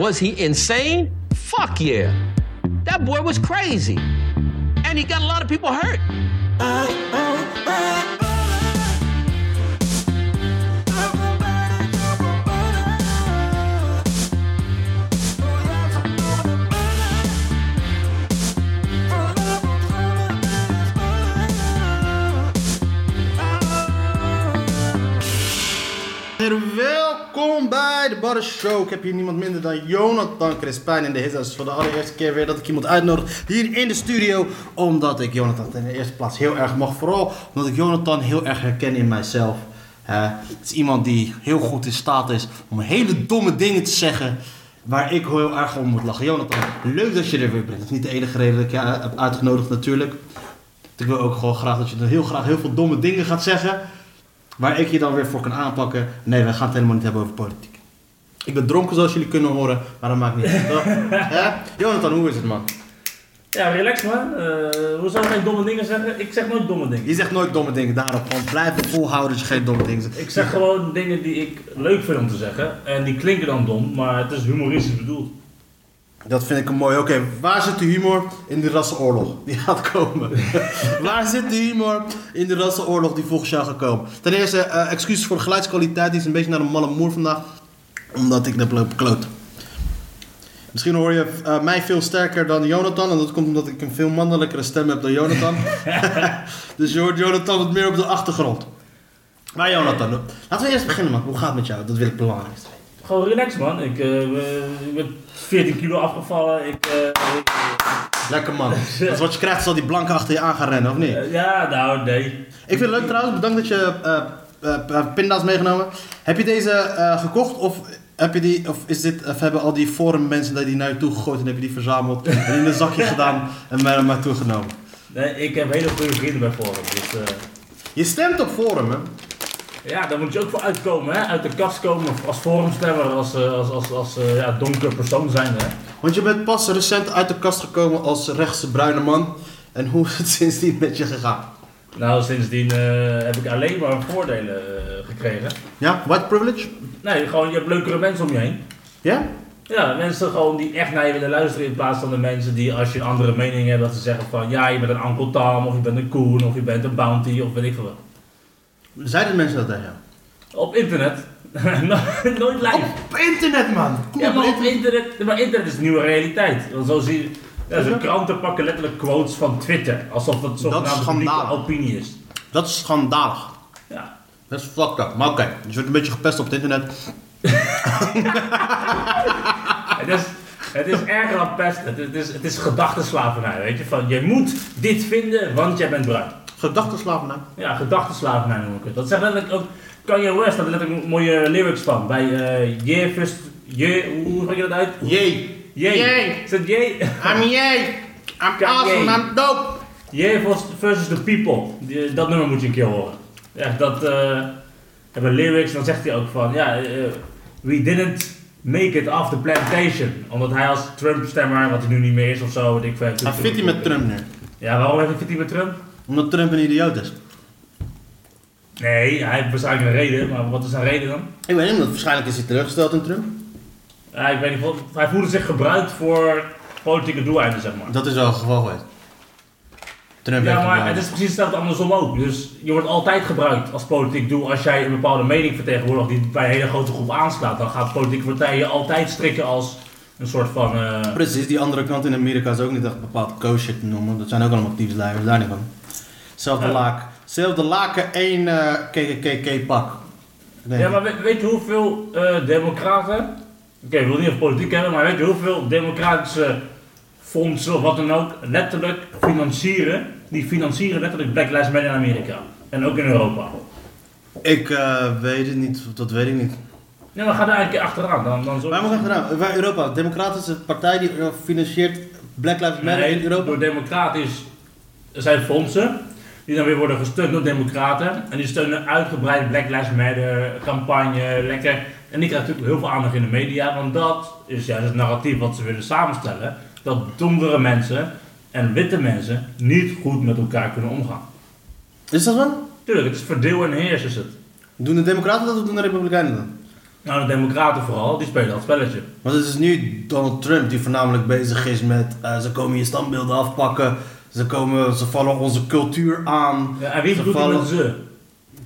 Was he insane? Fuck yeah. That boy was crazy. And he got a lot of people hurt. Welkom Show. Ik heb hier niemand minder dan Jonathan Crispijn in de hit. Is voor de allereerste keer weer dat ik iemand uitnodig hier in de studio. Omdat ik Jonathan in de eerste plaats heel erg mag. Vooral omdat ik Jonathan heel erg herken in mijzelf. Het is iemand die heel goed in staat is om hele domme dingen te zeggen. Waar ik heel erg om moet lachen. Jonathan, leuk dat je er weer bent. Dat is niet de enige reden dat ik je heb uitgenodigd natuurlijk. Ik wil ook gewoon graag dat je heel graag heel veel domme dingen gaat zeggen. Waar ik je dan weer voor kan aanpakken. Nee, we gaan het helemaal niet hebben over politiek. Ik ben dronken zoals jullie kunnen horen, maar dat maakt niet uit. toch? Ja? Jonathan, hoe is het man? Ja, relax man. Eh, hoe zou ik geen domme dingen zeggen? Ik zeg nooit domme dingen. Je zegt nooit domme dingen, daarom gewoon blijven volhouden dat je geen domme dingen zegt. Ik zeg gewoon dingen die ik leuk vind om te zeggen. En die klinken dan dom, maar het is humoristisch bedoeld. Dat vind ik een mooi. Oké, waar zit de humor in de rassenoorlog die gaat komen? waar zit de humor in de rassenoorlog die volgens jou gaat komen? Ten eerste, eh, excuses voor de geluidskwaliteit, die is een beetje naar een malle moer vandaag. Omdat ik heb lopen kloot. Misschien hoor je eh, mij veel sterker dan Jonathan. En dat komt omdat ik een veel mannelijkere stem heb dan Jonathan. dus je hoort Jonathan wat meer op de achtergrond. Maar Jonathan, laten we eerst beginnen man. Hoe gaat het met jou? Dat wil ik belangrijk. Gewoon relax man. Ik, eh, ik ben 14 kilo afgevallen. Ik, eh, ik- Lekker man. Dat is wat je krijgt zal die blanke achter je aan gaan rennen, of niet? ja, nou nee. Ik vind het leuk trouwens, bedankt dat je pinda's meegenomen. Heb je deze gekocht of, heb je die, of, is dit, of hebben al die forum mensen die naar je toe gegooid en heb je die verzameld en in een zakje gedaan en mij mij toegenomen? nee. Ik heb hele goede vrienden bij Forum. Dus eh, Je stemt op forum hè? ja, daar moet je ook voor uitkomen. Hè? Uit de kast komen als forumstemmer. Als, eh, als, als, als eh, ja, donker persoon zijn. Hè? Want je bent pas recent uit de kast gekomen als rechtse bruine man. En hoe is het sindsdien met je gegaan? Nou, sindsdien eh, heb ik alleen maar voordelen eh, gekregen. Ja, white privilege? Nee, gewoon je hebt leukere mensen om je heen. Ja? Ja, mensen gewoon die echt naar je willen luisteren in plaats van de mensen die als je een andere mening hebt, dat ze zeggen van ja, je bent een Uncle Tom of je bent een Koen of je bent een Bounty of weet ik veel wat. Zeiden mensen dat tegen jou? Op internet. No- Nooit live. Op internet man! Kom Ja, op, maar op internet. maar internet is nieuwe realiteit. Want zo zie je, ja, zo'n kranten pakken letterlijk quotes van Twitter. Alsof dat zogenaamde schandalig. opinie is. Dat is schandalig. Ja. Dat is fucked up. Maar oké, je wordt een beetje gepest op het internet. Het is, het is erger dan pest. Het, het is, het is gedachtenslavernij, weet je. Van, je moet dit vinden, want jij bent bruin. Gedachtenslavernij. Ja, gedachtenslavernij noem ik het. Dat zegt letterlijk ook Kanye West, daar letterlijk mooie lyrics van. Bij uh, Je First, Je, hoe spreek je dat uit? Jee. Je. Jee. Is het Je? I'm yay. I'm Kanye. awesome. I'm dope. Je versus- versus the people. Die- dat nummer moet je een keer horen. Ja, dat eh hebben lyrics, dan zegt hij ook van, ja, eh, we didn't make it off the plantation. Omdat hij als Trump-stemmer, wat hij nu niet meer is of zo, weet ik veel. Hij fit hij met Trump nu. Ja, waarom heeft hij fit hij met Trump? Omdat Trump een idioot is. Nee, hij heeft waarschijnlijk een reden, maar wat is zijn reden dan? Ik weet niet, omdat waarschijnlijk is hij teleurgesteld in Trump. Ja, ik weet niet, wat- hij voelde zich gebruikt voor politieke doeleinden, zeg maar. Dat is wel het geval geweest. Trump Ja, maar het is precies hetzelfde andersom ook. Dus je wordt altijd gebruikt als politiek doel als jij een bepaalde mening vertegenwoordigt die bij een hele grote groep aanslaat. Dan gaat politieke partijen je altijd strikken als een soort van... eh, Precies, die andere kant in Amerika is ook niet echt bepaald co-shit te noemen. Dat zijn ook allemaal actiefslijvers, daar niet van. Zelfde Ja. laak. Zelfde laken, één eh KKK pak. Nee. Ja, maar weet, weet je hoeveel eh, democraten... Oké, ik wil niet over politiek hebben, maar weet je hoeveel democratische fondsen of wat dan ook letterlijk financieren? Die financieren letterlijk Black Lives Matter in Amerika. En ook in Europa. Ik eh, weet het niet, dat weet ik niet. Ja, maar ga daar keer achteraan. Dan, dan zo... Wij hebben gedaan. Wij Europa, de democratische partij die eh, financiert Black Lives Matter in Europa. door democratisch zijn fondsen die dan weer worden gesteund door democraten. En die steunen uitgebreid Black Lives Matter campagne, lekker. En die krijgt natuurlijk heel veel aandacht in de media, want dat is juist het narratief wat ze willen samenstellen. Dat donkere mensen en witte mensen niet goed met elkaar kunnen omgaan. Is dat wel? Tuurlijk, het is verdeel en heers is het. Doen de democraten dat of doen de republikeinen dat? Nou, de democraten vooral, die spelen dat spelletje. Want het is nu Donald Trump die voornamelijk bezig is met eh, ze komen je standbeelden afpakken, ze, komen, ze vallen onze cultuur aan. Ja, en wie bedoelt hij met ze?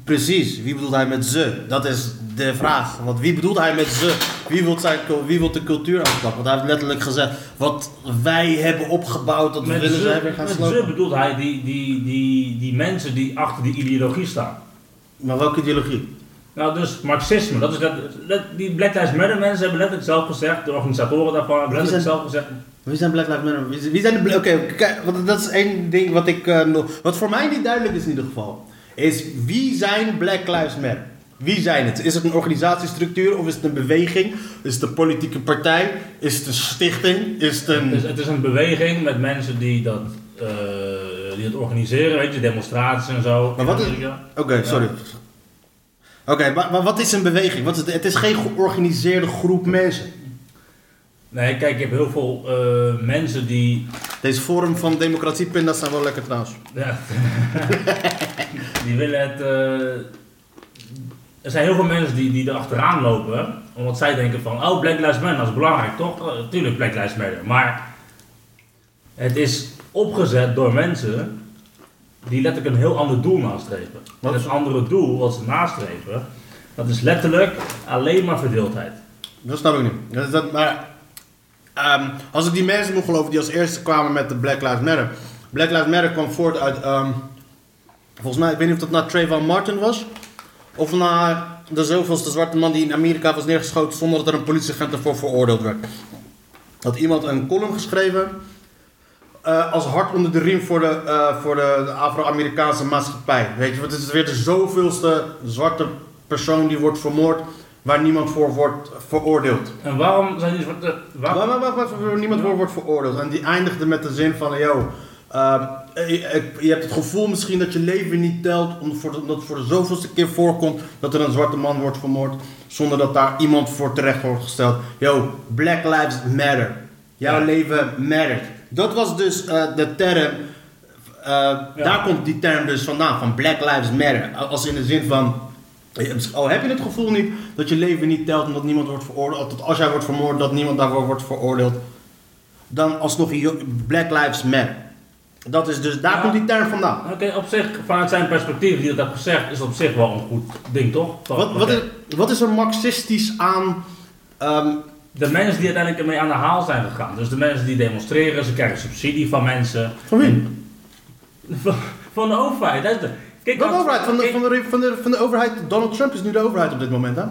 Precies, wie bedoelt hij met ze? Dat is de vraag. Want wie bedoelt hij met ze? Wie wil, zijn, wie wil de cultuur afpakken? Want hij heeft letterlijk gezegd, wat wij hebben opgebouwd, dat Met willen ze, weer gaan met slopen. ze bedoelt hij die, die, die, die mensen die achter die ideologie staan. Maar welke ideologie? Nou, dus marxisme, dat is dat, die Black Lives Matter mensen hebben letterlijk zelf gezegd, de organisatoren daarvan hebben letterlijk zelf gezegd, Wie zijn Black Lives Matter? Wie zijn- Wie zijn de Oké, want dat is één ding wat ik eh. Wat voor mij niet duidelijk is in ieder geval. Is wie zijn Black Lives Matter? Wie zijn het? Is het een organisatiestructuur of is het een beweging? Is het een politieke partij? Is het een stichting? Is het een... Dus het is een beweging met mensen die dat, eh, die het organiseren, weet je, demonstraties en zo. Maar wat is-. Oké, sorry. Oké, maar, maar wat is een beweging? Wat is het? het is geen georganiseerde groep mensen. Nee, kijk, je hebt heel veel eh, mensen die. Deze vorm van democratie pindas zijn wel lekker trouwens. Ja, die willen het. eh, er zijn heel veel mensen die, die er achteraan lopen, omdat zij denken van, oh, Black Lives Matter, dat is belangrijk, toch? Oh, tuurlijk, Black Lives Matter. Maar het is opgezet door mensen die letterlijk een heel ander doel nastreven. Wat En is- het andere doel wat ze nastreven, dat is letterlijk alleen maar verdeeldheid. Dat snap ik niet. Dat, maar ehm, als ik die mensen moet geloven die als eerste kwamen met de Black Lives Matter. Black Lives Matter kwam voort uit, ehm, volgens mij, ik weet niet of dat naar Trayvon Martin was. Of naar de zoveelste zwarte man die in Amerika was neergeschoten zonder dat er een politieagent ervoor veroordeeld werd. Had iemand een column geschreven eh, als hart onder de riem voor de, eh, voor de, de Afro-Amerikaanse maatschappij. Weet je, want het is weer de zoveelste zwarte persoon die wordt vermoord waar niemand voor wordt veroordeeld. En waarom zijn die zwarte... Wacht, Waar, wacht, wacht, wacht, waar niemand voor wordt veroordeeld. En die eindigde met de zin van, yo, ehm, je, je hebt het gevoel misschien dat je leven niet telt, omdat het voor de zoveelste keer voorkomt dat er een zwarte man wordt vermoord, zonder dat daar iemand voor terecht wordt gesteld. Yo, Black Lives Matter. Jouw Ja. leven mattert. Dat was dus eh, de term, eh, daar komt die term dus vandaan, van Black Lives Matter. Als in de zin van, al heb je het gevoel niet dat je leven niet telt omdat niemand wordt veroordeeld, dat als jij wordt vermoord dat niemand daarvoor wordt veroordeeld, dan alsnog Black Lives Matter. Dat is dus, daar Ja. komt die term vandaan. Oké, op zich, vanuit zijn perspectief, die dat heeft gezegd, is op zich wel een goed ding, toch? Wat, wat, is, wat is er marxistisch aan? ehm, De mensen die uiteindelijk ermee aan de haal zijn gegaan, dus de mensen die demonstreren, ze krijgen subsidie van mensen. van wie? Van, van de overheid. Dat is de, kijk, overheid? Van de, kijk- van, de, van, de, van de overheid. Donald Trump is nu de overheid op dit moment, hè?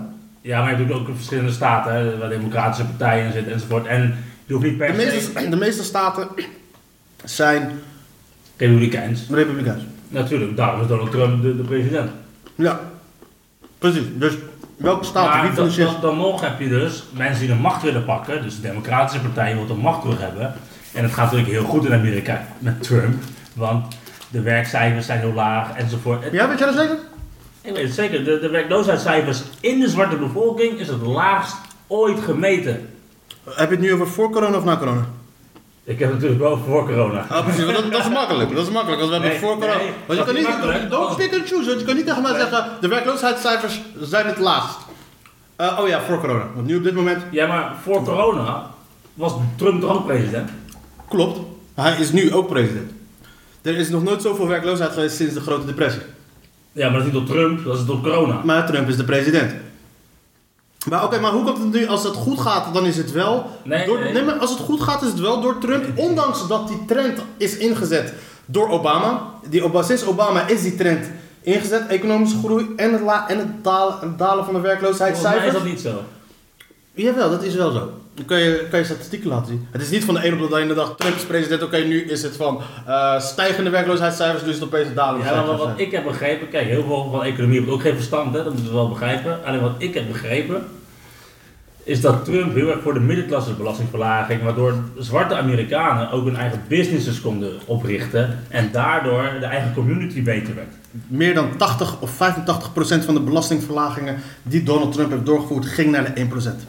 Ja, maar je doet ook in verschillende staten, hè, waar democratische partijen in zitten enzovoort. En je hoeft niet per De se meeste, de meeste staten zijn republikeins. republikeins. Natuurlijk, daarom is Donald Trump de, de president. Ja, precies. Dus welke maar Wie dan, dan, dan nog heb je dus mensen die de macht willen pakken. Dus de democratische partij wil de macht terug hebben. En het gaat natuurlijk heel goed in Amerika met Trump. Want de werkcijfers zijn heel laag enzovoort. Ja, weet jij dat zeker? Ik weet het zeker, de, de werkloosheidscijfers in de zwarte bevolking is het laagst ooit gemeten. Heb je het nu over voor corona of na corona? Ik heb natuurlijk wel voor corona. Ah, precies. Dat, dat is makkelijk. Dat is makkelijk. Want we hebben Nee, het voor corona. nee, want je kan niet. makkelijk. Don't pick and choose. want Je kan niet tegen mij Nee. zeggen. De werkloosheidscijfers zijn het laagst. Eh, oh ja, voor corona. Want nu op dit moment. Ja, maar voor corona was Trump ook president? Klopt. Hij is nu ook president. Er is nog nooit zoveel werkloosheid geweest sinds de Grote Depressie. Ja, maar dat is niet door Trump, dat is door corona. Maar Trump is de president. Maar oké, maar hoe komt het nu als het goed gaat, dan is het wel. Nee, door, nee. maar als het goed gaat, is het wel door Trump. Ondanks dat die trend is ingezet door Obama. Die, sinds Obama is die trend ingezet. Economische groei en het, la- en het, dalen, het dalen van de Volgens mij is dat niet zo. Jawel, dat is wel zo. Dan kan je, kan je statistieken laten zien. Het is niet van de een op de ene dag Trump is president. Oké, nu is het van eh, stijgende werkloosheidscijfers, dus het opeens dalende Ja, maar wat ik heb begrepen, kijk, heel veel van economie heb ik ook geen verstand, hè, dat moeten we wel begrijpen. Alleen wat ik heb begrepen, is dat Trump heel erg voor de middenklasse belastingverlaging, waardoor zwarte Amerikanen ook hun eigen businesses konden oprichten en daardoor de eigen community beter werd. Meer dan 80 of 85 procent van de belastingverlagingen die Donald Trump heeft doorgevoerd, ging naar de 1 procent.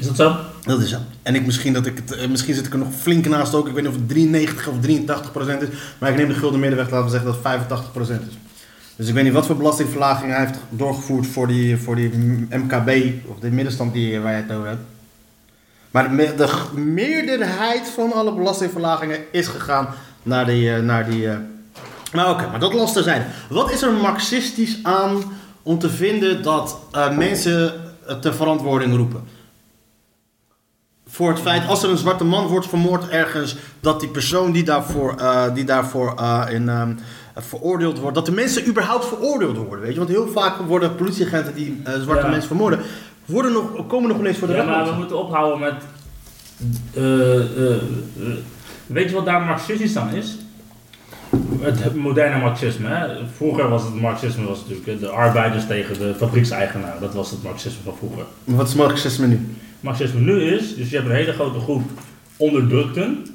Is dat zo? Dat is zo. En ik, misschien, dat ik het, eh, misschien zit ik er nog flink naast ook. Ik weet niet of het 93 of 83 procent is. Maar ik neem de gulden middenweg, laten we zeggen dat het 85 procent is. Dus ik weet niet wat voor belastingverlaging hij heeft doorgevoerd voor die, voor die MKB, of de middenstand die, waar je het over hebt. Maar de, meerderheid van alle belastingverlagingen is gegaan naar die. eh, naar die eh, maar oké, maar dat las terzijde. Wat is er marxistisch aan om te vinden dat eh, mensen ter verantwoording roepen? Voor het feit, als er een zwarte man wordt vermoord ergens, dat die persoon die daarvoor, eh, die daarvoor eh, in, ehm, veroordeeld wordt, dat de mensen überhaupt veroordeeld worden. Weet je? Want heel vaak worden politieagenten die eh, zwarte Ja. mensen vermoorden, worden nog, komen nog ineens voor de Ja, maar we moeten ophouden met. weet je wat daar marxistisch aan is? Het moderne marxisme. Hè? Vroeger was het marxisme was natuurlijk de arbeiders tegen de fabriekseigenaar. Dat was het marxisme van vroeger. Maar Wat is marxisme nu? Marxisme nu is, dus je hebt een hele grote groep onderdrukten.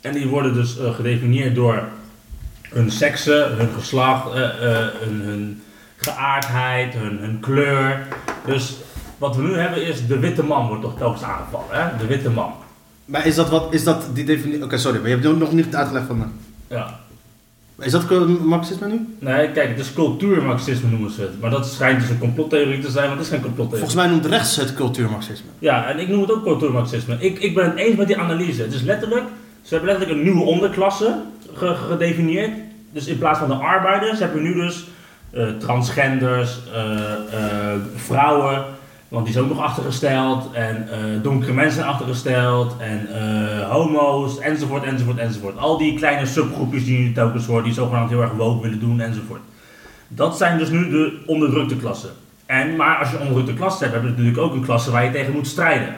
En die worden dus eh, gedefinieerd door hun seksen, hun geslacht, eh, eh, hun, hun geaardheid, hun, hun kleur. Dus wat we nu hebben is de witte man wordt toch telkens aangevallen. Hè? De witte man. Maar is dat wat, is dat die definitie? Oké, sorry, maar je hebt nog niet uitgelegd van. eh, Ja. Is dat marxisme nu? Nee, kijk, het is cultuurmarxisme noemen ze het. Maar dat schijnt dus een complottheorie te zijn, maar het is geen complottheorie. Volgens mij noemt rechts het cultuurmarxisme. Ja, en ik noem het ook cultuurmarxisme. Ik, ik ben het eens met die analyse. Het is letterlijk, ze hebben letterlijk een nieuwe onderklasse ge- gedefinieerd. Dus in plaats van de arbeiders hebben we nu dus eh, transgenders, eh, eh, vrouwen, want die zijn ook nog achtergesteld. En eh, donkere mensen achtergesteld. En eh, homo's, enzovoort, enzovoort, enzovoort. Al die kleine subgroepjes die je nu telkens hoort, die zogenaamd heel erg woke willen doen, enzovoort. Dat zijn dus nu de onderdrukte klassen. En, maar als je onderdrukte klasse hebt, heb je natuurlijk ook een klasse waar je tegen moet strijden.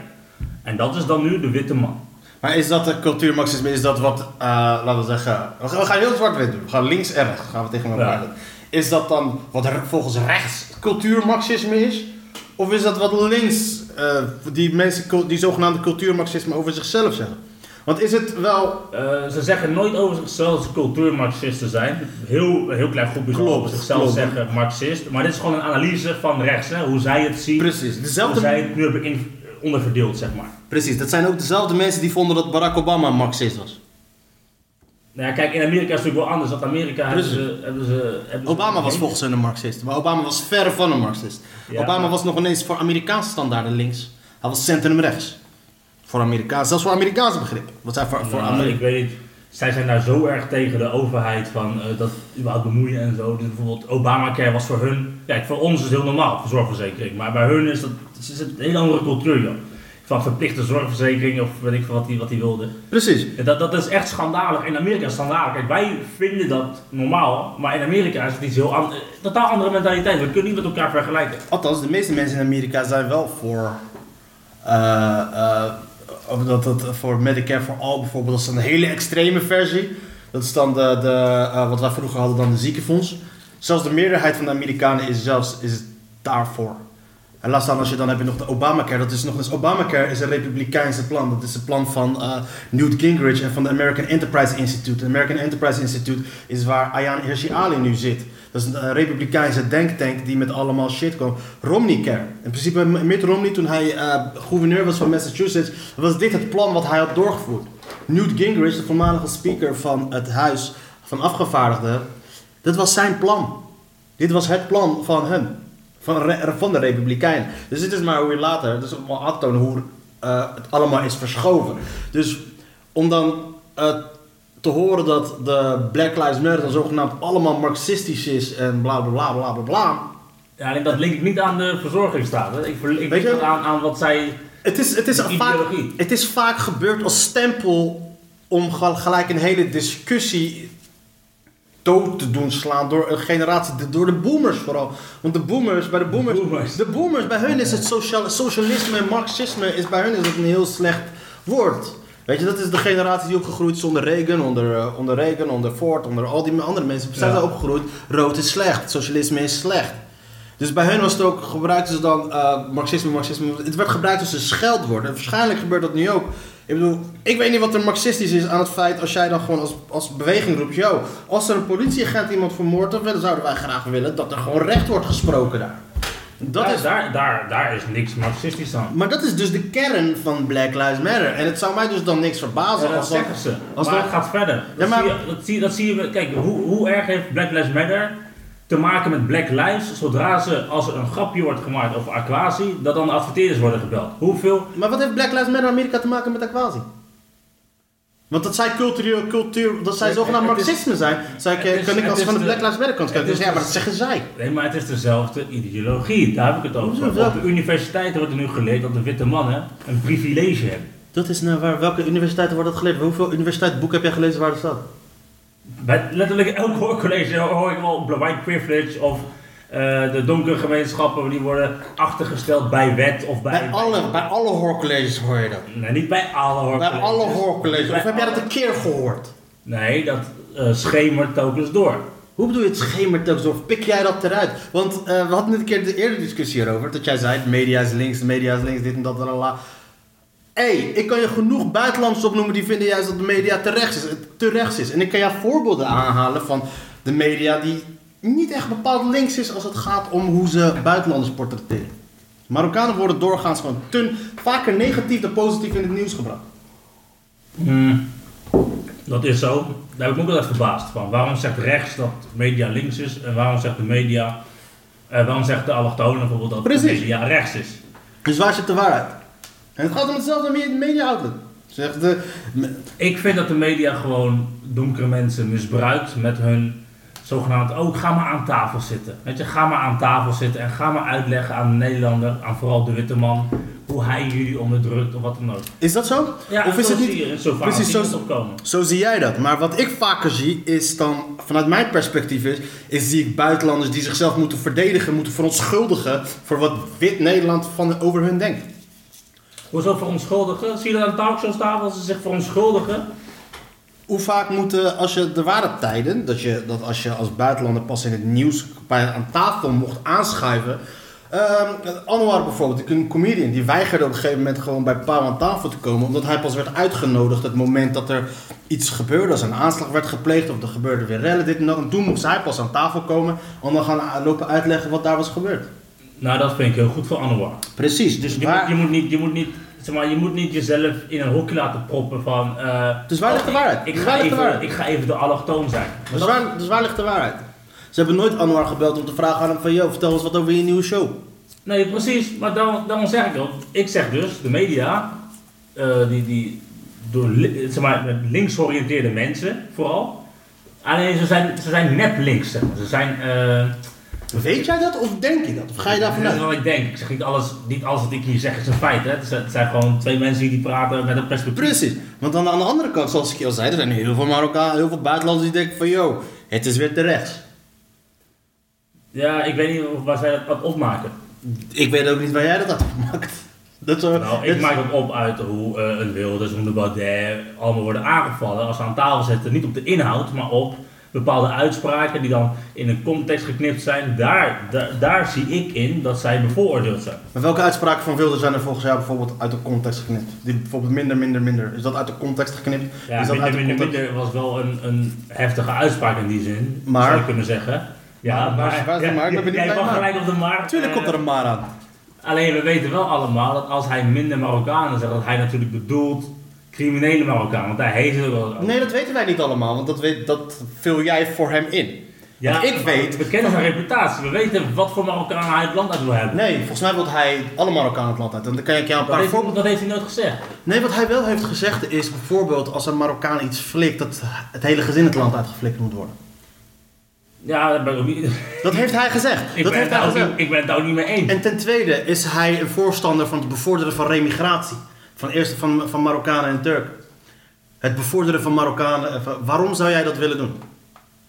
En dat is dan nu de witte man. Maar is dat de cultuurmarxisme? Is dat wat, eh, laten we zeggen, we gaan, heel zwart-wit doen. We gaan links en rechts gaan we tegen elkaar Ja. Is dat dan wat er volgens rechts cultuurmarxisme is? Of is dat wat links, eh, die mensen, die zogenaamde cultuurmarxisme over zichzelf zeggen? Want is het wel, Eh, ze zeggen nooit over zichzelf dat ze cultuurmarxisten zijn. Heel, heel klein groepje Klopt, over zichzelf klopt. zeggen marxist. Maar dit is gewoon een analyse van rechts, hè? hoe zij het zien. precies, Hoe dezelfde, zij het nu hebben in, onderverdeeld, zeg maar. precies, dat zijn ook dezelfde mensen die vonden dat Barack Obama marxist was. Nou ja, kijk, in Amerika is het natuurlijk wel anders. Want Amerika hebben ze, hebben ze, hebben ze Obama was volgens hen een marxist, maar Obama was ver van een marxist. Ja, Obama maar- was nog ineens voor Amerikaanse standaarden links. Hij was centrum rechts. Voor Amerikaans, zelfs voor Amerikaanse begrip. Wat zij voor, voor Nou, Ameri- ik weet niet. Zij zijn daar zo erg tegen de overheid van eh, dat überhaupt bemoeien en zo. Dus bijvoorbeeld Obamacare was voor hun, kijk voor ons is het heel normaal, voor zorgverzekering. Maar bij hun is dat is het een hele andere cultuur joh. Van verplichte zorgverzekering of weet ik veel wat hij wat die wilde. Precies. Dat, dat is echt schandalig. In Amerika is schandalig. Kijk, wij vinden dat normaal, maar in Amerika is het iets heel anders. Totaal andere mentaliteit. We kunnen niet met elkaar vergelijken. Althans, de meeste mensen in Amerika zijn wel voor. eh, eh, of dat, dat, voor Medicare for All bijvoorbeeld. Dat is dan een hele extreme versie. Dat is dan de, de, eh, wat wij vroeger hadden, dan de ziekenfonds. Zelfs de meerderheid van de Amerikanen is zelfs is daarvoor. En laat staan als je dan heb je nog de Obamacare. Dat is nog eens Obamacare is een republikeinse plan. Dat is het plan van eh, Newt Gingrich en van de American Enterprise Institute. Het American Enterprise Institute is waar Ayaan Hirsi Ali nu zit. Dat is een eh, republikeinse denktank die met allemaal shit kwam. Romneycare. In principe Mitt Romney toen hij eh, gouverneur was van Massachusetts, was dit het plan wat hij had doorgevoerd. Newt Gingrich, de voormalige speaker van het Huis van Afgevaardigden, dit was zijn plan. Dit was het plan van hem. Van, van de Republikeinen. Dus dit is maar hoe je later, dus om aan te tonen hoe eh, het allemaal is verschoven. Dus om dan eh, te horen dat de Black Lives Matter zogenaamd allemaal marxistisch is en bla bla bla bla bla bla. Ja, dat link ik niet aan de verzorgingsstaat. hè. Ik, ik Weet je- aan, aan wat zij... Het is, het, is vaak, ideologie. het is vaak gebeurd als stempel om gel- gelijk een hele discussie dood te doen slaan door een generatie, door de boomers vooral. Want de boomers, bij de boomers, De boomers. de boomers, bij hun is het socialisme en marxisme, is bij hun is het een heel slecht woord. Weet je, dat is de generatie die opgegroeid is onder Reagan, onder, eh, onder Reagan, onder Ford, onder al die andere mensen. Zijn Ja. opgegroeid. Rood is slecht, socialisme is slecht. Dus bij hen was het ook, gebruikten ze dan eh, marxisme, marxisme. Het werd gebruikt als een scheldwoord. En waarschijnlijk gebeurt dat nu ook. Ik bedoel, ik weet niet wat er marxistisch is aan het feit als jij dan gewoon als, als beweging roept: yo, als er een politieagent iemand vermoordt, dan zouden wij graag willen dat er gewoon recht wordt gesproken daar. Dat daar, is, daar, daar, daar is niks marxistisch aan. maar dat is dus de kern van Black Lives Matter. En het zou mij dus dan niks verbazen Ja, dat als zeggen ze. als maar het gaat verder. Dat, Ja, maar- zie je, dat, zie, dat zie je... Kijk, hoe, hoe erg heeft Black Lives Matter te maken met Black Lives, zodra ze, als er een grapje wordt gemaakt over Aquasi, dat dan de adverteerders worden gebeld. Hoeveel? Maar wat heeft Black Lives Matter Amerika te maken met Aquasi? Want dat zij cultureel, cultuur, dat zij zogenaamd marxisme zijn, zou ik, is- kan ik als van de de- Black Lives Matter kant kijken. Dus ja, maar dat zeggen zij. Nee, maar het is dezelfde ideologie. Daar heb ik het over. Op de universiteiten wordt er nu geleerd dat de witte mannen een privilege hebben. Dat is nou waar, welke universiteiten wordt dat geleerd? Hoeveel universiteitsboeken heb jij gelezen waar dat staat? Bij letterlijk elk hoorcollege hoor ik wel white privilege of eh, de donkere gemeenschappen die worden achtergesteld bij wet of bij... Bij alle, bij alle hoorcolleges hoor je dat. Nee, niet bij alle Bij hoorcolleges. alle hoorcolleges. Bij Of heb jij dat een keer gehoord? Nee, dat eh schemert telkens door. Hoe bedoel je het schemert zo? Of pik jij dat eruit? Want eh, we hadden net een keer de eerdere discussie hierover. Dat jij zei, media is links, media is links, dit en dat, la Hé, hey, ik kan je genoeg buitenlanders opnoemen die vinden juist dat de media te rechts is. Te rechts is. En ik kan jou voorbeelden aanhalen van de media die niet echt bepaald links is als het gaat om hoe ze buitenlanders portretteren. Marokkanen worden doorgaans gewoon te, vaker negatief dan positief in het nieuws gebracht. Hmm, dat is zo. Daar heb ik me ook wel echt verbaasd van. Waarom zegt rechts dat media links is en waarom zegt de media... eh, waarom zegt de allochtonen bijvoorbeeld dat Precies. de media rechts is? Dus waar zit de waarheid? En het gaat om hetzelfde me- media outlet. Zegt de, Ik vind dat de media gewoon donkere mensen misbruikt met hun zogenaamd, oh ga maar aan tafel zitten. Weet je, ga maar aan tafel zitten en ga maar uitleggen aan de Nederlander, aan vooral de witte man, hoe hij jullie onderdrukt of wat dan ook. is dat zo? Ja, of is zo het niet? je, zo vaak Precies, zo- opkomen. Zo zie jij dat. Maar wat ik vaker zie, is dan, vanuit mijn perspectief is, is zie ik buitenlanders die zichzelf moeten verdedigen, moeten verontschuldigen voor wat wit Nederland van, over hun denkt. Hoezo verontschuldigen? Zie je dat aan talkshows tafel als ze zich verontschuldigen? Hoe vaak moeten, als je, er waren tijden, dat, je, dat als je als buitenlander pas in het nieuws bij, aan tafel mocht aanschuiven. Ehm Anwar bijvoorbeeld, een comedian, die weigerde op een gegeven moment gewoon bij Pauw aan tafel te komen. Omdat hij pas werd uitgenodigd het moment dat er iets gebeurde. Als een aanslag werd gepleegd of er gebeurde weer rellen, dit en dat. En toen moest hij pas aan tafel komen om dan gaan lopen uitleggen wat daar was gebeurd. Nou, dat vind ik heel goed voor Anwar. Precies, dus Je, waar, moet, je, moet niet, je, moet niet, zeg maar, je moet niet jezelf in een hokje laten proppen van... eh, Dus waar ligt de waarheid? Ik, Dus ga ligt de even, waarheid? ik ga even de allochtoon zijn. Dus, dat- waar, dus waar ligt de waarheid? Ze hebben nooit Anwar gebeld om te vragen aan hem van, yo, vertel eens wat over je nieuwe show. Nee, precies. Maar dan, dan zeg ik ook. Ik zeg dus, de media, eh, die, die door zeg maar, links georiënteerde mensen vooral. Alleen ze zijn, ze zijn nep links. Zeg maar. Ze zijn. eh, Weet jij dat of denk je dat? Of ga je daarvan dat is uit? wat ik denk. Ik zeg niet alles, niet alles wat ik hier zeg is een feit. Hè. Het, zijn, het zijn gewoon twee mensen die praten met een perspectief. Precies. Want dan aan de andere kant, zoals ik al zei, er zijn heel veel Marokkanen, heel veel buitenlanders die denken van, yo, het is weer te rechts. Ja, ik weet niet of- waar zij dat opmaken. Ik weet ook niet waar jij dat uit maakt. Dat is, Nou, ik maak het op uit hoe eh, een Wilders, hoe de Baudet allemaal worden aangevallen als ze aan tafel zitten. Niet op de inhoud, maar op bepaalde uitspraken die dan in een context geknipt zijn. Daar, daar, daar zie ik in dat zij bevooroordeeld zijn. Maar welke uitspraken van Wilders zijn er volgens jou bijvoorbeeld uit de context geknipt? Die bijvoorbeeld minder, minder, minder. Is dat uit de context geknipt? Ja, is dat minder, uit de minder, context? minder was wel een, een heftige uitspraak in die zin, Maar- zou je kunnen zeggen. Ja, Maar- maar, ja, maar? Ik jij mag maar. gelijk op de markt. Tuurlijk eh, komt er een maar aan. Alleen we weten wel allemaal dat als hij minder Marokkanen zegt, dat hij natuurlijk bedoelt criminele Marokkanen. Want hij heet het ook wel. Nee, dat weten wij niet allemaal, want dat, weet, dat vul jij voor hem in. Want ik weet- We kennen zijn reputatie. We weten wat voor Marokkanen hij het land uit wil hebben. Nee, volgens mij wil hij alle Marokkanen het land uit. En dan kan ik jou een paar voorbeelden... dat heeft hij nooit gezegd. Nee, wat hij wel heeft gezegd is bijvoorbeeld als een Marokkaan iets flikt, dat het hele gezin het land uitgeflikt moet worden. Ja, dat ben ik ook niet. Dat heeft hij gezegd. Ik, dat ben, heeft hij gezegd. niet, ik ben het daar ook niet mee eens. En ten tweede is hij een voorstander van het bevorderen van remigratie. Van eerst van, van Marokkanen en Turken. Het bevorderen van Marokkanen. eh, Waarom zou jij dat willen doen?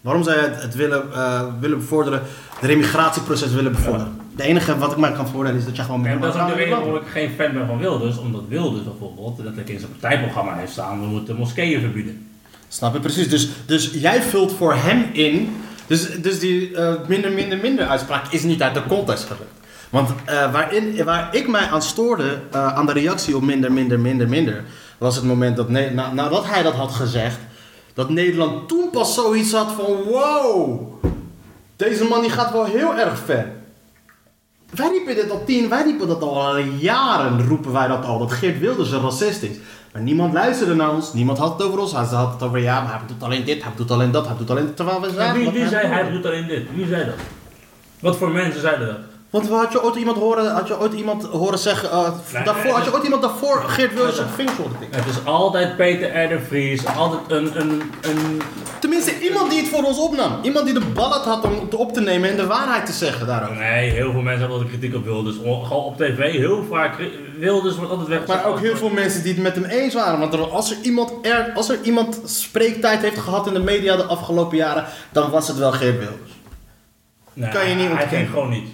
Waarom zou jij het, het willen, eh, willen bevorderen, het remigratieproces willen bevorderen? De enige wat ik mij kan voorstellen is dat je gewoon met En dat is ook de reden waarom ik geen fan ben van Wilders. Omdat Wilders bijvoorbeeld, dat ik in zijn partijprogramma heeft staan, we moeten moskeeën verbieden. Snap je precies? Dus, dus jij vult voor hem in. Dus, dus die eh, minder, minder, minder uitspraak is niet uit de context gerukt. Want eh, waarin, waar ik mij aan stoorde, eh, aan de reactie op minder, minder, minder, minder, was het moment dat Ne- na, nadat hij dat had gezegd, dat Nederland toen pas zoiets had van: wow, deze man die gaat wel heel erg ver. Wij riepen dit al tien, wij riepen dat al jaren, roepen wij dat al, dat Geert Wilders een racist is. Maar niemand luisterde naar ons, niemand had het over ons. Hij had het over, ja, maar hij doet alleen dit, hij doet alleen dat, hij doet alleen dit. Terwijl we wie, zei hij doet alleen dit? Wie zei dat? Wat voor mensen zeiden dat? Want had je ooit iemand horen, had je ooit iemand horen zeggen, eh, Nee, daarvoor, had je ooit iemand daarvoor Geert Wilders op vingers horen tikken? Het is altijd Peter R. de Vries, altijd een, een, een Tenminste, iemand die het voor ons opnam. Iemand die de ballet had om het op te nemen en de waarheid te zeggen daarover. Nee, heel veel mensen hebben altijd kritiek op Wilders. Gewoon op tv, heel vaak. Wilders wordt altijd weggezet. Maar ook heel veel mensen die het met hem eens waren. Want als er, iemand er, als er iemand spreektijd heeft gehad in de media de afgelopen jaren, dan was het wel Geert Wilders. Nee, kan je niet Hij ontkennen. ging gewoon niet.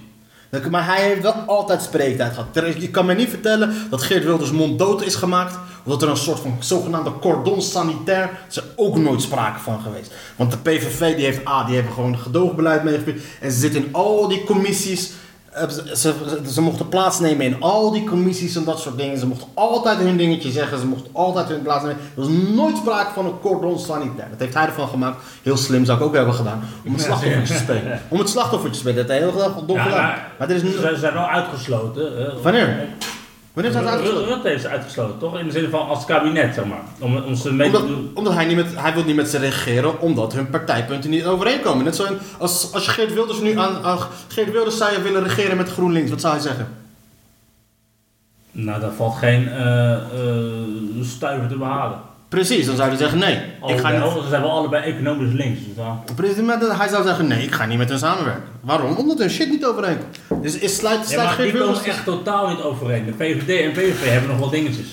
Maar hij heeft wel altijd spreektijd gehad. Je kan me niet vertellen dat Geert Wilders monddood is gemaakt. Of dat er een soort van zogenaamde cordon sanitair. Is ook nooit sprake van geweest. Want de PVV die heeft, ah, die hebben gewoon gedoogbeleid meegevoerd. En ze zitten in al die commissies. Ze, ze, ze mochten plaatsnemen in al die commissies en dat soort dingen. Ze mochten altijd hun dingetje zeggen. Ze mochten altijd hun plaats nemen. Er was nooit sprake van een cordon sanitair. Dat heeft hij ervan gemaakt. Heel slim zou ik ook hebben gedaan. Om het slachtoffertje te spelen. Om het slachtoffertje te spelen. Dat heeft hij heel dom Ja, gedaan. maar- is nu... Ze zijn wel uitgesloten. Wanneer? Wanneer ze Rutte uitgesloten? Rutte heeft ze uitgesloten, toch? In de zin van als kabinet, zeg maar. Om, om ze mee te Omdat, doen. omdat hij, niet met, hij wil niet met ze regeren, omdat hun partijpunten niet overeenkomen. Net zo in- als, als Geert Wilders nu aan, aan Geert Wilders zou je willen regeren met GroenLinks, wat zou hij zeggen? Nou, daar valt geen eh, stuiver te behalen. Precies, dan zou hij zeggen nee. Ik ga niet, ze zijn wel allebei economisch links. Dus dan... precies, maar hij zou zeggen nee, ik ga niet met hen samenwerken. Waarom? Omdat hun shit niet overeenkomt. Dus is, sluit, Ja, sluit maar Geert die komen echt totaal niet overeen. De VVD en PVV hebben nog wel dingetjes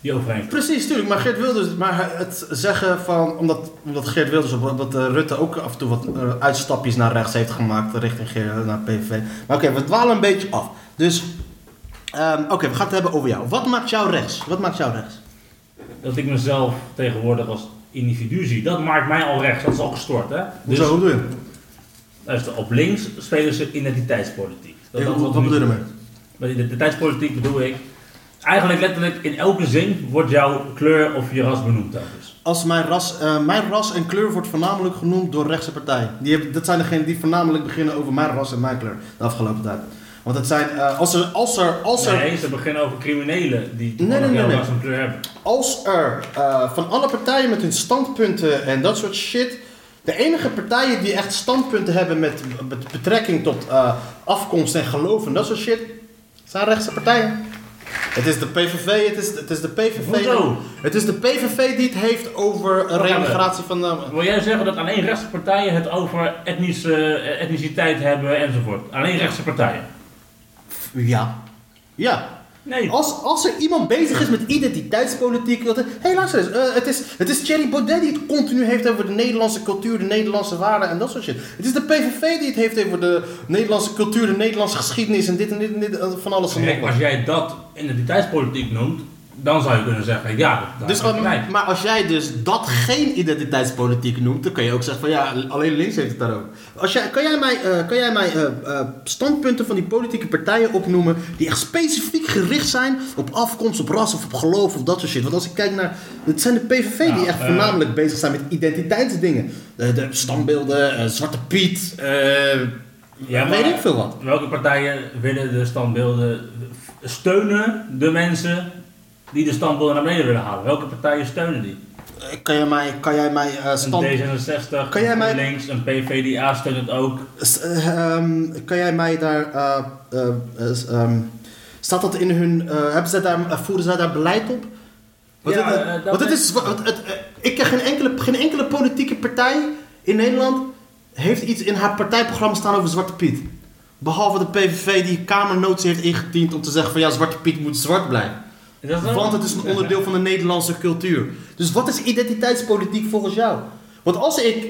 die overeen. Precies, tuurlijk. Maar Geert Wilders, maar het zeggen van, omdat, omdat Geert Wilders, omdat eh, Rutte ook af en toe wat eh, uitstapjes naar rechts heeft gemaakt richting Geert, naar PVV. Maar oké, we dwalen een beetje af. Dus, ehm, oké, we gaan het hebben over jou. Wat maakt jou rechts? Wat maakt jou rechts? Dat ik mezelf tegenwoordig als individu zie, dat maakt mij al rechts. Dat is al gestort, hè? Dus Hoezo, hoe bedoel je? luister, op links spelen ze identiteitspolitiek. Dat, dat wat bedoel je ermee? Met identiteitspolitiek bedoel ik, eigenlijk letterlijk in elke zin wordt jouw kleur of je ras benoemd telkens. Als mijn ras, eh, mijn ras en kleur wordt voornamelijk genoemd door rechtse partijen. Die hebben, dat zijn degenen die voornamelijk beginnen over mijn ras en mijn kleur de afgelopen tijd. Want het zijn, eh, als er, als er, als er Nee, ze beginnen over criminelen die Nee, nee, nee, jouw nee. ras en kleur hebben. als er eh, van alle partijen met hun standpunten en dat soort shit. De enige partijen die echt standpunten hebben met, met betrekking tot eh, afkomst en geloof en dat soort shit, zijn rechtse partijen. Het is de PVV, het is, het is de PVV. Hoezo? Het is de PVV die het heeft over een reintegratie van de. Wil jij zeggen dat alleen rechtse partijen het over etnische, etniciteit hebben enzovoort? Alleen rechtse partijen? Ja. Ja. Nee. Als, als er iemand bezig is met identiteitspolitiek. Dat, hey, luister eens. eh, het, is, het is Thierry Baudet die het continu heeft over de Nederlandse cultuur, de Nederlandse waarden en dat soort shit. Het is de PVV die het heeft over de Nederlandse cultuur, de Nederlandse geschiedenis en dit en dit en dit. eh, van alles en nog Kijk, wat. als jij dat identiteitspolitiek noemt, dan zou je kunnen zeggen, ja, dat, dat Dus, maar als jij dus dat geen identiteitspolitiek noemt, dan kan je ook zeggen van ja, alleen links heeft het daarover. Als jij, kan jij mij, eh, kan jij mij eh, eh, standpunten van die politieke partijen opnoemen die echt specifiek gericht zijn op afkomst, op ras of op geloof of dat soort shit? Want als ik kijk naar, het zijn de PVV die Nou, echt voornamelijk bezig zijn met identiteitsdingen. De, de standbeelden, Zwarte Piet, Ja, weet ik veel wat. Welke partijen willen de standbeelden steunen de mensen die de standbeelden naar beneden willen halen? Welke partijen steunen die? Eh, Kan jij mij, kan jij mij eh, Een stand... D66, Kan jij mij- een links, een PVDA steunt het ook. S- eh, ehm, kan jij mij daar. eh, eh, eh, ehm, staat dat in hun. hebben zij daar, voeren zij daar beleid op? Want Ja, het, want het is- wat- het, ik ken geen enkele, geen enkele politieke partij in Nederland. heeft iets in haar partijprogramma staan over Zwarte Piet. Behalve de PVV die kamernotie heeft ingediend om te zeggen van ja, Zwarte Piet moet zwart blijven. Want het is een onderdeel van de Nederlandse cultuur. Dus wat is identiteitspolitiek volgens jou? Want als ik,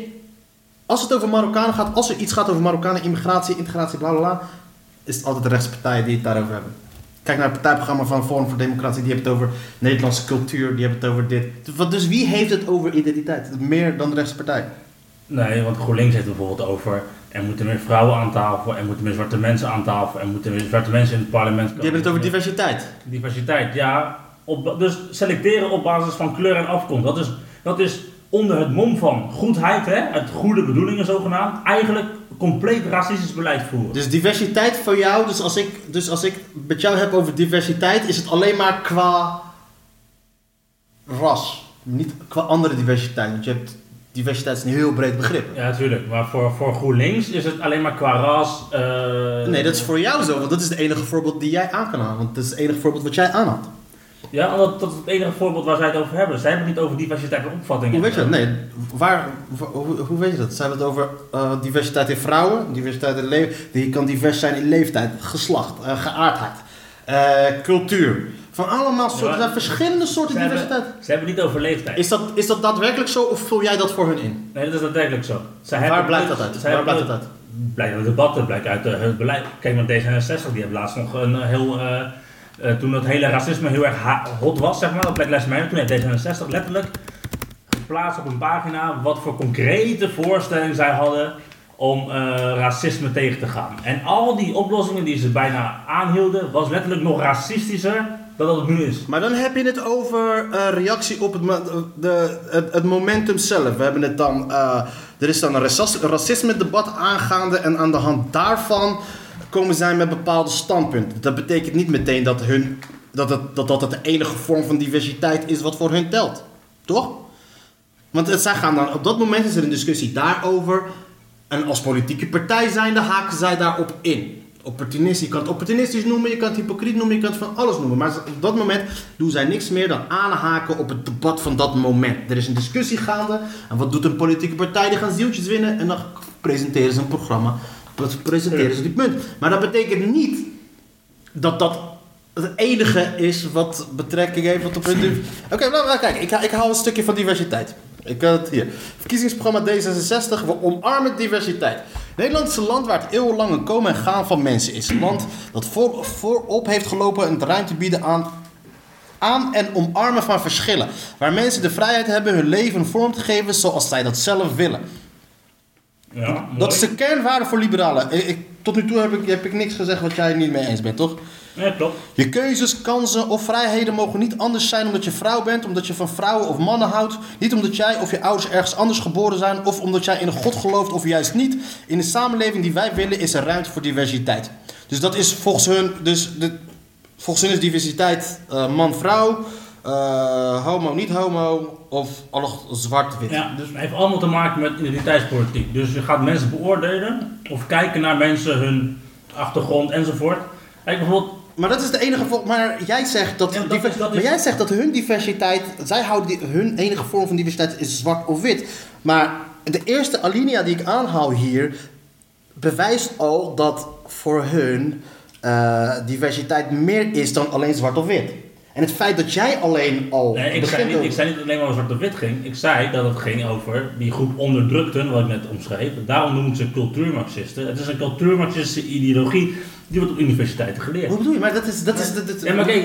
als het over Marokkanen gaat, als er iets gaat over Marokkanen, immigratie, integratie, bla bla bla, is het altijd de rechtspartijen die het daarover hebben. Kijk naar het partijprogramma van Forum voor Democratie, die hebben het over Nederlandse cultuur, die hebben het over dit. Wat- Dus wie heeft het over identiteit? Meer dan de rechtspartij. Nee, want GroenLinks heeft het bijvoorbeeld over... er moeten meer vrouwen aan tafel, er moeten meer zwarte mensen aan tafel... er moeten meer zwarte mensen in het parlement komen. Die hebben het over diversiteit. Diversiteit, ja. Op, dus selecteren op basis van kleur en afkomst. Dat is, dat is onder het mom van goedheid, hè, het goede bedoelingen zogenaamd, eigenlijk compleet racistisch beleid voeren. Dus diversiteit voor jou, dus als ik, dus als ik met jou heb over diversiteit, is het alleen maar qua ras. Niet qua andere diversiteit. Want je hebt, diversiteit is een heel breed begrip. Ja, natuurlijk. Maar voor, voor GroenLinks is het alleen maar qua ras. eh, Nee, dat is voor jou zo, want dat is het enige voorbeeld die jij aan kan halen. Want dat is het enige voorbeeld wat jij aanhaalt. Ja, omdat dat is het enige voorbeeld waar zij het over hebben. Zij hebben het niet over diversiteit en opvattingen. Hoe weet je dat? Nee, waar, wa- hoe, hoe weet je dat? Zijn we het over eh, diversiteit in vrouwen, diversiteit in leven? Die kan divers zijn in leeftijd, geslacht, eh, geaardheid, cultuur. Van allemaal soorten, er verschillende soorten Ze hebben, diversiteit. ze hebben het niet over leeftijd. Is dat, is dat daadwerkelijk zo of vul jij dat voor hun in? Nee, dat is daadwerkelijk zo. Zij Waar hebben- blijkt dat uit? Waar hebben- blijkt dat uit? Blijkt uit debatten, blijkt uit eh, het beleid. Kijk, maar D66 die hebben laatst nog een eh, heel... eh, toen het hele racisme heel erg hot was, zeg maar, op Black Lives Matter, toen heeft D66 letterlijk geplaatst op een pagina wat voor concrete voorstellingen zij hadden om racisme tegen te gaan. En al die oplossingen die ze bijna aanhielden, was letterlijk nog racistischer dat het nu is. Maar dan heb je het over eh, reactie op het, de, het, momentum zelf. We hebben het dan, eh, er is dan een racis- racisme-debat aangaande en aan de hand daarvan komen zij met bepaalde standpunten. Dat betekent niet meteen dat, hun, dat, het, dat, dat het de enige vorm van diversiteit is wat voor hun telt. Toch? Want het, zij gaan dan, op dat moment is er een discussie daarover. En als politieke partij zijnde haken zij daarop in. Opportunistisch, je kan het opportunistisch noemen, je kan het hypocriet noemen, je kan het van alles noemen. Maar op dat moment doen zij niks meer dan aanhaken op het debat van dat moment. Er is een discussie gaande. En wat doet een politieke partij? Die gaan zieltjes winnen en dan presenteren ze een programma. Dat presenteren ze die punt. Maar dat betekent niet dat dat het enige is wat betrekking heeft op hun... div- Oké, laten we kijken. Ik, ik haal een stukje van diversiteit. Ik had het hier. Verkiezingsprogramma D66. We omarmen diversiteit. Nederland is een land waar het eeuwenlang een komen en gaan van mensen is. Een land dat voor, voorop heeft gelopen en de ruimte bieden aan aan en omarmen van verschillen. Waar mensen de vrijheid hebben hun leven vorm te geven zoals zij dat zelf willen. Ja. Dat is de kernwaarde voor liberalen. Ik, ik- tot nu toe heb ik, heb ik niks gezegd wat jij het niet mee eens bent, toch? Ja, klopt. Je keuzes, kansen of vrijheden mogen niet anders zijn omdat je vrouw bent, omdat je van vrouwen of mannen houdt. Niet omdat jij of je ouders ergens anders geboren zijn of omdat jij in een god gelooft of juist niet. In de samenleving die wij willen is er ruimte voor diversiteit. Dus dat is volgens hun, dus de, volgens hun is diversiteit eh, man-vrouw, eh, homo, niet homo of alle zwart-wit. Ja, dus het heeft allemaal te maken met identiteitspolitiek. Dus je gaat mensen beoordelen of kijken naar mensen, hun achtergrond enzovoort. Kijk bijvoorbeeld, Maar dat is de enige vorm. Maar jij zegt dat, Ja, dat diver- is- dat is- maar jij zegt dat hun diversiteit. Zij houden die, hun enige vorm van diversiteit is zwart of wit. Maar de eerste alinea die ik aanhaal hier bewijst al dat voor hun eh, diversiteit meer is dan alleen zwart of wit. En het feit dat jij alleen al. nee, ik, zei niet, ik zei niet alleen maar over zwart of wit ging. Ik zei dat het ging over die groep onderdrukten, wat ik net omschreef. Daarom noemen ze cultuurmarxisten. Het is een cultuurmarxistische ideologie die wordt op universiteiten geleerd. Hoe bedoel je? Maar dat is. Dat is dat, dat- Ja, maar kijk,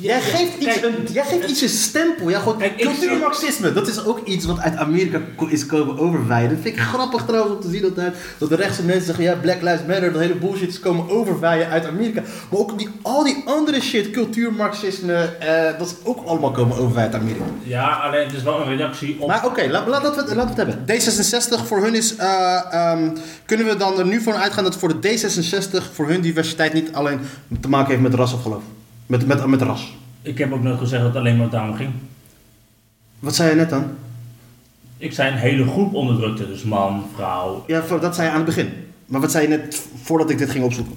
Jij geeft, iets, kijk, een, jij geeft iets een stempel. Ja, gewoon cultuurmarxisme. Dat is ook iets wat uit Amerika is komen overwaaien. Dat vind ik grappig trouwens om te zien dat, uit, dat de rechtse mensen zeggen... Ja, Black Lives Matter, dat hele bullshit is komen overwaaien uit Amerika. Maar ook die, al die andere shit, cultuurmarxisme... eh, dat is ook allemaal komen overwaaien uit Amerika. ja, alleen het is wel een reactie op... Maar oké, laat, laten, we het, laten we het hebben. D66 voor hun is... ehm, kunnen we dan er nu van uitgaan dat voor de D66... voor hun diversiteit niet alleen te maken heeft met ras of geloof? Met, met, met ras. Ik heb ook nooit gezegd dat het alleen maar daarom ging. Wat zei je net dan? Ik zei een hele groep onderdrukte, dus man, vrouw. Ja, dat zei je aan het begin. Maar wat zei je net voordat ik dit ging opzoeken?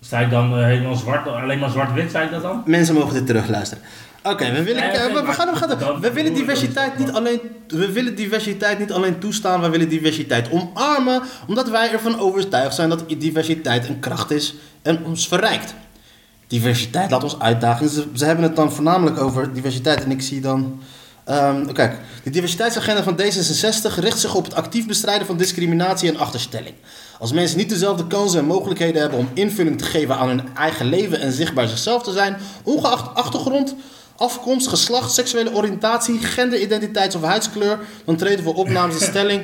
Zei ik dan eh, helemaal zwart, alleen maar zwart-wit, zei ik dat dan? Mensen mogen dit terugluisteren. Oké, we willen, Nee, eh, we, we gaan, we, gaan, we willen diversiteit niet alleen, we willen diversiteit niet alleen toestaan, we willen diversiteit omarmen, omdat wij ervan overtuigd zijn dat diversiteit een kracht is en ons verrijkt. Diversiteit laat ons uitdagen. Ze, ze hebben het dan voornamelijk over diversiteit en ik zie dan. Ehm, kijk, de diversiteitsagenda van D66 richt zich op het actief bestrijden van discriminatie en achterstelling. Als mensen niet dezelfde kansen en mogelijkheden hebben om invulling te geven aan hun eigen leven en zichtbaar zichzelf te zijn, ongeacht achtergrond, afkomst, geslacht, seksuele oriëntatie, genderidentiteit of huidskleur, dan treden we op namens de stelling.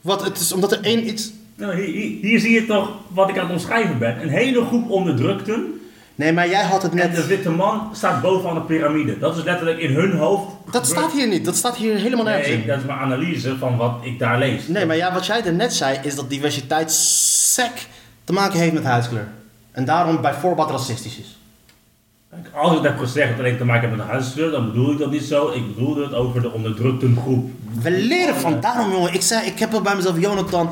Wat het is, omdat er één iets. Nou, hier, hier- hier zie je toch wat ik aan het omschrijven ben. Een hele groep onderdrukten. Nee, maar jij had het En de net... witte man staat bovenaan de piramide. Dat is letterlijk in hun hoofd. Dat staat hier niet. Dat staat hier helemaal nergens Nee, in. dat is mijn analyse van wat ik daar lees. Nee, maar ja, wat jij er net zei, is dat diversiteit sec te maken heeft met huidskleur. En daarom bij voorbaat racistisch is. Als ik dat gezegd dat alleen te maken heeft met huidskleur, dan bedoel ik dat niet zo. Ik bedoelde het over de onderdrukte groep. We leren van daarom, jongen. Ik zei, ik heb wel bij mezelf, Jonathan,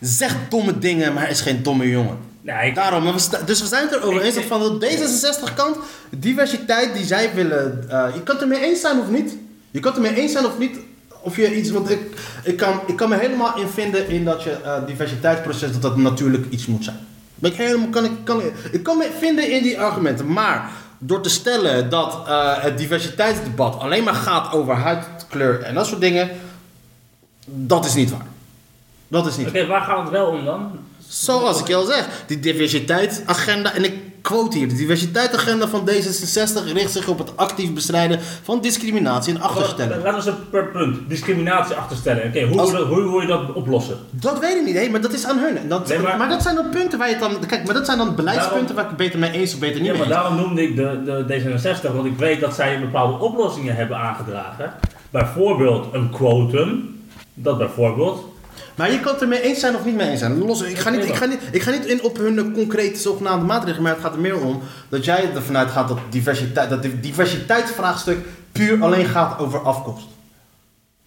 zeg domme dingen, maar hij is geen domme jongen. Nee, ik, Daarom, maar we dus we zijn het erover eens dat van de D66-kant, diversiteit die zij willen, eh, je kan het ermee eens zijn of niet. Je kan het ermee eens zijn of niet, of je iets, want ik, ik, kan, ik kan me helemaal in vinden in dat je eh, diversiteitsproces, dat dat natuurlijk iets moet zijn. Ben ik, helemaal, kan, ik, kan, ik kan me vinden in die argumenten, maar door te stellen dat eh, het diversiteitsdebat alleen maar gaat over huidkleur en dat soort dingen, dat is niet waar. Dat is niet Oké, waar gaat het wel om dan? Zoals ik je al zeg, die diversiteitsagenda, en ik quote hier, de diversiteitsagenda van D66 richt zich op het actief bestrijden van discriminatie en achterstelling. Laten we eens per punt discriminatie achterstellen. Oké, hoe, Als- hoe wil je dat oplossen? Dat weet ik niet, hè, maar dat is aan hun. Dat, Nee, maar... maar- dat zijn dan punten waar je het dan, kijk, maar dat zijn dan beleidspunten Daarom- waar ik het beter mee eens of beter niet Ja, mee maar eens. daarom noemde ik de, de D66, want ik weet dat zij bepaalde oplossingen hebben aangedragen. Bijvoorbeeld een quotum. Dat bijvoorbeeld. Maar je kan het ermee eens zijn of niet mee eens zijn. Los, ik, ga niet, ik, ga niet, ik ga niet in op hun concrete zogenaamde maatregelen, maar het gaat er meer om dat jij ervan uitgaat dat, diversiteit, dat diversiteitsvraagstuk puur alleen gaat over afkomst.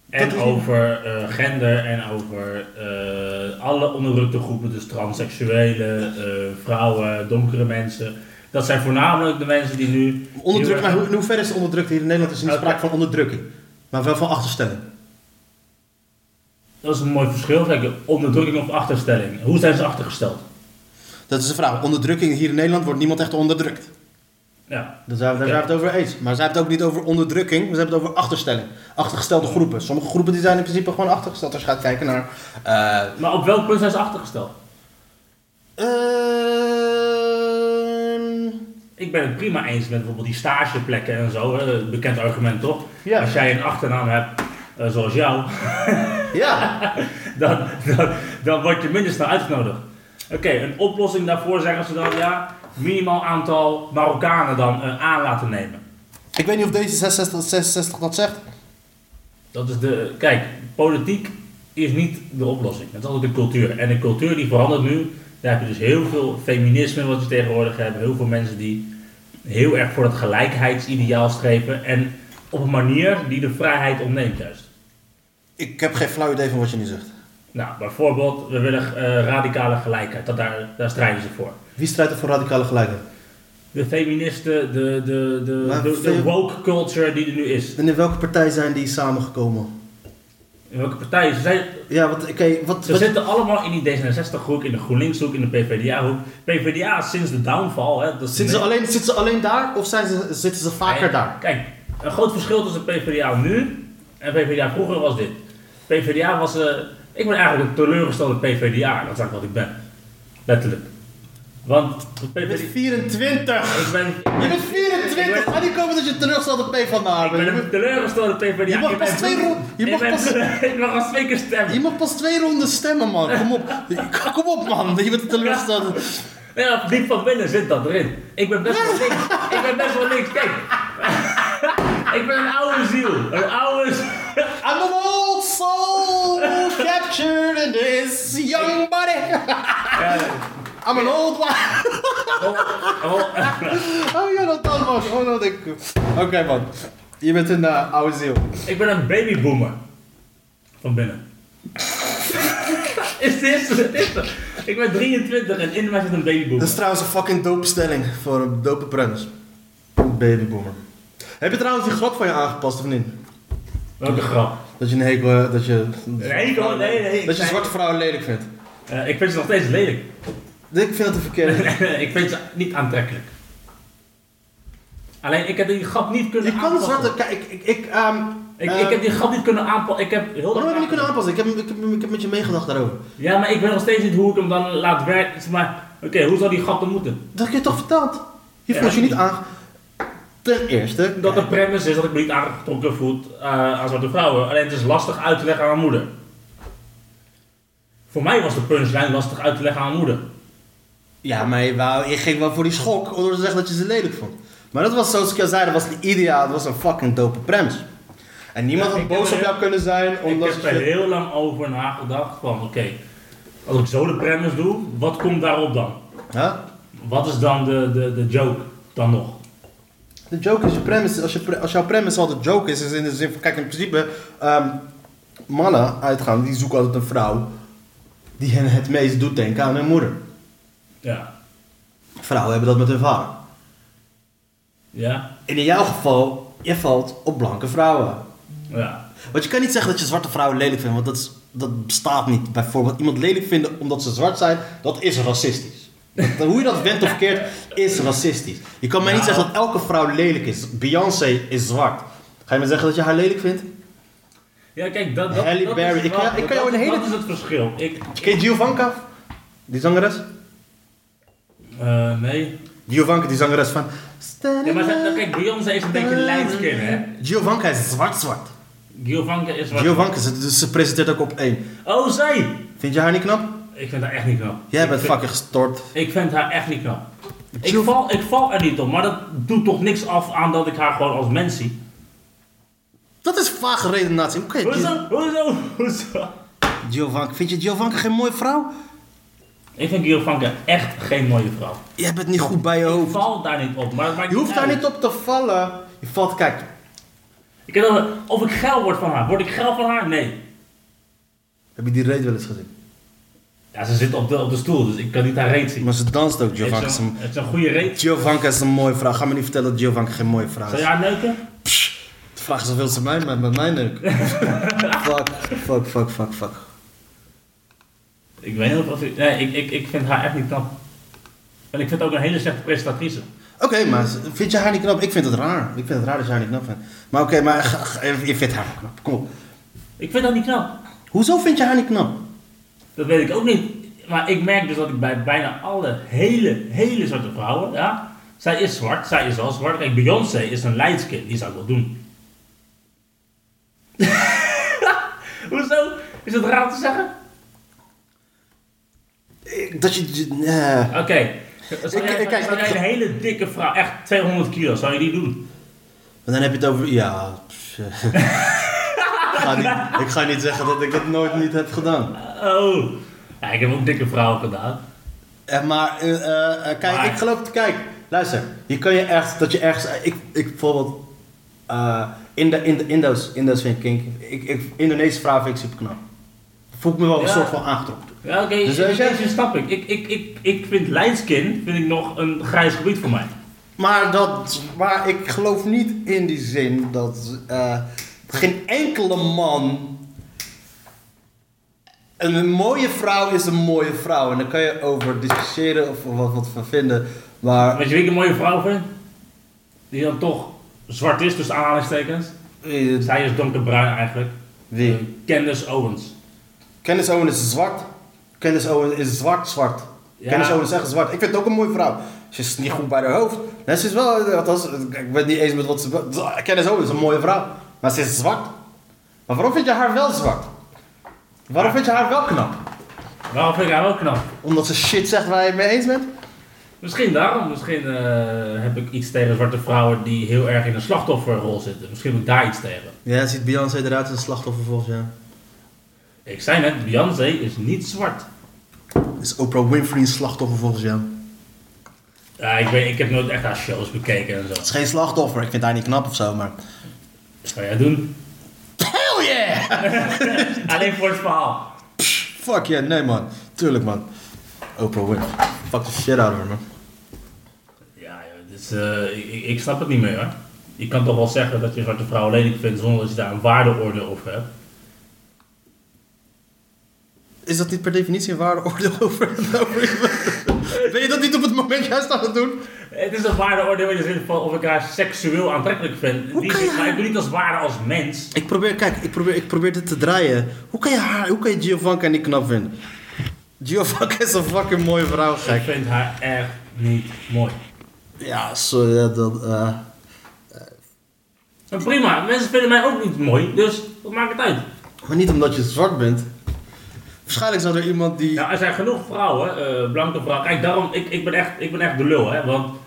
En over eh, gender en over eh, alle onderdrukte groepen, dus transseksuelen, eh, vrouwen, donkere mensen. Dat zijn voornamelijk de mensen die nu. Onderdruk, heel maar hoe, hoeverre is onderdrukt hier in Nederland? is er niet sprake van onderdrukking, maar wel van achterstelling. Dat is een mooi verschil. Kijk, onderdrukking of achterstelling. Hoe zijn ze achtergesteld? Dat is de vraag. Onderdrukking hier in Nederland wordt niemand echt onderdrukt. Ja. Daar zijn, daar Oké. zijn we het over eens. Maar zij hebben het ook niet over onderdrukking, we hebben het over achterstelling. Achtergestelde groepen. Sommige groepen die zijn in principe gewoon achtergesteld. Als je gaat kijken naar... eh, Maar op welk punt zijn ze achtergesteld? ehm, Ik ben het prima eens met bijvoorbeeld die stageplekken en zo. Hè, een bekend argument toch? Ja. Als jij een achternaam hebt, eh, zoals jou, ja. dan, dan, dan word je minder snel uitgenodigd. Oké, een oplossing daarvoor zeggen ze dan ja, minimaal aantal Marokkanen dan eh, aan laten nemen. Ik weet niet of deze 66, 66 dat zegt. Dat is de, kijk, politiek is niet de oplossing. Het is altijd de cultuur. En de cultuur die verandert nu. Daar heb je dus heel veel feminisme wat je tegenwoordig hebt. Heel veel mensen die heel erg voor het gelijkheidsideaal streven. En op een manier die de vrijheid ontneemt juist. Ik heb geen flauw idee van wat je nu zegt. Nou, bijvoorbeeld, we willen eh, radicale gelijkheid. Dat daar, daar strijden ze voor. Wie strijdt er voor radicale gelijkheid? De feministen, de, de, de, Maar de, de woke culture die er nu is. En in welke partij zijn die samengekomen? In welke partijen? Ze, zijn, Ja, wat, oké, wat, ze wat- zitten allemaal in die D66-hoek, in de GroenLinks-hoek, in de PvdA-hoek. PvdA sinds de downfall. Hè, dat zitten, ze alleen, zitten ze alleen daar of zijn ze, zitten ze vaker daar? Kijk, een groot verschil tussen PvdA nu en PvdA vroeger was dit. PvdA was... eh ik ben eigenlijk een teleurgestelde PvdA. Dat is eigenlijk wat ik ben. Letterlijk. Want Je bent PvdA... 24! Ik ben... Je bent 24! Ik ben- Ga niet komen dat je terugstelde P van de Ik ben een teleurgestelde PvdA. Je mag pas twee je mag pas- Ik mag pas twee keer stemmen. Je mag pas twee ronden stemmen, man. Kom op. Kom op, man. Je bent teleurgesteld. Ja, diep van binnen zit dat erin. Ik ben best wel links. Ik ben best wel links. Kijk. ik ben een oude ziel. Een oude... I'm an old soul captured in this young body. I'm an old one. Oh, ja, dat dan was. Oh, dat ik. Oké, man. Je bent een eh, oude ziel. ik ben een babyboomer. Van binnen. is dit? Is dit? Ik ben 23 en in mij zit een Dat babyboomer. is trouwens een fucking dope stelling voor een dope premise. Babyboomer. Heb je trouwens die grap van je aangepast of niet? Welke grap? Dat je een hekel, dat je... Nee, ik- nee, nee, ik Dat je zwarte vrouwen lelijk vindt. Eh, ik vind ze nog steeds lelijk. Ik vind dat een verkeerde. ik vind ze niet aantrekkelijk. Alleen ik heb die grap niet kunnen Je kan aanpassen. zwarte... Kijk, ik... ik, ik ehm, Ik, eh, ik heb die grap niet kunnen aanpassen. Ik heb heel Waarom heb je niet kunnen aanpassen? Ik heb, ik, heb, ik heb met je meegedacht daarover. Ja, maar ik weet nog steeds niet hoe ik hem dan laat werken. Zeg Maar oké, hoe zou die grap dan moeten? Dat heb je toch verteld? Je Ja. voelt je niet aan... Ten eerste... Dat de premise is dat ik me niet aangetrokken voel eh, aan zwarte vrouwen. Alleen het is lastig uit te leggen aan mijn moeder. Voor mij was de punchline lastig uit te leggen aan mijn moeder. Ja, maar je, wou, je ging wel voor die schok door te zeggen dat je ze lelijk vond. Maar dat was zoals ik al zei, dat was niet ideaal. Dat was een fucking dope premise. En niemand Ja, had ik boos op jou kunnen zijn, Ik omdat heb er heel lang over nagedacht van oké, als ik zo de premise doe, wat komt daarop dan? Huh? Wat is dan de, de, de joke dan nog? De joke is je premise. Als, je, pre- als jouw premise al de joke is, is in de zin van... Kijk, in principe... ehm, mannen uitgaan, die zoeken altijd een vrouw... die hen het meest doet denken aan hun moeder. Ja. Vrouwen hebben dat met hun vader. Ja? En in jouw geval, je valt op blanke vrouwen. Ja. Want je kan niet zeggen dat je zwarte vrouwen lelijk vindt, want dat, is, dat bestaat niet. Bijvoorbeeld iemand lelijk vinden omdat ze zwart zijn, dat is racistisch. Dat- hoe je dat wendt of verkeerd, is racistisch. Je kan mij niet Nou. zeggen dat elke vrouw lelijk is. Beyoncé is zwart. Ga je me zeggen dat je haar lelijk vindt? Ja, kijk, dat, dat, Halle dat Berry. is Ik kan- ik kan jou een hele- dat is het verschil. Ik, Ken je Giovanka? Die zangeres? eh, nee. Giovanka, die zangeres van... Ja, maar ze- kijk, Beyoncé is een beetje lijnskin, hè? Giovanka is zwart-zwart. Giovanka is wat... Giovanka, ze, ze presenteert ook op één. Oh, zij! Vind je haar niet knap? Ik vind haar echt niet knap. Jij ik bent vind, fucking gestort. Ik vind haar echt niet knap. Ik val, ik val er niet op, maar dat doet toch niks af aan dat ik haar gewoon als mens zie. Dat is vage redenatie. Hoe kan je Hoezo? Hoezo? Hoezo? Giovanka, vind je Giovanka geen mooie vrouw? Ik vind Giovanka echt geen mooie vrouw. Jij bent niet goed bij je Ik hoofd. val daar niet op, maar maakt Je hoeft daar uit. niet op te vallen. Je valt, kijk. Ik heb dan- of ik geil word van haar. Word ik geil van haar? Nee. Heb je die reet wel eens gezien? Ja, ze zit op de, op de stoel, dus ik kan niet haar reet zien. Maar ze danst ook, Giovanka. is is het is een goede reet. Giovanka is een mooie vrouw. Ga me niet vertellen dat Giovanka geen mooie vrouw is. je haar neuken? Vraag zoveel ze mij, maar met mij neuk. fuck, fuck, fuck, fuck, fuck. Ik weet niet of ik... Nee, ik, ik, ik vind haar echt niet knap. En ik vind het ook een hele slechte presentatrice. Oké, maar vind je haar niet knap? Ik vind het raar. Ik vind het raar dat je haar niet knap vindt. Maar oké, maar je vindt haar wel knap. Kom op. Ik vind dat niet knap. Hoezo vind je haar niet knap? Dat weet ik ook niet. Maar ik merk dus dat ik bij bijna alle hele, hele zwarte vrouwen, ja, zij is zwart, zij is wel zwart. Kijk, Beyoncé is een lightskin, die zou ik wel doen. Hoezo? Is het raar te zeggen? Dat je... eh, Oké. Zou jij- kijk, zou jij ik- een hele dikke vrouw, echt 200 kilo, zou je die doen? En dan heb je het over... Ja... ik, ga niet, ik ga niet zeggen dat ik dat nooit niet heb gedaan. Oh. Ja, ik heb ook dikke vrouwen gedaan. Eh, maar, eh, kijk, Maar- ik geloof, kijk, luister, hier kan je ergens, dat je ergens, ik, ik bijvoorbeeld, eh, in de, in de Indo's, Indo's vind ik kink, ik, ik, Indonesische vrouwen vind ik super knap. Voel ik me wel een soort van aangetrokken. Ja, oké, Dus als jij- snap ik. Ik, ik, ik. ik vind lightskin vind ik nog een grijs gebied voor mij. Maar, dat, maar ik geloof niet in die zin dat eh, geen enkele man, een mooie vrouw is een mooie vrouw. En daar kan je over discussiëren of wat, wat van vinden, maar... Weet je wie ik een mooie vrouw vind? Die dan toch zwart is, tussen aanhalingstekens. eh, Zij is donkerbruin eigenlijk. Wie? Eh, Candace Owens. Candice Owens is zwart. Candice Owens is zwart, zwart. Ja. Owens is echt zwart. Ik vind het ook een mooie vrouw. Ze is niet goed bij haar hoofd. Nee, ze is wel, althans, ik ben niet eens met wat ze... Candice Owens is een mooie vrouw. Maar ze is zwart. Maar waarom vind je haar wel zwart? Waarom vind je haar wel knap? Waarom vind ik haar ook knap? Omdat ze shit zegt waar je het mee eens bent? Misschien daarom. Misschien eh, heb ik iets tegen zwarte vrouwen die heel erg in een slachtofferrol zitten. Misschien heb ik daar iets tegen. Ja, ziet Beyoncé eruit als een slachtoffer volgens jou. Ik zei net, Beyoncé is niet zwart. Is Oprah Winfrey een slachtoffer volgens jou? Ja, ik, weet, ik heb nooit echt haar shows bekeken en zo. Het is geen slachtoffer. Ik vind haar niet knap of zo, maar... Kan jij doen. Hell yeah! Alleen voor het verhaal. Fuck yeah, nee man. Tuurlijk man. Oprah Winfrey. Fuck the shit out of her man. Ja, dus, eh, ik, ik- snap het niet meer hoor. Je kan toch wel zeggen dat je een zwarte vrouw lelijk vindt zonder dat je daar een waardeoordeel over hebt. Is dat niet per definitie een waardeoordeel over, over Ben je dat niet op het moment juist aan het doen? Het is een waardeoordeel in de zin van of ik haar seksueel aantrekkelijk vind. Hoe Die kan zin, je maar ik niet als waarde als mens. Ik probeer, kijk, ik probeer, ik probeer dit te draaien. Hoe kan je haar, hoe kan je Giovanka niet knap vinden? Giovanka is een fucking mooie vrouw, Ik gek. vind haar echt niet mooi. Ja, sorry, dat, dat, eh, Maar prima, mensen vinden mij ook niet mooi, dus wat maakt het uit? Maar niet omdat je zwart bent. Waarschijnlijk zou er iemand die... Nou, er zijn genoeg vrouwen, eh, blanke vrouwen. Kijk, daarom, ik, ik, ben echt, ik ben echt de lul, hè. Want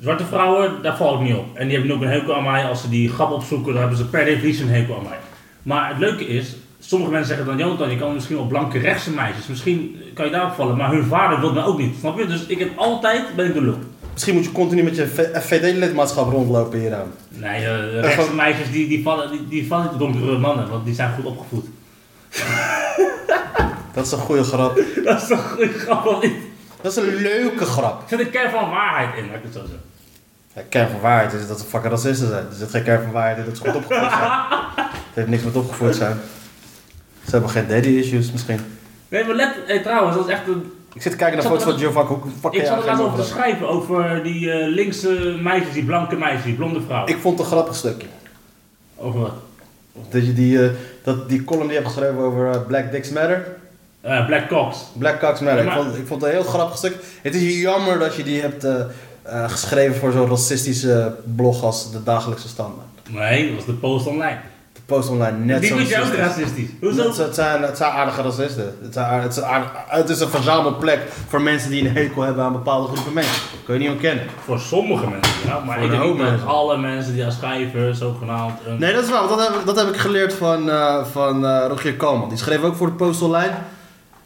zwarte vrouwen, daar val ik niet op. En die hebben ook een hekel aan mij. Als ze die grap opzoeken, dan hebben ze per definitie een hekel aan mij. Maar het leuke is, sommige mensen zeggen dan, Jonathan, je kan misschien wel blanke rechtse meisjes. Misschien kan je daarop vallen, maar hun vader wil mij ook niet. Snap je? Dus ik heb altijd, ben ik de lul. Misschien moet je continu met je FVD-lidmaatschap rondlopen hier aan. Nee, eh, de rechtse meisjes die, die, vallen, die, die vallen niet donkere mannen, want die zijn goed opgevoed. Dat is een goede grap. Dat is een goede grap? Dat is een leuke grap. Er zit een kern van waarheid in, laat ik het zo zeggen. Ja, kern van waarheid is dat ze fucking racisten zijn. Er zit geen kern van waarheid in dat ze goed opgevoed zijn. Het heeft niks met opgevoed zijn. Ze hebben geen daddy issues misschien. Nee, maar let, hey, trouwens, dat is echt een... Ik zit te kijken naar foto's van Giovanni. Hoe fuck Ik zat er laatst over te schrijven, over die eh, linkse meisjes, die blanke meisjes, die blonde vrouwen. Ik vond het een grappig stukje. Over wat? Dat je die, eh, dat, die column die je hebt geschreven over eh, Black Dicks Matter. Eh, Black Cox. Black Cocks Matter. Ja, maar- ik, vond, ik vond het een heel grappig stuk. Het is jammer dat je die hebt eh, eh, geschreven voor zo'n racistische blog als de dagelijkse standaard. Nee, dat was de post online. De post online net die zo vind je ook racistisch. Hoezo? Het, het, zijn, het zijn aardige racisten. Het, zijn aardige- het, het is een verzamelplek voor mensen die een hekel hebben aan bepaalde groepen mensen. Kun je niet ontkennen. Voor sommige mensen, ja. Maar Voor ik denk niet alle mensen die daar schrijven, zogenaamd... Een... Nee, dat is waar. Dat heb, dat heb ik geleerd van, van Rogier Koolman. Die schreef ook voor de Post Online.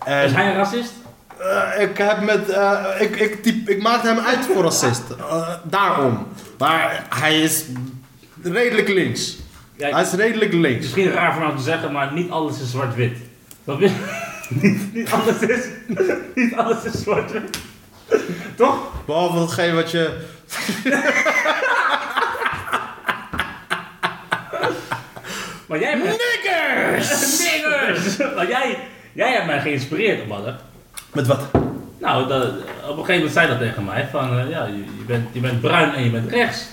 En, Is hij een racist? eh, ik, heb met, eh, ik, ik, typ, ik maakte hem uit voor racist. Eh, daarom. Maar hij is redelijk links. Ja, Hij is redelijk is links. misschien raar van te zeggen, maar niet alles is zwart-wit. Dat weet niet, niet alles is, niet alles is zwart-wit. Toch? Behalve datgene wat je... Maar jij. Niggers! Niggers! Maar jij, jij hebt mij geïnspireerd, Badder. Met wat? Nou, dat, op een gegeven moment zei dat tegen mij, van eh, ja, je, je bent, je bent bruin en je bent rechts.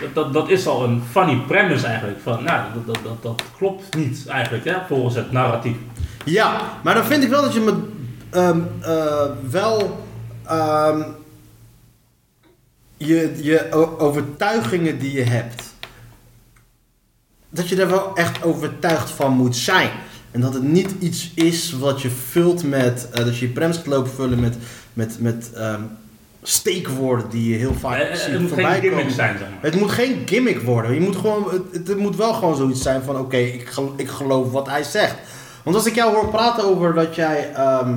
Dat, dat, dat is al een funny premise eigenlijk, van nou, dat, dat, dat, dat klopt niet eigenlijk, hè, volgens het narratief. Ja, maar dan vind ik wel dat je me ehm, eh, wel ehm, je, je overtuigingen die je hebt, dat je daar wel echt overtuigd van moet zijn. En dat het niet iets is wat je vult met, eh, dat je je prems vullen met, met, met ehm, steekwoorden die je heel vaak eh, ziet het moet voorbij geen gimmick komen. zijn, zeg maar. Het moet geen gimmick worden. Je moet gewoon, het, het moet wel gewoon zoiets zijn van: oké, ik, gel- ik geloof wat hij zegt. Want als ik jou hoor praten over dat jij. ehm,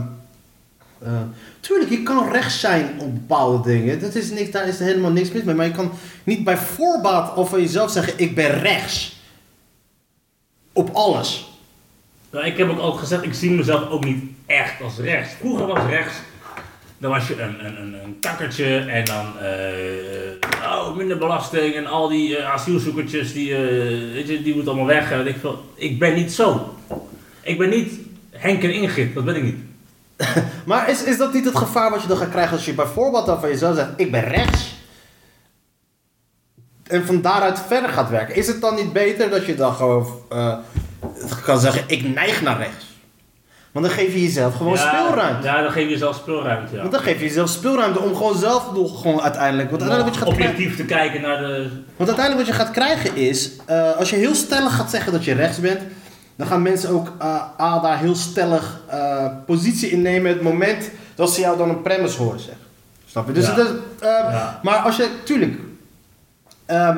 eh, tuurlijk, je kan rechts zijn op bepaalde dingen. Dat is niks, daar is er helemaal niks mis mee. Maar je kan niet bij voorbaat al van jezelf zeggen: ik ben rechts. Op alles. Nou, ik heb ook al gezegd, ik zie mezelf ook niet echt als rechts. Vroeger was rechts, dan was je een, een, een, een kakkertje en dan, eh, oh, minder belasting en al die eh, asielzoekertjes, die, eh, weet je, die moeten allemaal weg. En ik, ik ben niet zo. Ik ben niet Henk en Ingrid, dat ben ik niet. Maar is, is dat niet het gevaar wat je dan gaat krijgen als je bij voorbaat dan van jezelf zegt: ik ben rechts? En van daaruit verder gaat werken. Is het dan niet beter dat je dan gewoon eh, kan zeggen: ik neig naar rechts? Want dan geef je jezelf gewoon ja, speelruimte. Ja, dan geef je jezelf speelruimte, ja. Want dan geef je jezelf speelruimte om gewoon zelf nog gewoon uiteindelijk. Want uiteindelijk wat je gaat objectief te kijken naar de... want uiteindelijk wat je gaat krijgen is, eh, als je heel stellig gaat zeggen dat je rechts bent, dan gaan mensen ook eh, A, daar heel stellig eh, positie in nemen het moment dat ze jou dan een premise horen zeggen. Snap je? Dus Ja. dat. Maar als je, tuurlijk, ehm,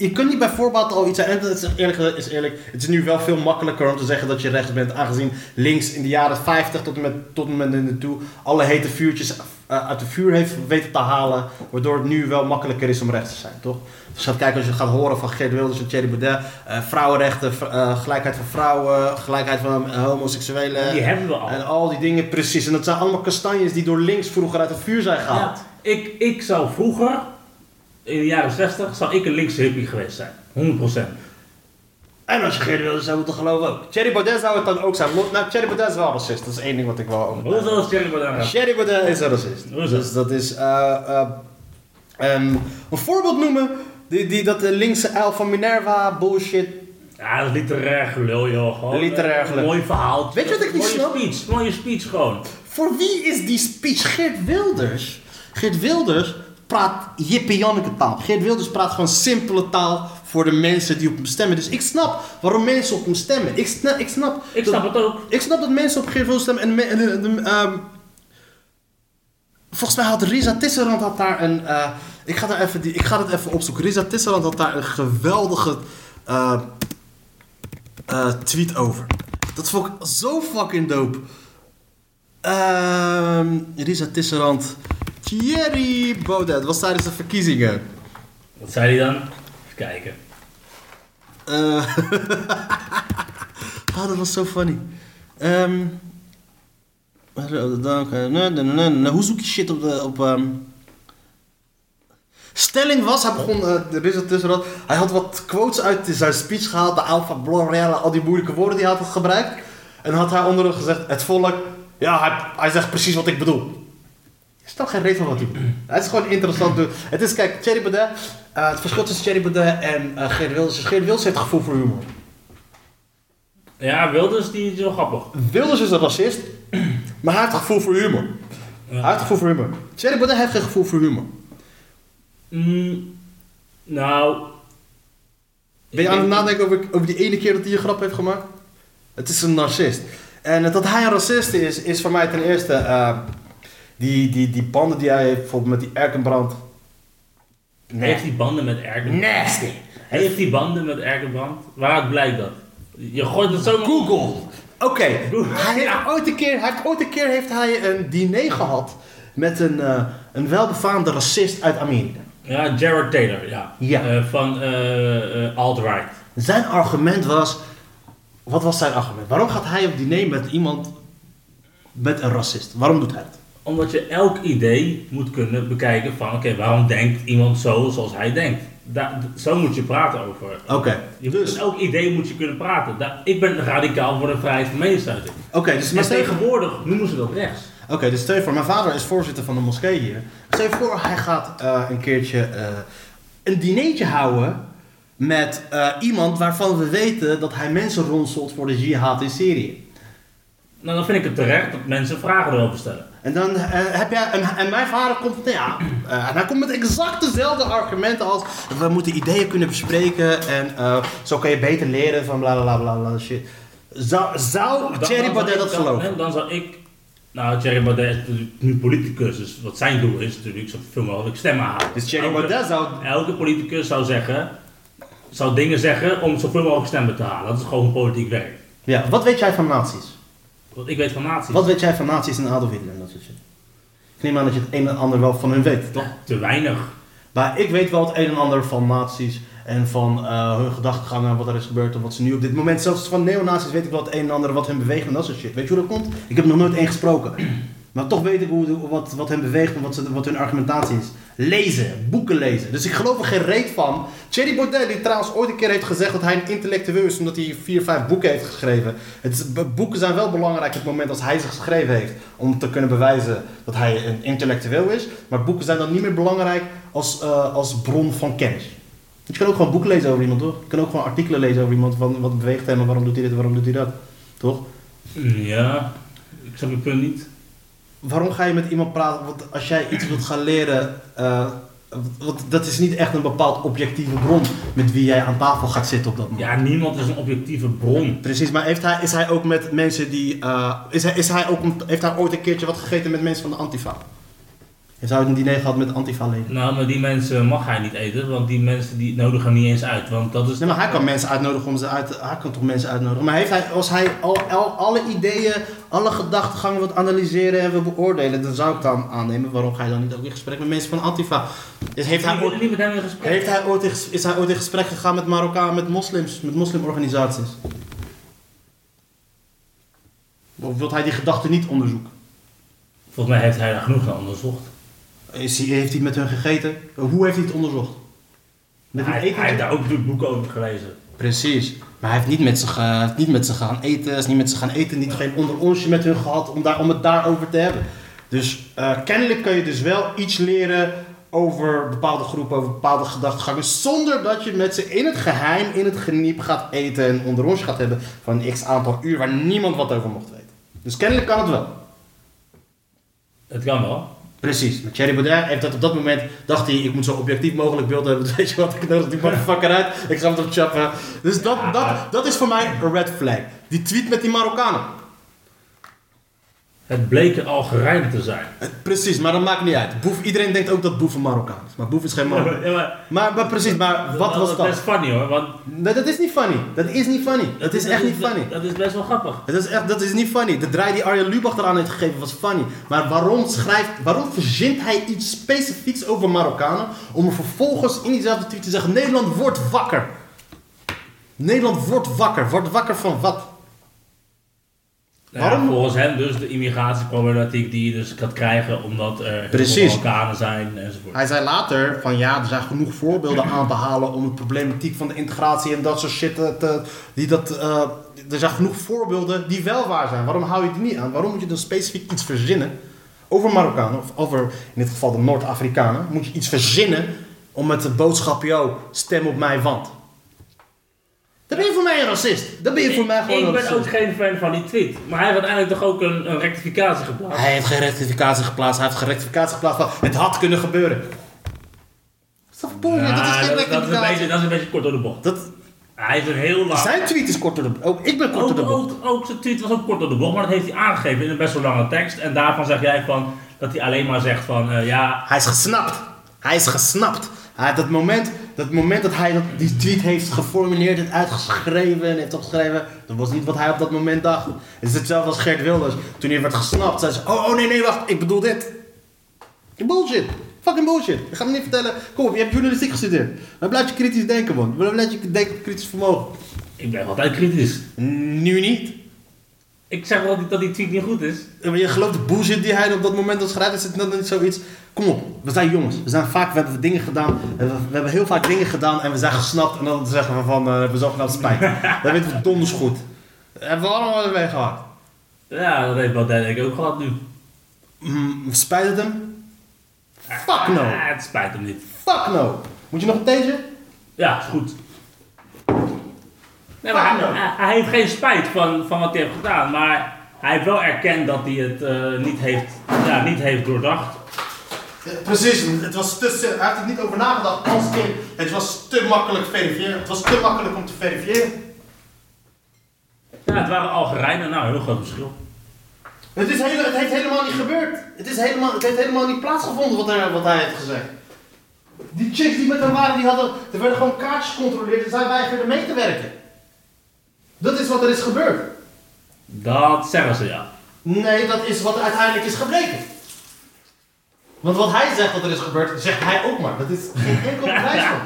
je kunt niet bij voorbaat al iets zijn. En dat is eerlijk, is eerlijk, het is nu wel veel makkelijker om te zeggen dat je rechts bent, aangezien links in de jaren 50 tot en met, tot en met toe alle hete vuurtjes eh, uit de vuur heeft weten te halen, waardoor het nu wel makkelijker is om rechts te zijn, toch? Dus gaat kijken als je gaat horen van Geert Wilders en Thierry Baudet, eh, vrouwenrechten, vr- eh, gelijkheid van vrouwen, gelijkheid van homoseksuelen. Die hebben we al. En al die dingen, precies. En dat zijn allemaal kastanjes die door links vroeger uit het vuur zijn gehaald. Ja, ik, ik zou vroeger, in de jaren 60, zou ik een linkse hippie geweest zijn. 100%. En als je Geert Wilders zou moeten geloven ook. Thierry Baudet zou het dan ook zijn. Nou, Thierry Baudet is wel racist. Dat is één ding wat ik wel. Hoeveel is Thierry Baudet? Thierry Baudet is een racist. Hoezo? Dus dat is... ehm, een voorbeeld noemen. Die, die, dat de linkse uil van Minerva bullshit. Ja, dat is literair gelul, joh. Gewoon, Literair gelul. Mooi verhaal. Weet je wat ik niet mooie snap? speech, mooie speech gewoon. Voor wie is die speech? Geert Wilders. Geert Wilders praat Janneke taal. Geert Wilders praat gewoon simpele taal voor de mensen die op hem stemmen. Dus ik snap waarom mensen op hem stemmen. Ik snap, ik snap, Ik dat- snap het ook. ik snap dat mensen op Geert Wilders stemmen. En, me- en de- ehm, volgens mij had Risa Tisserand had daar een. eh, ik, ga daar even die, ik ga dat even opzoeken. Risa Tisserand had daar een geweldige eh, eh, tweet over. Dat vond ik zo fucking dope. Ehm Risa Tisserand. Thierry Baudet was tijdens de verkiezingen. Wat zei hij dan? Even kijken. Eh ah, dat was zo funny. Ehm eh, nee. Hoe zoek je shit op de. Op, ehm, Stelling was, hij begon eh, rizzo tussen dat. Hij had wat quotes uit zijn speech gehaald, de Alpha Blorella, al die moeilijke woorden die hij had gebruikt. En had hij onder gezegd: Het volk, ja, hij, hij zegt precies wat ik bedoel. Je snapt geen reet van wat hij bedoelt. Het is gewoon interessant. Het is, kijk, Thierry Baudet, eh, het verschil tussen Thierry Baudet en Geert Wilders is: Geert Wilders heeft gevoel voor humor. Ja, Wilders die is wel grappig. Wilders is een racist, maar hij heeft gevoel voor humor. Hij heeft gevoel voor humor. Thierry Baudet heeft geen gevoel voor humor. Mm, nou... Ben je aan het denk- nadenken over, over die ene keer dat hij een grap heeft gemaakt? Het is een narcist. En dat hij een racist is, is voor mij ten eerste eh, die, die, die banden die hij heeft, bijvoorbeeld met die Erkenbrand. Heeft hij banden met Erkenbrand? Nasty. Heeft hij banden met Erkenbrand? Waaruit blijkt dat? Je gooit het zomaar... Google. Oké, hij heeft ooit een keer, hij heeft ooit een keer heeft hij een diner gehad met een, eh, een welbefaamde racist uit Amerika. Ja, Jared Taylor, ja. Ja. Eh, van eh, eh, alt-right. Zijn argument was, wat was zijn argument? Waarom gaat hij op diner met iemand, met een racist? Waarom doet hij het? Omdat je elk idee moet kunnen bekijken van, oké, waarom denkt iemand zo zoals hij denkt? Da- zo moet je praten over. Oké, dus, elk idee moet je kunnen praten. Da- ik ben radicaal voor de vrijheid van meningsuiting. oké, dus, maar tegenwoordig noemen ze dat rechts. Oké, dus stel je voor, mijn vader is voorzitter van de moskee hier. Stel je voor, hij gaat eh, een keertje eh, een dinertje houden met eh, iemand waarvan we weten dat hij mensen ronselt voor de jihad in Syrië. Nou, dan vind ik het terecht dat mensen vragen erover stellen. En dan eh, heb jij, en, en mijn vader komt, nou ja, eh, en hij komt met exact dezelfde argumenten als we moeten ideeën kunnen bespreken en zo kan je beter leren van bla bla bla bla shit. Zou, zou Dan- Thierry dan Baudet dat dan- geloven? nee, Dan zou ik... Nou, Thierry Baudet is natuurlijk nu politicus, dus wat zijn doel is natuurlijk zoveel mogelijk stemmen halen. Dus Thierry Elke- Baudet zou Elke politicus zou zeggen, zou dingen zeggen om zoveel mogelijk stemmen te halen. Dat is gewoon politiek werk. Ja, wat weet jij van nazi's? Wat ik weet van nazi's. Wat weet jij van nazi's en Adolf Hitler en dat soort shit? Ik neem aan dat je het een en ander wel van hun weet, toch? Te weinig. Maar ik weet wel het een en ander van nazi's en van eh, hun gedachtegangen, wat er is gebeurd en wat ze nu op dit moment, zelfs van neonazi's weet ik wel het een en ander wat hun beweegt en dat soort shit. Weet je hoe dat komt? Ik heb nog nooit één gesproken. Maar toch weet ik hoe, wat, wat hen beweegt en wat, ze, wat hun argumentatie is. Lezen, boeken lezen. Dus ik geloof er geen reet van. Thierry Baudet, die trouwens ooit een keer heeft gezegd dat hij een intellectueel is, omdat hij vier, vijf boeken heeft geschreven. Het boeken zijn wel belangrijk op het moment als hij ze geschreven heeft, om te kunnen bewijzen dat hij een intellectueel is. Maar boeken zijn dan niet meer belangrijk als, eh, als bron van kennis. Je kan ook gewoon boeken lezen over iemand, toch? Je kan ook gewoon artikelen lezen over iemand, van wat beweegt hem waarom doet hij dit waarom doet hij dat. Toch? Ja, ik snap je punt niet. Waarom ga je met iemand praten? Want als jij iets wilt gaan leren, eh, want dat is niet echt een bepaald objectieve bron met wie jij aan tafel gaat zitten op dat moment. Ja, niemand is een objectieve bron. Precies, maar heeft hij, is hij ook met mensen die. eh, is hij, is hij ook, heeft hij ooit een keertje wat gegeten met mensen van de Antifa? Heeft hij een diner gehad met Antifa-leden? Nou, maar die mensen mag hij niet eten, want die mensen die nodigen hem niet eens uit. Want dat is... Nee, maar hij kan mensen uitnodigen om ze uit. Hij kan toch mensen uitnodigen. Maar heeft hij, als hij al, al- alle ideeën, alle gedachtegangen wil analyseren en wil beoordelen, dan zou ik dan aannemen. Waarom ga je dan niet ook in gesprek met mensen van Antifa? Dus heeft hij ooit, willen niet met hem in gesprek. heeft hij ooit in, is hij ooit in gesprek gegaan met Marokkaan, met moslims, met moslimorganisaties? Of wil hij die gedachten niet onderzoeken? Volgens mij heeft hij daar genoeg naar onderzocht. Is hij, heeft hij met hun gegeten? Hoe heeft hij het onderzocht? Met Hij, eten? hij heeft daar ook boeken over gelezen. Precies. Maar hij heeft niet met ze, ge- niet met ze gaan eten, is niet met ze gaan eten, niet geen onder onsje met hun gehad om, daar, om het daarover te hebben. Dus eh, kennelijk kun je dus wel iets leren over bepaalde groepen, over bepaalde gedachtegangen, zonder dat je met ze in het geheim, in het geniep gaat eten en onder onsje gaat hebben van een x aantal uur waar niemand wat over mocht weten. Dus kennelijk kan het wel. Het kan wel. Precies. Maar Thierry Baudet heeft dat op dat moment, dacht hij, ik moet zo objectief mogelijk beeld hebben. Weet je wat, ik nodig die motherfucker uit. Ik zal het op chappen. Dus dat, dat, dat is voor mij een red flag. Die tweet met die Marokkanen. Het bleken Algerijnen te zijn. Eh, Precies, maar dat maakt niet uit. Boef, iedereen denkt ook dat Boef een Marokkaan is. Maar Boef is geen Marokkaan. Ja, maar, Maar, maar precies, maar wat was Dat is dat? funny hoor, want Nee, dat is niet funny. Dat is niet funny. Dat is echt niet funny. Dat is best wel grappig. Dat is, echt, dat is niet funny. De draai die Arjen Lubach eraan heeft gegeven was funny. Maar waarom schrijft, waarom verzint hij iets specifieks over Marokkanen om er vervolgens in diezelfde tweet te zeggen: Nederland wordt wakker. Nederland wordt wakker. Wordt wakker van wat? Nou ja, Waarom? volgens hem dus de immigratieproblematiek die je dus gaat krijgen omdat er Precies. Marokkanen zijn enzovoort. Hij zei later van ja, er zijn genoeg voorbeelden aan te halen om de problematiek van de integratie en dat soort shit te, te- die dat, eh, er zijn genoeg voorbeelden die wel waar zijn. Waarom hou je die niet aan? Waarom moet je dan specifiek iets verzinnen over Marokkanen of over in dit geval de Noord-Afrikanen? Moet je iets verzinnen om met de boodschap yo stem op mij want. Dan ben je voor mij een racist. Dan ben je voor mij gewoon ik een ben ook geen fan van die tweet. Maar hij heeft uiteindelijk toch ook een, een rectificatie geplaatst. Hij heeft geen rectificatie geplaatst. Hij heeft geen rectificatie geplaatst van het had kunnen gebeuren. Dat is toch dat is geen dat, dat is een beetje, dat is een beetje kort door de bocht. Dat, Hij is heel lang. zijn tweet is kort door de Ook ik ben kort door de bocht. ook, ook zijn tweet was ook kort door de bocht, maar dat heeft hij aangegeven in een best wel lange tekst. En daarvan zeg jij van dat hij alleen maar zegt van eh, ja, Hij is gesnapt. Hij is gesnapt. Hij, dat, moment, dat moment dat hij dat, die tweet heeft geformuleerd en uitgeschreven en heeft opgeschreven, dat was niet wat hij op dat moment dacht. Het is hetzelfde als Gert Wilders. Toen hij werd gesnapt, zei ze: Oh, oh nee, nee, wacht, ik bedoel dit. Bullshit. Fucking bullshit. Je gaat me niet vertellen. Kom op, je hebt journalistiek gestudeerd. Dan blijf je kritisch denken, man. Dan blijf je denken op kritisch vermogen. ik ben altijd kritisch. Nu niet. Ik zeg wel dat die, tweet niet goed is. Maar Je gelooft de bullshit die hij op dat moment al schrijft, is het dan niet zoiets? Kom op, we zijn jongens. We zijn vaak, we hebben dingen gedaan, we hebben, we hebben heel vaak dingen gedaan en we zijn gesnapt en dan zeggen we van, eh, we zogenaamd spijt. dat weten we donders goed. Dat hebben we allemaal wel meegemaakt. Ja, dat heeft Baudet ik ook gehad nu. Mm, spijt het hem? Fuck no. Ah, het spijt hem niet. Fuck no. Moet je nog een deze? Ja, is goed. Nee, maar hij, hij- hij heeft geen spijt van, van wat hij heeft gedaan, maar hij heeft wel erkend dat hij het eh, niet, heeft, ja, niet heeft doordacht. Precies, het was te, hij heeft er niet over nagedacht als kind. Het was te makkelijk verifiëren. Het was te makkelijk om te verifiëren. Ja, het waren Algerijnen, nou, heel groot verschil. Het, is hele, het heeft helemaal niet gebeurd. Het, is helemaal, het heeft helemaal niet plaatsgevonden wat hij, wat hij heeft gezegd. Die chicks die met hem waren, die hadden, er werden gewoon kaartjes gecontroleerd en zij weigerden mee te werken. Dat is wat er is gebeurd. Dat zeggen ze ja. Nee, dat is wat uiteindelijk is gebleken. Want wat hij zegt dat er is gebeurd, zegt hij ook maar. Dat is geen enkel bewijs van.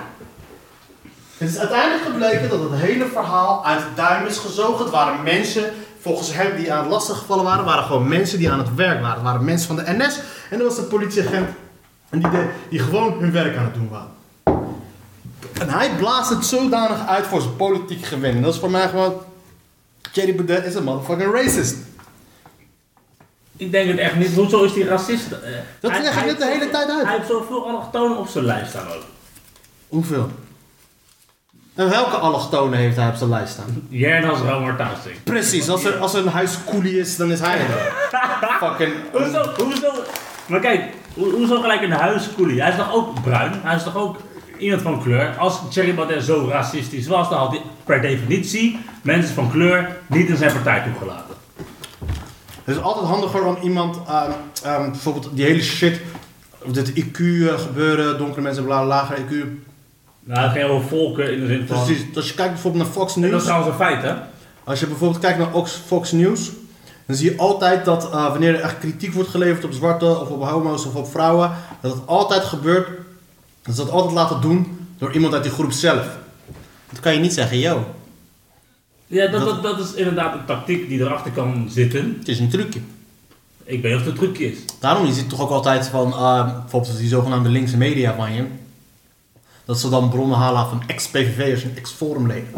Het is uiteindelijk gebleken dat het hele verhaal uit de duim is gezogen. Het waren mensen, volgens hem, die aan het lastig gevallen waren. waren gewoon mensen die aan het werk waren. Het waren mensen van de NS. En er was een politieagent en die, de- die gewoon hun werk aan het doen waren. En hij blaast het zodanig uit voor zijn politiek gewin. En dat is voor mij gewoon... Thierry Baudet is een motherfucking racist. Ik denk het echt niet. Hoezo is die racist? Eh, Dat hij- leg ik net de hele tijd uit. Hij heeft zoveel allochtonen op zijn lijst staan ook. Hoeveel? En welke allochtonen heeft hij op zijn lijst staan? Jernas Romartausing. Precies, als er, als er een huis coolie is, dan is hij er. Fucking... Hoezo, hoezo? Maar kijk, ho- hoezo gelijk een huiskoolie? Hij is toch ook bruin? Hij is toch ook iemand van kleur? Als Thierry Baudet zo racistisch was, dan had hij per definitie mensen van kleur niet in zijn partij toegelaten. Het is altijd handiger om iemand, ehm, ehm, bijvoorbeeld die hele shit, dit IQ eh, gebeuren, donkere mensen, bla, lager IQ. Nou, het ging over volken in de zin van... Precies, als je kijkt bijvoorbeeld naar Fox En dat is News, trouwens een feit, hè? als je bijvoorbeeld kijkt naar Ox- Fox News, dan zie je altijd dat eh, wanneer er echt kritiek wordt geleverd op zwarte of op homo's of op vrouwen, dat het altijd gebeurt, dat ze dat altijd laten doen door iemand uit die groep zelf. Dat kan je niet zeggen, yo, Ja, dat, Dat- dat, is inderdaad een tactiek die erachter kan zitten. het is een trucje. Ik weet niet of het een trucje is. Daarom is het toch ook altijd van, eh, bijvoorbeeld die zogenaamde linkse media van je, dat ze dan bronnen halen van ex-PVV'ers en ex-forumleden.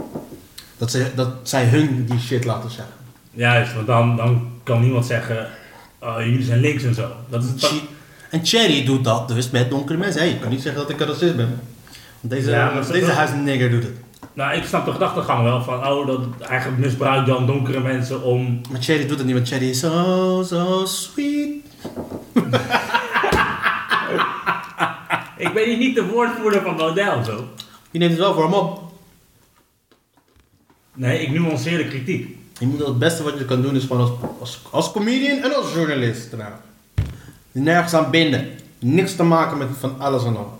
Dat, ze, dat zij hun die shit laten zeggen. Juist, want dan, dan kan niemand zeggen, oh, jullie zijn links en zo. Dat is het En Cherry doet dat dus met donkere mensen. Hey, je kan niet zeggen dat ik een racist ben. Want deze, Ja, deze huisnigger doet het. Nou, ik snap de gedachtegang wel van, oh, dat eigenlijk misbruikt dan donkere mensen om... Maar Cherry doet het niet, want Cherry is zo, zo sweet. ben hier niet de woordvoerder van Model zo. Je neemt het wel voor hem op. Nee, ik nuanceer de kritiek. Je moet het beste wat je kan doen is gewoon als, als, als comedian en als journalist. Nou, nergens aan binden. Niks te maken met van alles en al.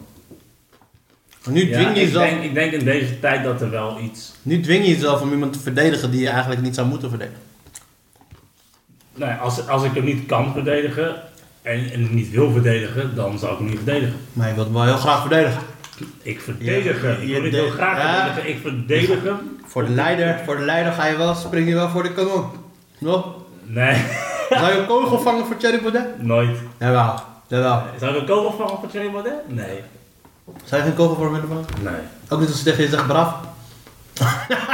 Nu Ja, dwing je ik, jezelf, denk, ik denk in deze tijd dat er wel iets... nu dwing je jezelf om iemand te verdedigen die je eigenlijk niet zou moeten verdedigen. Nee, als, als ik hem niet kan verdedigen en, en niet wil verdedigen, dan zou ik hem niet verdedigen. Maar je wilt hem wel heel graag verdedigen. Ik verdedig Je- hem. Ik je wil niet heel graag ja. verdedigen. Ik verdedig hem. Voor de leider, voor de leider ga je wel, spring je wel voor de kanon. Nog? Nee, Zou je een kogel vangen voor Thierry Baudet? nooit. Jawel, jawel. Zou ik een kogel vangen voor Thierry Baudet? Nee. Je geen kogel voor hem vangen? Nee. Ook niet als ze tegen je zegt braaf.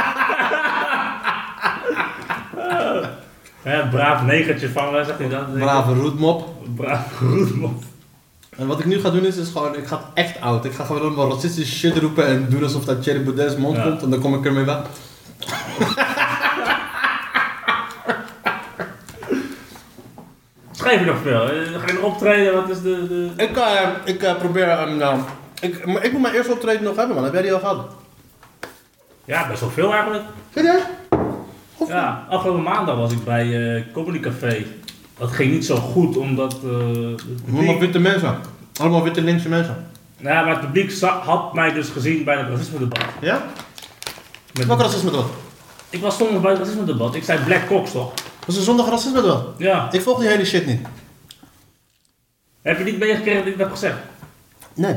Hè, braaf negertje vangen, zegt hij dat? Brave roetmop. Braaf roetmop. En wat ik nu ga doen is, is gewoon, ik ga het echt oud. Ik ga gewoon allemaal racistische shit roepen en doen alsof dat Thierry Baudet's mond Ja. komt en dan kom ik ermee weg. Schrijf je nog veel? Eh, Ga je nog optreden? Wat is de... de... Ik, eh, ik eh, probeer, um, nou, ik, maar ik moet mijn eerste optreden nog hebben man, heb jij die al gehad? Ja, best wel veel eigenlijk. Serieus? Ja, afgelopen maandag was ik bij eh Comedy Café. Dat ging niet zo goed, omdat... eh, het Allemaal publiek... witte mensen. Allemaal witte linkse mensen. Ja, maar het publiek za- had mij dus gezien bij het racisme-debat. Ja? Met- Welke racisme debat? Ik was zondag bij het racisme-debat. Ik zei Black Cox toch? Was er zondag racisme debat? Ja. Ik volg die hele shit niet. Heb je niet meegekregen dat ik dat heb gezegd? Nee.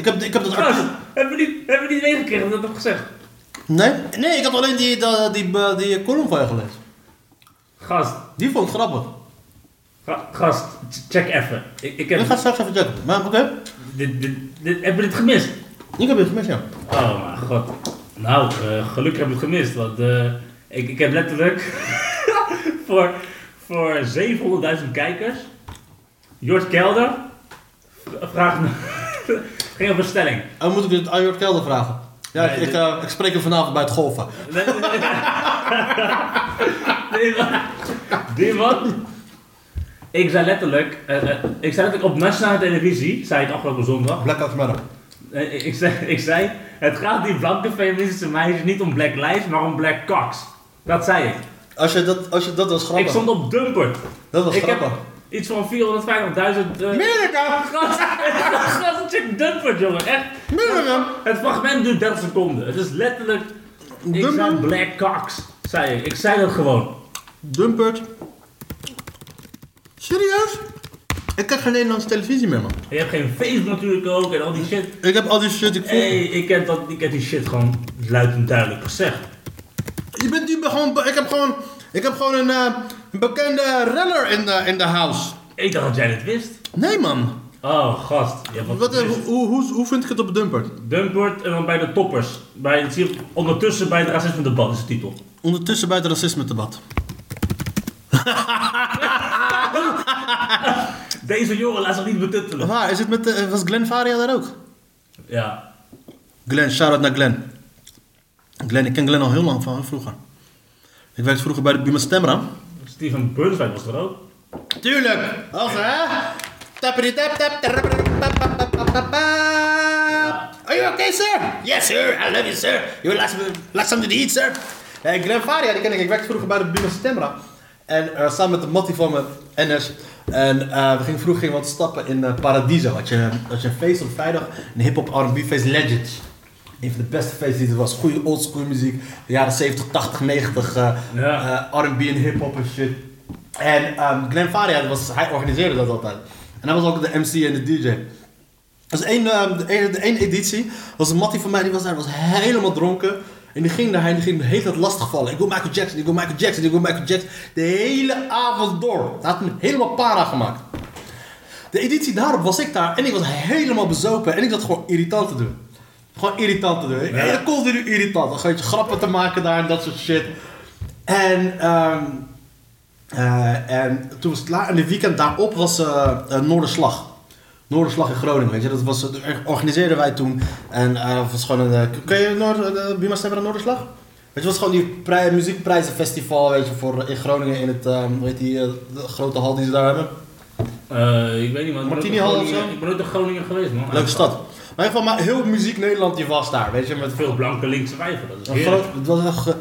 Ik heb, ik heb dat Gast, artikel... heb je niet, heb je niet meegekregen dat ik dat heb gezegd? Nee? Nee, ik heb alleen die, die, die, die, column van je gelezen. Gast, Die vond ik grappig. ga- gast, ch- check even. Ik, ik heb... Ik ga straks even checken. Maar oké. Dit, dit, dit, heb je dit gemist? Ik heb het gemist, ja. Oh mijn god. Nou, eh, gelukkig heb ik het gemist, want eh, ik, ik heb letterlijk voor, voor 700.000 kijkers, Jort Kelder, v- vraagt me, op een stelling. Oh, moet ik dit aan Jort Kelder vragen? Ja, Nee, ik, eh, ik spreek hem vanavond bij het golven. Nee, man, die man, ik zei letterlijk, eh, eh, ik zei letterlijk op nationale televisie, zei ik afgelopen zondag, Black Lives Matter. Ik, ik, zei, ik zei, het gaat die blanke feministische meisjes niet om black lives, maar om black cocks. Dat zei ik. Als je dat, als je, dat was grappig. Ik stond op Dumpert. Dat was ik grappig. heb iets van 450.000... Uh, Amerika! Gast, check Dumpert, jongen. Echt. Amerika! Het fragment duurt 30 seconden. Het is letterlijk... Ik zei Dumpert? black cocks, zei ik. Ik zei dat gewoon. Dumpert. Serieus? Ik kijk geen Nederlandse televisie meer, man. Je hebt geen Facebook natuurlijk ook en al die shit. Ik heb al die shit, ik volg... Hey, ik heb, dat, ik heb die shit gewoon luid en duidelijk gezegd. Je bent nu gewoon... Ik heb gewoon... Ik heb gewoon een, eh, een bekende reller in de, in de house. Ik dacht dat jij dit wist. Nee, man. Oh, gast. Je hebt wat eh, gemist. hoe, hoe, hoe vind ik het op Dumpert? Dumpert en dan bij de toppers. Bij, zie je ondertussen bij het racisme debat is de titel. Ondertussen bij het racisme debat. Deze jongen laat zich niet betuttelen. Waar? Is het met... eh, was Glenn Faria daar ook? Ja. Glenn, shout-out naar Glenn. Glenn, ik ken Glenn al heel lang van vroeger. Ik werkte vroeger bij de Buma Stemra. Steven Burnswijk was er ook. Tuurlijk! Als hè? Tappity tap tap tap tap Are you okay, sir? Yes, sir. I love you, sir. You last, last something to eat, sir. Hey Glenfaria die ken ik. Ik werkte vroeger bij de Buma Stemra. En uh, samen met de Mattie van mijn NS. En we gingen vroeger wat stappen in uh, Paradiso. Had je, had je een feest op vrijdag. Een hip-hop R&B feest, Legends. Een van de beste feesten die er was. Goede oldschool muziek. De jaren 70, 80, 90. eh, Ja. eh, R&B en hip-hop en shit. En ehm Glenn Faria, was, hij organiseerde dat altijd. En hij was ook de MC en de DJ. Dus één, ehm, de, ene, de ene editie was een mattie van mij, die was daar, was helemaal dronken. En die ging daar, en die ging de hele tijd lastigvallen. Ik wil Michael Jackson, ik wil Michael Jackson, ik wil Michael Jackson. De hele avond door. Dat had me helemaal para gemaakt. De editie daarop was ik daar en ik was helemaal bezopen. En ik zat gewoon irritant te doen. Gewoon irritant te doen. Ja. Hele continu irritant. Dan ga je grappen te maken daar en dat soort shit. En, ehm eh, en toen was het klaar. En de weekend daarop was eh, Noorderslag. Noorderslag in Groningen, weet je. Dat was, dat organiseerden wij toen. En het was gewoon een... kun je Noord, de Buma Stemra Noorderslag? Weet je, was gewoon die prij, muziekprijzenfestival, weet je, voor, in Groningen in het, ehm hoe heet die, de grote hal die ze daar hebben. Ik weet niet, man. Ben Martini Hall of zo? Ik ben nooit in Groningen geweest, man. Leuke stad. Maar in ieder geval, maar heel muziek Nederland die was daar, weet je. Met Veel blanke linkse wijven, dat is groot- Het was echt... eh,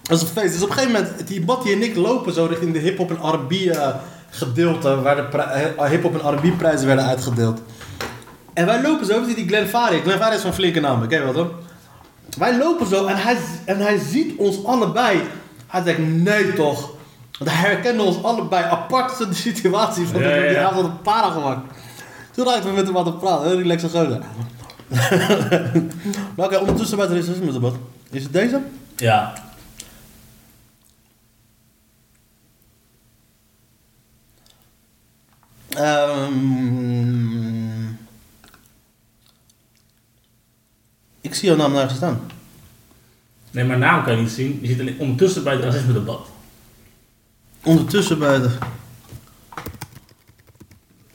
Het was een feest. Dus op een gegeven moment, die Mattie en ik lopen zo richting de hip-hop en RB eh, gedeelte, waar de eh, hip-hop en RB prijzen werden uitgedeeld. En wij lopen zo, zien die Glenn. Glenn is van flinke naam, ken je wel toch? Wij lopen zo en hij, en hij ziet ons allebei. Hij zegt, nee toch. Want hij herkende ons allebei apart de situatie van Ja, die, ja, die avond een para gemaakt. Toen raakten we met hem aan het praten, heel relaxe gozer. maar oké, ondertussen bij het racisme-debat. Is het deze? Ja. Ehm ik zie jouw naam nergens staan. Nee, maar naam kan je niet zien. Je zit ondertussen bij het racisme debat. Ondertussen bij de...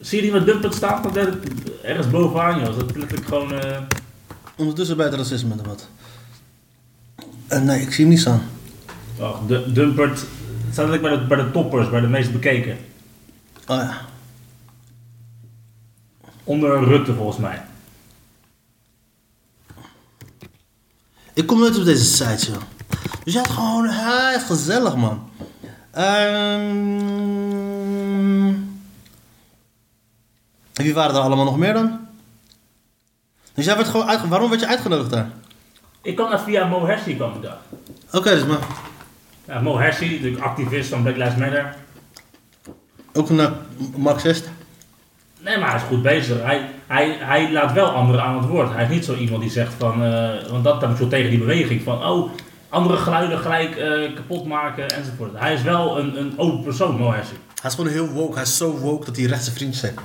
Zie je die met Dumpert staan? Dat er- Ergens bovenaan, joh. Dat is letterlijk gewoon... eh, Ondertussen bij het racisme debat. Eh, nee, ik zie hem niet staan. oh, Du- Dumpert het staat letterlijk bij de, bij de toppers, bij de meest bekeken. Oh ja. Onder Rutte, volgens mij. Ik kom nooit op deze site, joh. Dus je had gewoon... Hij is gezellig, man. Ehm Wie waren er allemaal nog meer dan? Dus jij werd gewoon uitge... Waarom werd je uitgenodigd daar? Ik kwam daar via Mo Hersi, kwam ik daar. Oké, dus maar... Ja, Mo Hersi, natuurlijk activist van Black Lives Matter. Ook een eh, Marxist. Nee, maar hij is goed bezig. Hij, hij, hij laat wel anderen aan het woord. Hij is niet zo iemand die zegt van, eh, want dat ik zo tegen die beweging van, oh, andere geluiden gelijk eh, kapot maken enzovoort. Hij is wel een, een open persoon, Mo Hersi. Hij is gewoon heel woke. Hij is zo woke dat hij rechtse vriendjes heeft.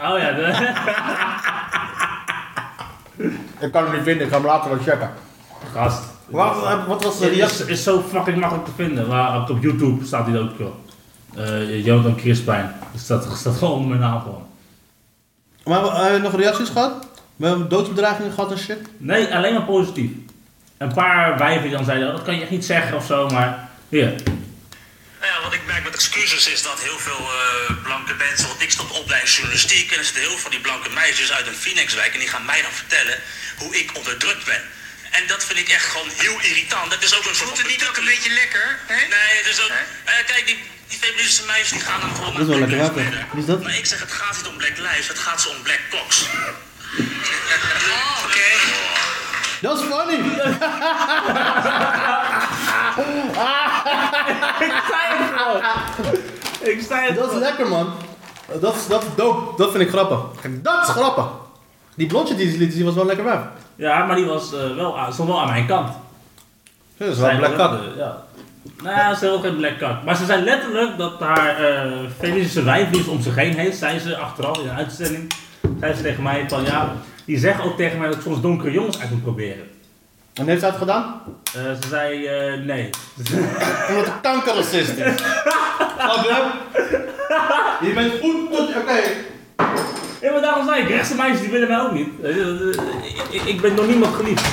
Oh ja, de, Ik kan hem niet vinden. Ik ga hem later wel checken. gast. Wat, wat was de Het is, reactie? is zo fucking makkelijk te vinden. Maar op, op YouTube staat hij ook wel. Eh Jonathan Crispijn. Dat staat, staat gewoon onder mijn naam gewoon. Maar heb je nog reacties gehad? We hebben doodsbedreigingen gehad en shit. Nee, alleen maar positief. Een paar wijven die dan zeiden, oh, dat kan je echt niet zeggen of zo, maar hier. Nou ja, wat ik merk met excuses is dat heel veel eh, blanke mensen, want ik stond opleiding journalistiek en er zitten heel veel van die blanke meisjes uit een Phoenixwijk en die gaan mij dan vertellen hoe ik onderdrukt ben. En dat vind ik echt gewoon heel irritant. Dat is ook een soort Voelt het niet ook een beetje lekker? Hè? Nee, het is ook... eh, kijk, die, die feministische meisjes die gaan dan gewoon Dat is wel lekker. Wie is dat? Maar ik zeg, het gaat niet om Black Lives, het gaat ze om Black Cox. Oké. Dat is funny! Ik Dat is lekker, man. Dat is, dat is dope. Dat vind ik grappig. Kijk, dat is grappig. Die blondje die ze liet zien was wel lekker wijf. Ja, maar die was eh, wel, aan- stond wel aan mijn kant. Ja, dat is wel Zij black ook, eh, Ja. Nou ja, ze had geen black kak. Maar ze zei letterlijk dat haar eh feministische wijf die ze om zich heen heeft, zei ze achteraf in een uitzending, zei ze tegen mij van ja, die zeggen ook tegen mij dat ik soms donkere jongens uit moet proberen. En heeft ze het gedaan? Eh, ze zei eh, nee. Omdat ik kankerracist is. Snap je? Je bent goed tot... Oké. Ja, maar daarom zei ik, rechtse meisjes die willen mij ook niet. Eh, Ik, ik ben door niemand geliefd.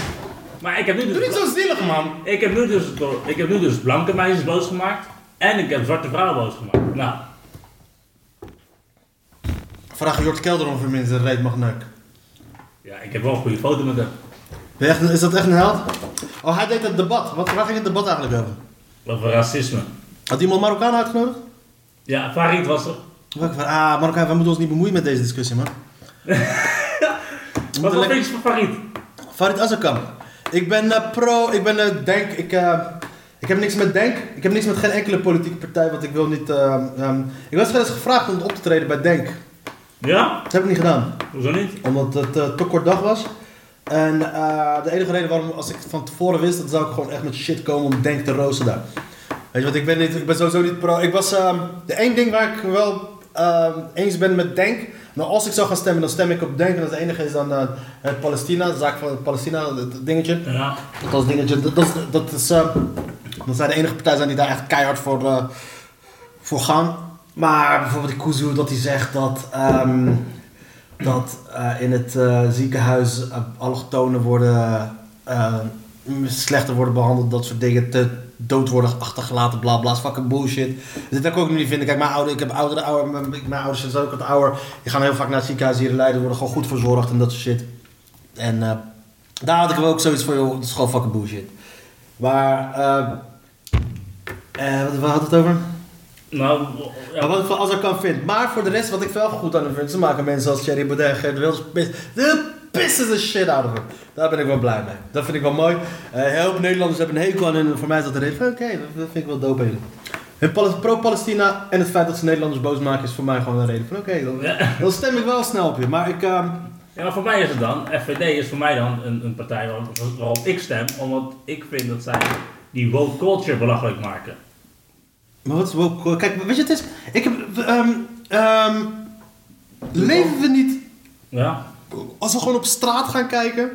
Maar ik heb nu dus... Doe niet zo zielig, man. Ik heb nu dus, ik heb nu dus blanke meisjes boos gemaakt. En ik heb zwarte vrouwen boos gemaakt. Nou, Vraag Jort Kelder er minstens een reet mag ja, ik heb wel een goede foto met hem. Echt is dat echt een held? Oh, hij deed het debat. Wat, waar ging het debat eigenlijk over? Over racisme. Had iemand Marokkaan uitgenodigd? Ja, Farid was er. Van, ah, Marokkaan, wij moeten ons niet bemoeien met deze discussie, man. We Wat lekker- vind je van Farid? Farid Azarkan. Ik ben eh, pro, ik ben eh, denk, ik, eh, ik heb niks met Denk. Ik heb niks met geen enkele politieke partij, want ik wil niet... eh, ehm, ik was wel eens gevraagd om op te treden bij Denk. Ja? Dat heb ik niet gedaan, Hoezo niet? omdat het te kort dag was. En eh, de enige reden waarom, als ik van tevoren wist, dan zou ik gewoon echt met shit komen om Denk te roosten daar. Weet je wat, ik ben, niet, ik ben sowieso niet pro. Ik was, ehm, de één ding waar ik wel ehm, eens ben met Denk, nou als ik zou gaan stemmen, dan stem ik op Denk. En dat enige is dan eh, het Palestina, de zaak van Palestina, het dingetje. Ja. Dat is dingetje, dat, dat, is- dat is, eh, dat zijn de enige partijen zijn die daar echt keihard voor, eh, voor gaan. Maar bijvoorbeeld die Kuzu, dat hij zegt dat, ehm, dat eh, in het eh, ziekenhuis uh, allochtonen worden, eh, slechter worden behandeld, dat soort dingen. Te, dood worden achtergelaten, bla bla, fucking bullshit. Dus dat ik ook niet vinden. Kijk, mijn, ouder, ik heb oudere, ouder, mijn, ouders zijn ook wat ouder. Die gaan heel vaak naar het ziekenhuis hier in Leiden, worden gewoon goed verzorgd en dat soort shit. En eh, daar had ik ook zoiets van, joh, dat is gewoon fucking bullshit. Maar, eh, eh, wat, wat had het over? Nou, ja, Maar wat ik van Azar kan vind. Maar voor de rest, wat ik wel goed aan hem vind, ze maken mensen als Thierry Baudet en Gert Wilders pis. De pissen de shit out of hem. Daar ben ik wel blij mee. Dat vind ik wel mooi. Eh heel veel Nederlanders hebben een hekel aan en voor mij is dat de reden oké, dat, dat vind ik wel dope. Hun Pal- pro-Palestina en het feit dat ze Nederlanders boos maken is voor mij gewoon een reden van, oké, dan, Ja. dan stem ik wel snel op je. Maar ik, ehm, ja, maar voor mij is het dan, FVD is voor mij dan een, een partij waarop, waarop ik stem, omdat ik vind dat zij die woke culture belachelijk maken. Maar wat is woke? Kijk, weet je, het is, ik heb, ehm, ehm, leven we niet, Ja, als we gewoon op straat gaan kijken,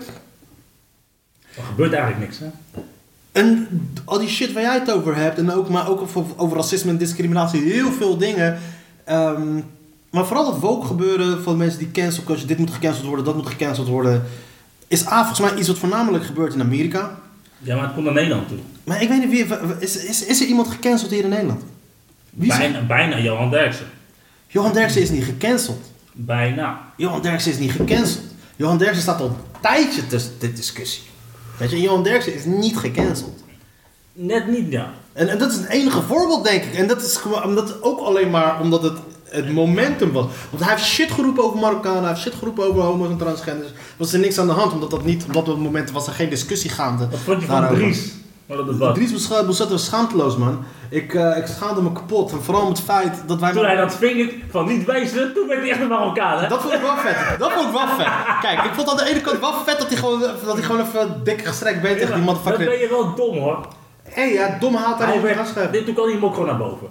er gebeurt eigenlijk niks, hè? En al die shit waar jij het over hebt, en ook, maar ook over, over racisme en discriminatie, heel veel dingen. Ehm, maar vooral het woke gebeuren van mensen die cancel culture, dit moet gecanceld worden, dat moet gecanceld worden, is A, volgens mij iets wat voornamelijk gebeurt in Amerika. Ja, maar het komt naar Nederland toe. Maar ik weet niet wie, is, is, is er iemand gecanceld hier in Nederland? Wie is? Bijna, bijna Johan Derksen. Johan Derksen is niet gecanceld. Bijna. Johan Derksen is niet gecanceld. Johan Derksen staat al een tijdje tussen de discussie. Weet je, Johan Derksen is niet gecanceld. Net niet, ja. En, en dat is het enige voorbeeld, denk ik. En dat is gewoon omdat, ook alleen maar omdat het het momentum was. Want hij heeft shit geroepen over Marokkanen, hij heeft shit geroepen over homo's en transgenders. Was er niks aan de hand, omdat dat niet, op dat moment was er geen discussie gaande. Wat vond je van daarover. Dries? Wat dat. Dries was schaamteloos, man. Ik, eh, ik schaamde me kapot. En vooral met het feit dat wij... Toen hij dat vinger van niet wijzen, toen werd hij echt een Marokkaan, hè? Dat vond ik wel vet. Dat vond ik wel vet. Kijk, ik vond aan de ene kant wel vet dat hij gewoon, dat hij gewoon even dik gestrekt been tegen die dat motherfucker. ben je wel dom, hoor. Hé, ja, dom haat daar Hij over dit, toen kwam die mokro naar boven.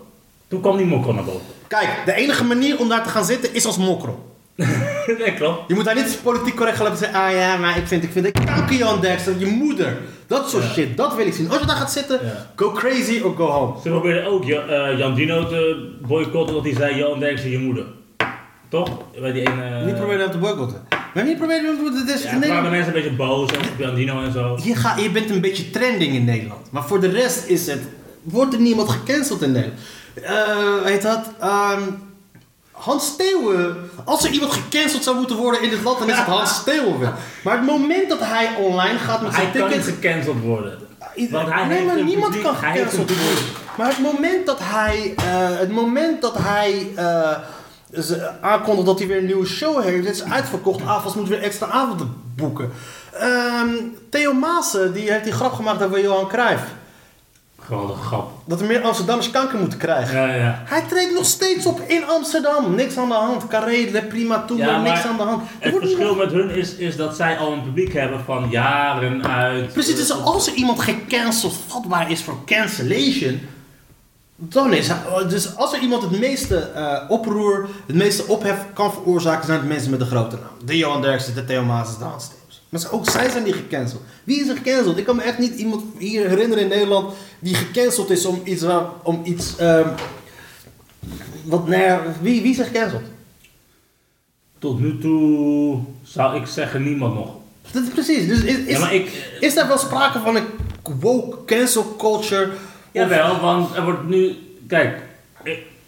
Toen kwam die mokro naar boven. Kijk, de enige manier om daar te gaan zitten is als mokro. nee, klopt. Je moet daar niet politiek correct gaan zeggen, ah ja, maar ik vind, ik vind, ik kanker Jan Derksen, je moeder. Dat soort Ja. shit, dat wil ik zien. Als je daar gaat zitten, Ja. go crazy or go home. Ze probeerden ook Ja- eh, Jan Dino te boycotten, want hij zei Johan Derksen je moeder. Toch? Bij die ene... niet proberen hem te boycotten. Maar niet proberen hem te boycotten. Ja, toen waren de Nederland. mensen een beetje boos op Jan Dino en zo. Je, gaat, je bent een beetje trending in Nederland. Maar voor de rest is het, wordt er niemand gecanceld in Nederland. Eh, heet dat? Ehm, Hans Steeuwen. Als er iemand gecanceld zou moeten worden in dit land, dan is het Hans Steeuwen. Maar het moment dat hij online gaat met Hij zijn kan niet tickets... gecanceld worden. Want hij nee, maar niemand publiek, kan hij gecanceld worden. Maar het moment dat hij, eh, het moment dat hij eh, aankondigt dat hij weer een nieuwe show heeft, is uitverkocht, avonds moet weer extra avonden boeken. Ehm, Theo Maassen, die heeft die grap gemaakt over Johan Cruijff. Geweldige grap. Dat er meer Amsterdammers kanker moeten krijgen. Ja, ja. Hij treedt nog steeds op in Amsterdam. Niks aan de hand. Carré, Le Prima Ja, maar niks aan de hand. Het wordt verschil niet- met hun is, is dat zij al een publiek hebben van jaren uit. Precies, dus als er iemand gecanceld vatbaar is voor cancellation, dan is hij, dus als er iemand het meeste eh, oproer, het meeste ophef kan veroorzaken, zijn het mensen met de grote naam. De Johan Derksen, de Theo Maas, de Hans. Maar ook zij zijn niet gecanceld. Wie is er gecanceld? Ik kan me echt niet iemand hier herinneren in Nederland die gecanceld is om iets, waar- om iets, ehm, wat, nee, wie, wie is er gecanceld? Tot nu toe zou ik zeggen niemand nog. Dat is precies, dus is, is, ja, maar ik. is daar wel sprake van een woke cancel culture? Of- Jawel, want er wordt nu. Kijk,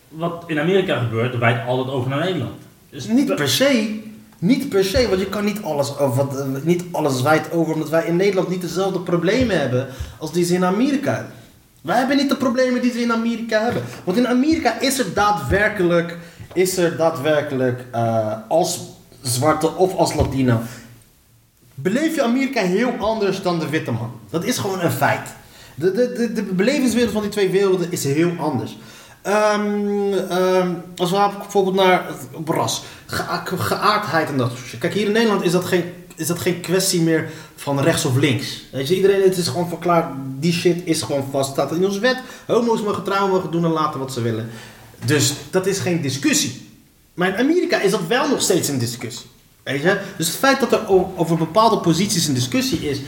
wat in Amerika gebeurt, wijt altijd over naar Nederland. Dus Niet per se. Niet per se, want je kan niet alles, eh, niet alles wijd over, omdat wij in Nederland niet dezelfde problemen hebben als die ze in Amerika hebben. Wij hebben niet de problemen die ze in Amerika hebben. Want in Amerika is er daadwerkelijk, is er daadwerkelijk eh, als zwarte of als Latino, beleef je Amerika heel anders dan de witte man. Dat is gewoon een feit. De, de, de, de belevingswereld van die twee werelden is heel anders. Ehm, ehm, als we bijvoorbeeld naar het- geaardheid en dat soort shit. Kijk, hier in Nederland is dat, geen, is dat geen kwestie meer van rechts of links. Weet je, iedereen, het is gewoon verklaard, die shit is gewoon vast. staat in onze wet. Homo's mogen trouwen, mogen doen en laten wat ze willen. Dus dat is geen discussie. Maar in Amerika is dat wel nog steeds een discussie. Weet je? Dus het feit dat er over bepaalde posities een discussie is,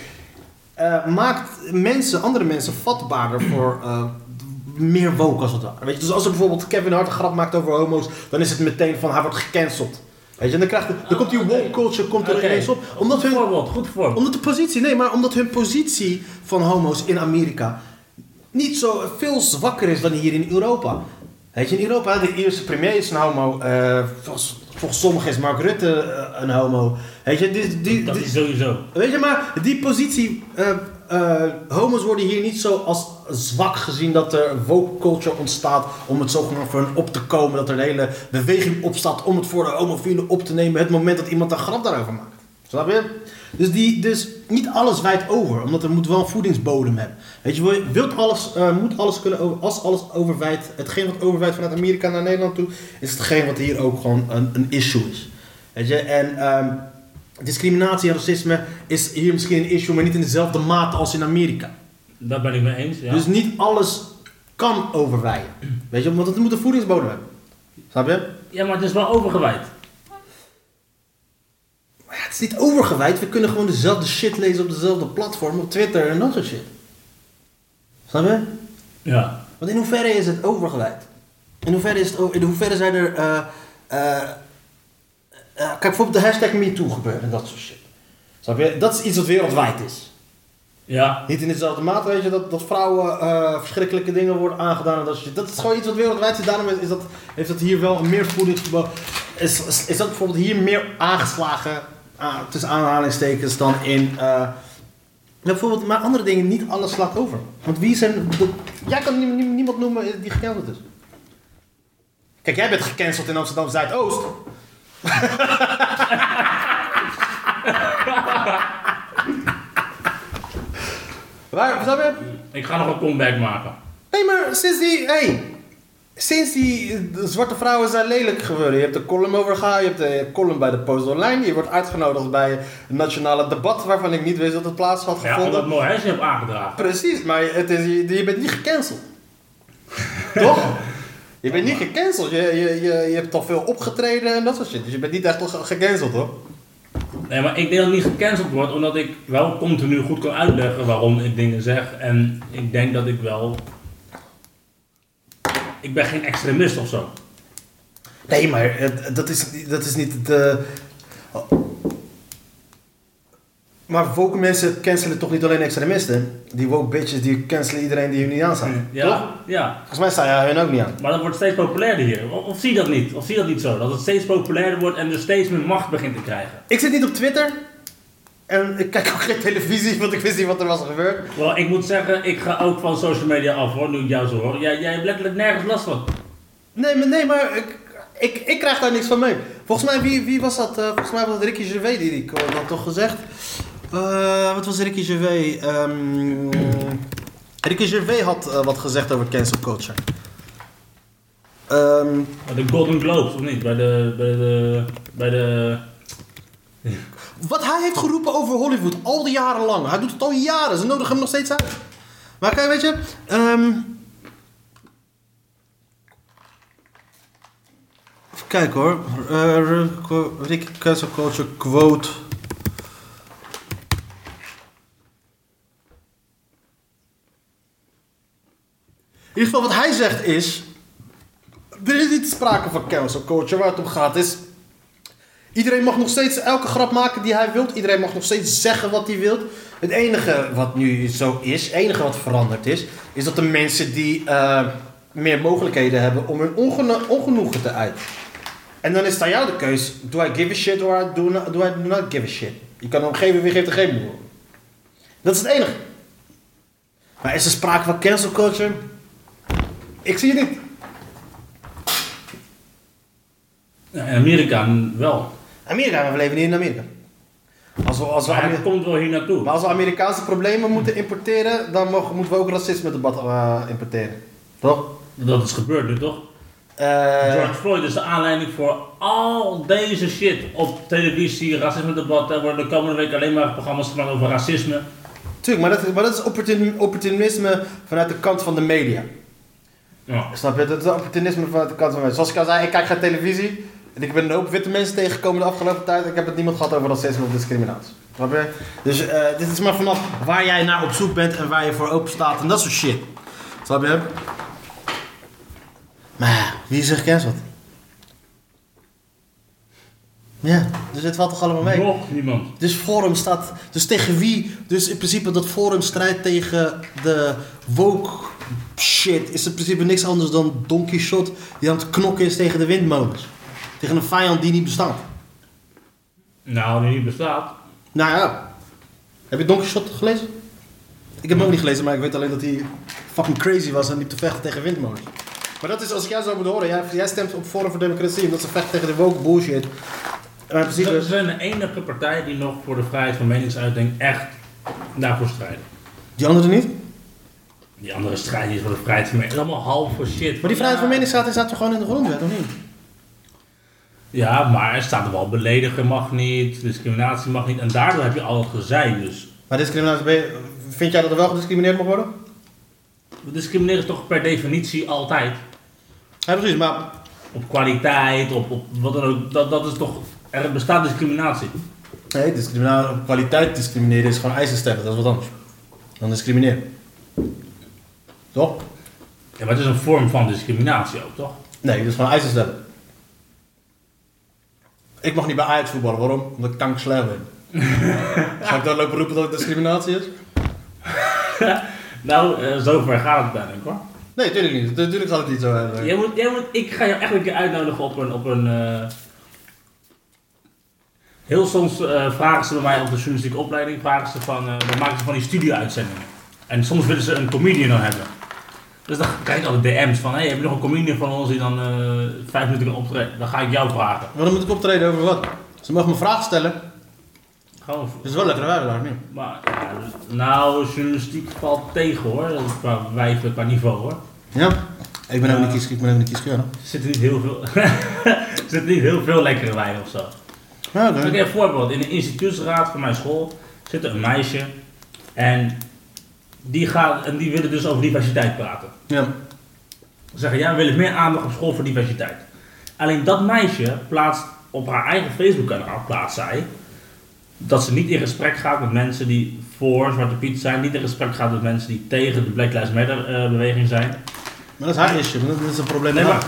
eh, maakt mensen, andere mensen vatbaarder voor eh, meer woke als het ware. Weet je? Dus als er bijvoorbeeld Kevin Hart een grap maakt over homo's, dan is het meteen van hij wordt gecanceld. Weet je? En dan, krijgt, de- dan komt die woke culture komt er ineens op. Omdat goed hun, voorbeeld, goed voorbeeld. omdat de positie, nee, maar omdat hun positie van homo's in Amerika niet zo veel zwakker is dan hier in Europa. Weet je, in Europa, de eerste premier is een homo. eh, volgens, volgens sommigen is Mark Rutte eh, een homo. Weet je, die, die, Dat die- is sowieso. weet je maar, die positie. eh, eh, homo's worden hier niet zo als zwak gezien dat er woke culture ontstaat om het zogenaamd voor hen op te komen. Dat er een hele beweging opstaat om het voor de homofielen op te nemen. Het moment dat iemand een grap daarover maakt. Snap je? Dus, die, dus niet alles wijdt over, omdat er moet wel een voedingsbodem hebben. Weet je, wil je- wilt alles, eh, moet alles kunnen over, als alles overwijdt, hetgeen wat overwijdt vanuit Amerika naar Nederland toe, is hetgeen wat hier ook gewoon een, een issue is. Weet je, en ehm, discriminatie en racisme is hier misschien een issue, maar niet in dezelfde mate als in Amerika. Daar ben ik mee eens. Ja. Dus niet alles kan overwijden. Weet je, want het moet een voedingsbodem hebben. Snap je? ja, maar het is wel overgewijd. Maar ja, het is niet overgewijd. We kunnen gewoon dezelfde shit lezen op dezelfde platform, op Twitter en dat soort shit. Snap je? Ja. Want in hoeverre is het overgewijd? In hoeverre, is het, in hoeverre zijn er... eh, eh, kijk, bijvoorbeeld de hashtag MeToo gebeuren en dat soort shit. Dat is iets wat wereldwijd is. Ja. Niet in dezelfde mate, weet je, dat, dat vrouwen eh, verschrikkelijke dingen worden aangedaan en dat soort shit. Dat is gewoon iets wat wereldwijd is. Daarom is dat, heeft dat hier wel meer voedingsgebouw. Is, is, is dat bijvoorbeeld hier meer aangeslagen, ah, tussen aanhalingstekens, dan in... eh, bijvoorbeeld, maar andere dingen, niet alles slaat over. Want wie zijn... de- jij kan nie- nie- niemand noemen die gecanceld is. Kijk, jij bent gecanceld in Amsterdam Zuidoost. Waar, snap je? Ik ga nog een comeback maken. Nee, maar sinds die, hey, sinds die de zwarte vrouwen zijn lelijk geworden. Je hebt de column over je hebt de column bij de Post Online. Je wordt uitgenodigd bij een nationale debat waarvan ik niet wist dat het plaats had Ja, gevonden. omdat Mohes hebt aangedragen. Precies, maar het is, je, je bent niet gecanceld. Toch? Je bent niet gecanceld. Je, je, je, je hebt toch veel opgetreden en dat soort shit. Dus je bent niet echt ge- gecanceld hoor. Nee, maar ik denk dat het niet gecanceld wordt, omdat ik wel continu goed kan uitleggen waarom ik dingen zeg. En ik denk dat ik wel... Ik ben geen extremist of zo. Nee, maar dat is, dat is niet de. Maar woke mensen cancelen toch niet alleen extremisten? Die woke bitches die cancelen iedereen die hun niet aanstaat. Toch? Ja, ja. Volgens mij sta jij hun ook niet aan. Maar dat wordt steeds populairder hier. Of, of zie je dat niet? Of zie je dat niet zo? Dat het steeds populairder wordt en er steeds meer macht begint te krijgen. Ik zit niet op Twitter. En ik kijk ook geen televisie, want ik wist niet wat er was gebeurd. Wel, ik moet zeggen, ik ga ook van social media af hoor, nu ik jou zo hoor. Jij, jij hebt letterlijk nergens last van. Nee, maar, nee, maar ik, ik, ik krijg daar niks van mee. Volgens mij, wie, wie was dat? Eh, volgens mij was het Ricky Gervais die die had toch gezegd. Eh, wat was Ricky Gervais? Ehm Ricky Gervais had eh, wat gezegd over cancel culture. Ehm, De Golden Globes, of niet? Bij de... Bij de... Bij de... wat hij heeft geroepen over Hollywood, al die jaren lang. Hij doet het al jaren, ze nodigen hem nog steeds uit. Maar kijk, weet je... ehm, even kijken hoor. Eh, Ricky Cancel Culture quote... ieder geval wat hij zegt is... Er is niet sprake van cancel culture. Waar het om gaat is... Iedereen mag nog steeds elke grap maken die hij wilt. Iedereen mag nog steeds zeggen wat hij wilt. Het enige wat nu zo is, het enige wat veranderd is, is dat de mensen die eh, meer mogelijkheden hebben om hun ongeno- ongenoegen te uiten. En dan is het aan jou de keus: do I give a shit or do not, do I do not give a shit? Je kan geven, wie geeft er geen moe. Dat is het enige. Maar is er sprake van cancel culture? Ik zie het niet. Ja, in Amerika wel. Amerika, we leven niet in Amerika. Als we, als we Maar Amer- het komt wel hier naartoe. Maar als we Amerikaanse problemen moeten importeren, dan mogen, moeten we ook racisme-debat eh, importeren. Toch? Dat is gebeurd nu toch? Eh, George Floyd is de aanleiding voor al deze shit op televisie, racisme debat. Er worden de komende week alleen maar programma's gemaakt over racisme. tuurlijk, maar dat, is- maar dat is opportun- opportunisme vanuit de kant van de media. Ja. Snap je? Dat is opportunisme vanuit de kant van media. Zoals ik al zei, ik kijk geen televisie. En ik ben een hoop witte mensen tegengekomen de afgelopen tijd. Ik heb het niemand gehad over racisme of discriminatie. Snap je? Dus eh, dit is maar vanaf waar jij naar op zoek bent en waar je voor open staat en dat soort shit. Snap je? Maar wie is er gecanceld? Ja, dus het valt toch allemaal mee? Nog niemand. Dus Forum staat. Dus tegen wie? Dus in principe dat Forum strijdt tegen de woke shit is in principe niks anders dan Don Quixote die aan het knokken is tegen de windmolens. Tegen een vijand die niet bestaat. Nou, die niet bestaat. Nou ja. Heb je Don Quixote gelezen? Ik heb hem ook niet gelezen, maar ik weet alleen dat hij fucking crazy was en liep te vechten tegen windmolens. Maar dat is, als ik jou zo moet horen, jij, jij stemt op Forum voor Democratie omdat ze vechten tegen de woke bullshit. Maar Ze zijn de enige partij die nog voor de vrijheid van meningsuiting echt daarvoor strijden. Die anderen niet? Die andere strijden is voor de vrijheid van is allemaal half voor shit. Maar die vrijheid van meningsuiting staat toch gewoon in de grondwet, of niet? Ja, maar er staat er wel beledigen mag niet, discriminatie mag niet. En daardoor heb je al het gezeik dus. Maar discriminatie, vind jij dat er wel gediscrimineerd mag worden? Discrimineren is toch per definitie altijd. Ja, precies, maar Op kwaliteit, op, op wat dan ook. Dat, dat is toch. Er bestaat discriminatie. nee, discriminatie, kwaliteit discrimineren is gewoon eisen stellen, dat is wat anders. Dan discrimineren. Toch? Ja, maar het is een vorm van discriminatie ook, toch? Nee, dat is gewoon eisen stellen. Ik mag niet bij Ajax voetballen, waarom? Omdat ik kanker slecht ben. Ga ik dan lopen roepen dat het discriminatie is? Nou, eh, zover gaat het uiteindelijk hoor. Nee, natuurlijk niet. Natuurlijk gaat het niet zo. eh, Jij moet, jij moet, ik ga jou echt een keer uitnodigen op een. Op een eh, Heel soms eh, vragen ze bij mij op de journalistieke opleiding, vragen ze van, dan maken ze van die studio-uitzendingen. En soms willen ze een comedian hebben. Dus dan krijg ik altijd DM's van, hey, heb je nog een comedian van ons die dan eh, vijf minuten kan optreden? Dan ga ik jou vragen. Maar dan moet ik optreden over wat? Ze mogen me vragen stellen. Gewoon, Dat is wel lekker wij daar niet. maar, ja, nou, journalistiek valt tegen hoor, Dat is qua wijven, qua niveau hoor. Ja? Ik ben ook niet kies, ik ben ook niet kieskeurig. Er zitten niet heel veel, er zitten niet heel veel lekkere wijn of zo. Ja, oké. Voorbeeld. In de instituutsraad van mijn school zit er een meisje. En die, gaat, en die willen dus over diversiteit praten. Ja. Ze zeggen, ja, we willen meer aandacht op school voor diversiteit. Alleen dat meisje plaatst op haar eigen Facebook-kanaal, plaatst zij, dat ze niet in gesprek gaat met mensen die voor Zwarte Piet zijn, niet in gesprek gaat met mensen die tegen de Black Lives Matter eh, beweging zijn. Maar dat is haar issue, dat is een probleem Nee, maar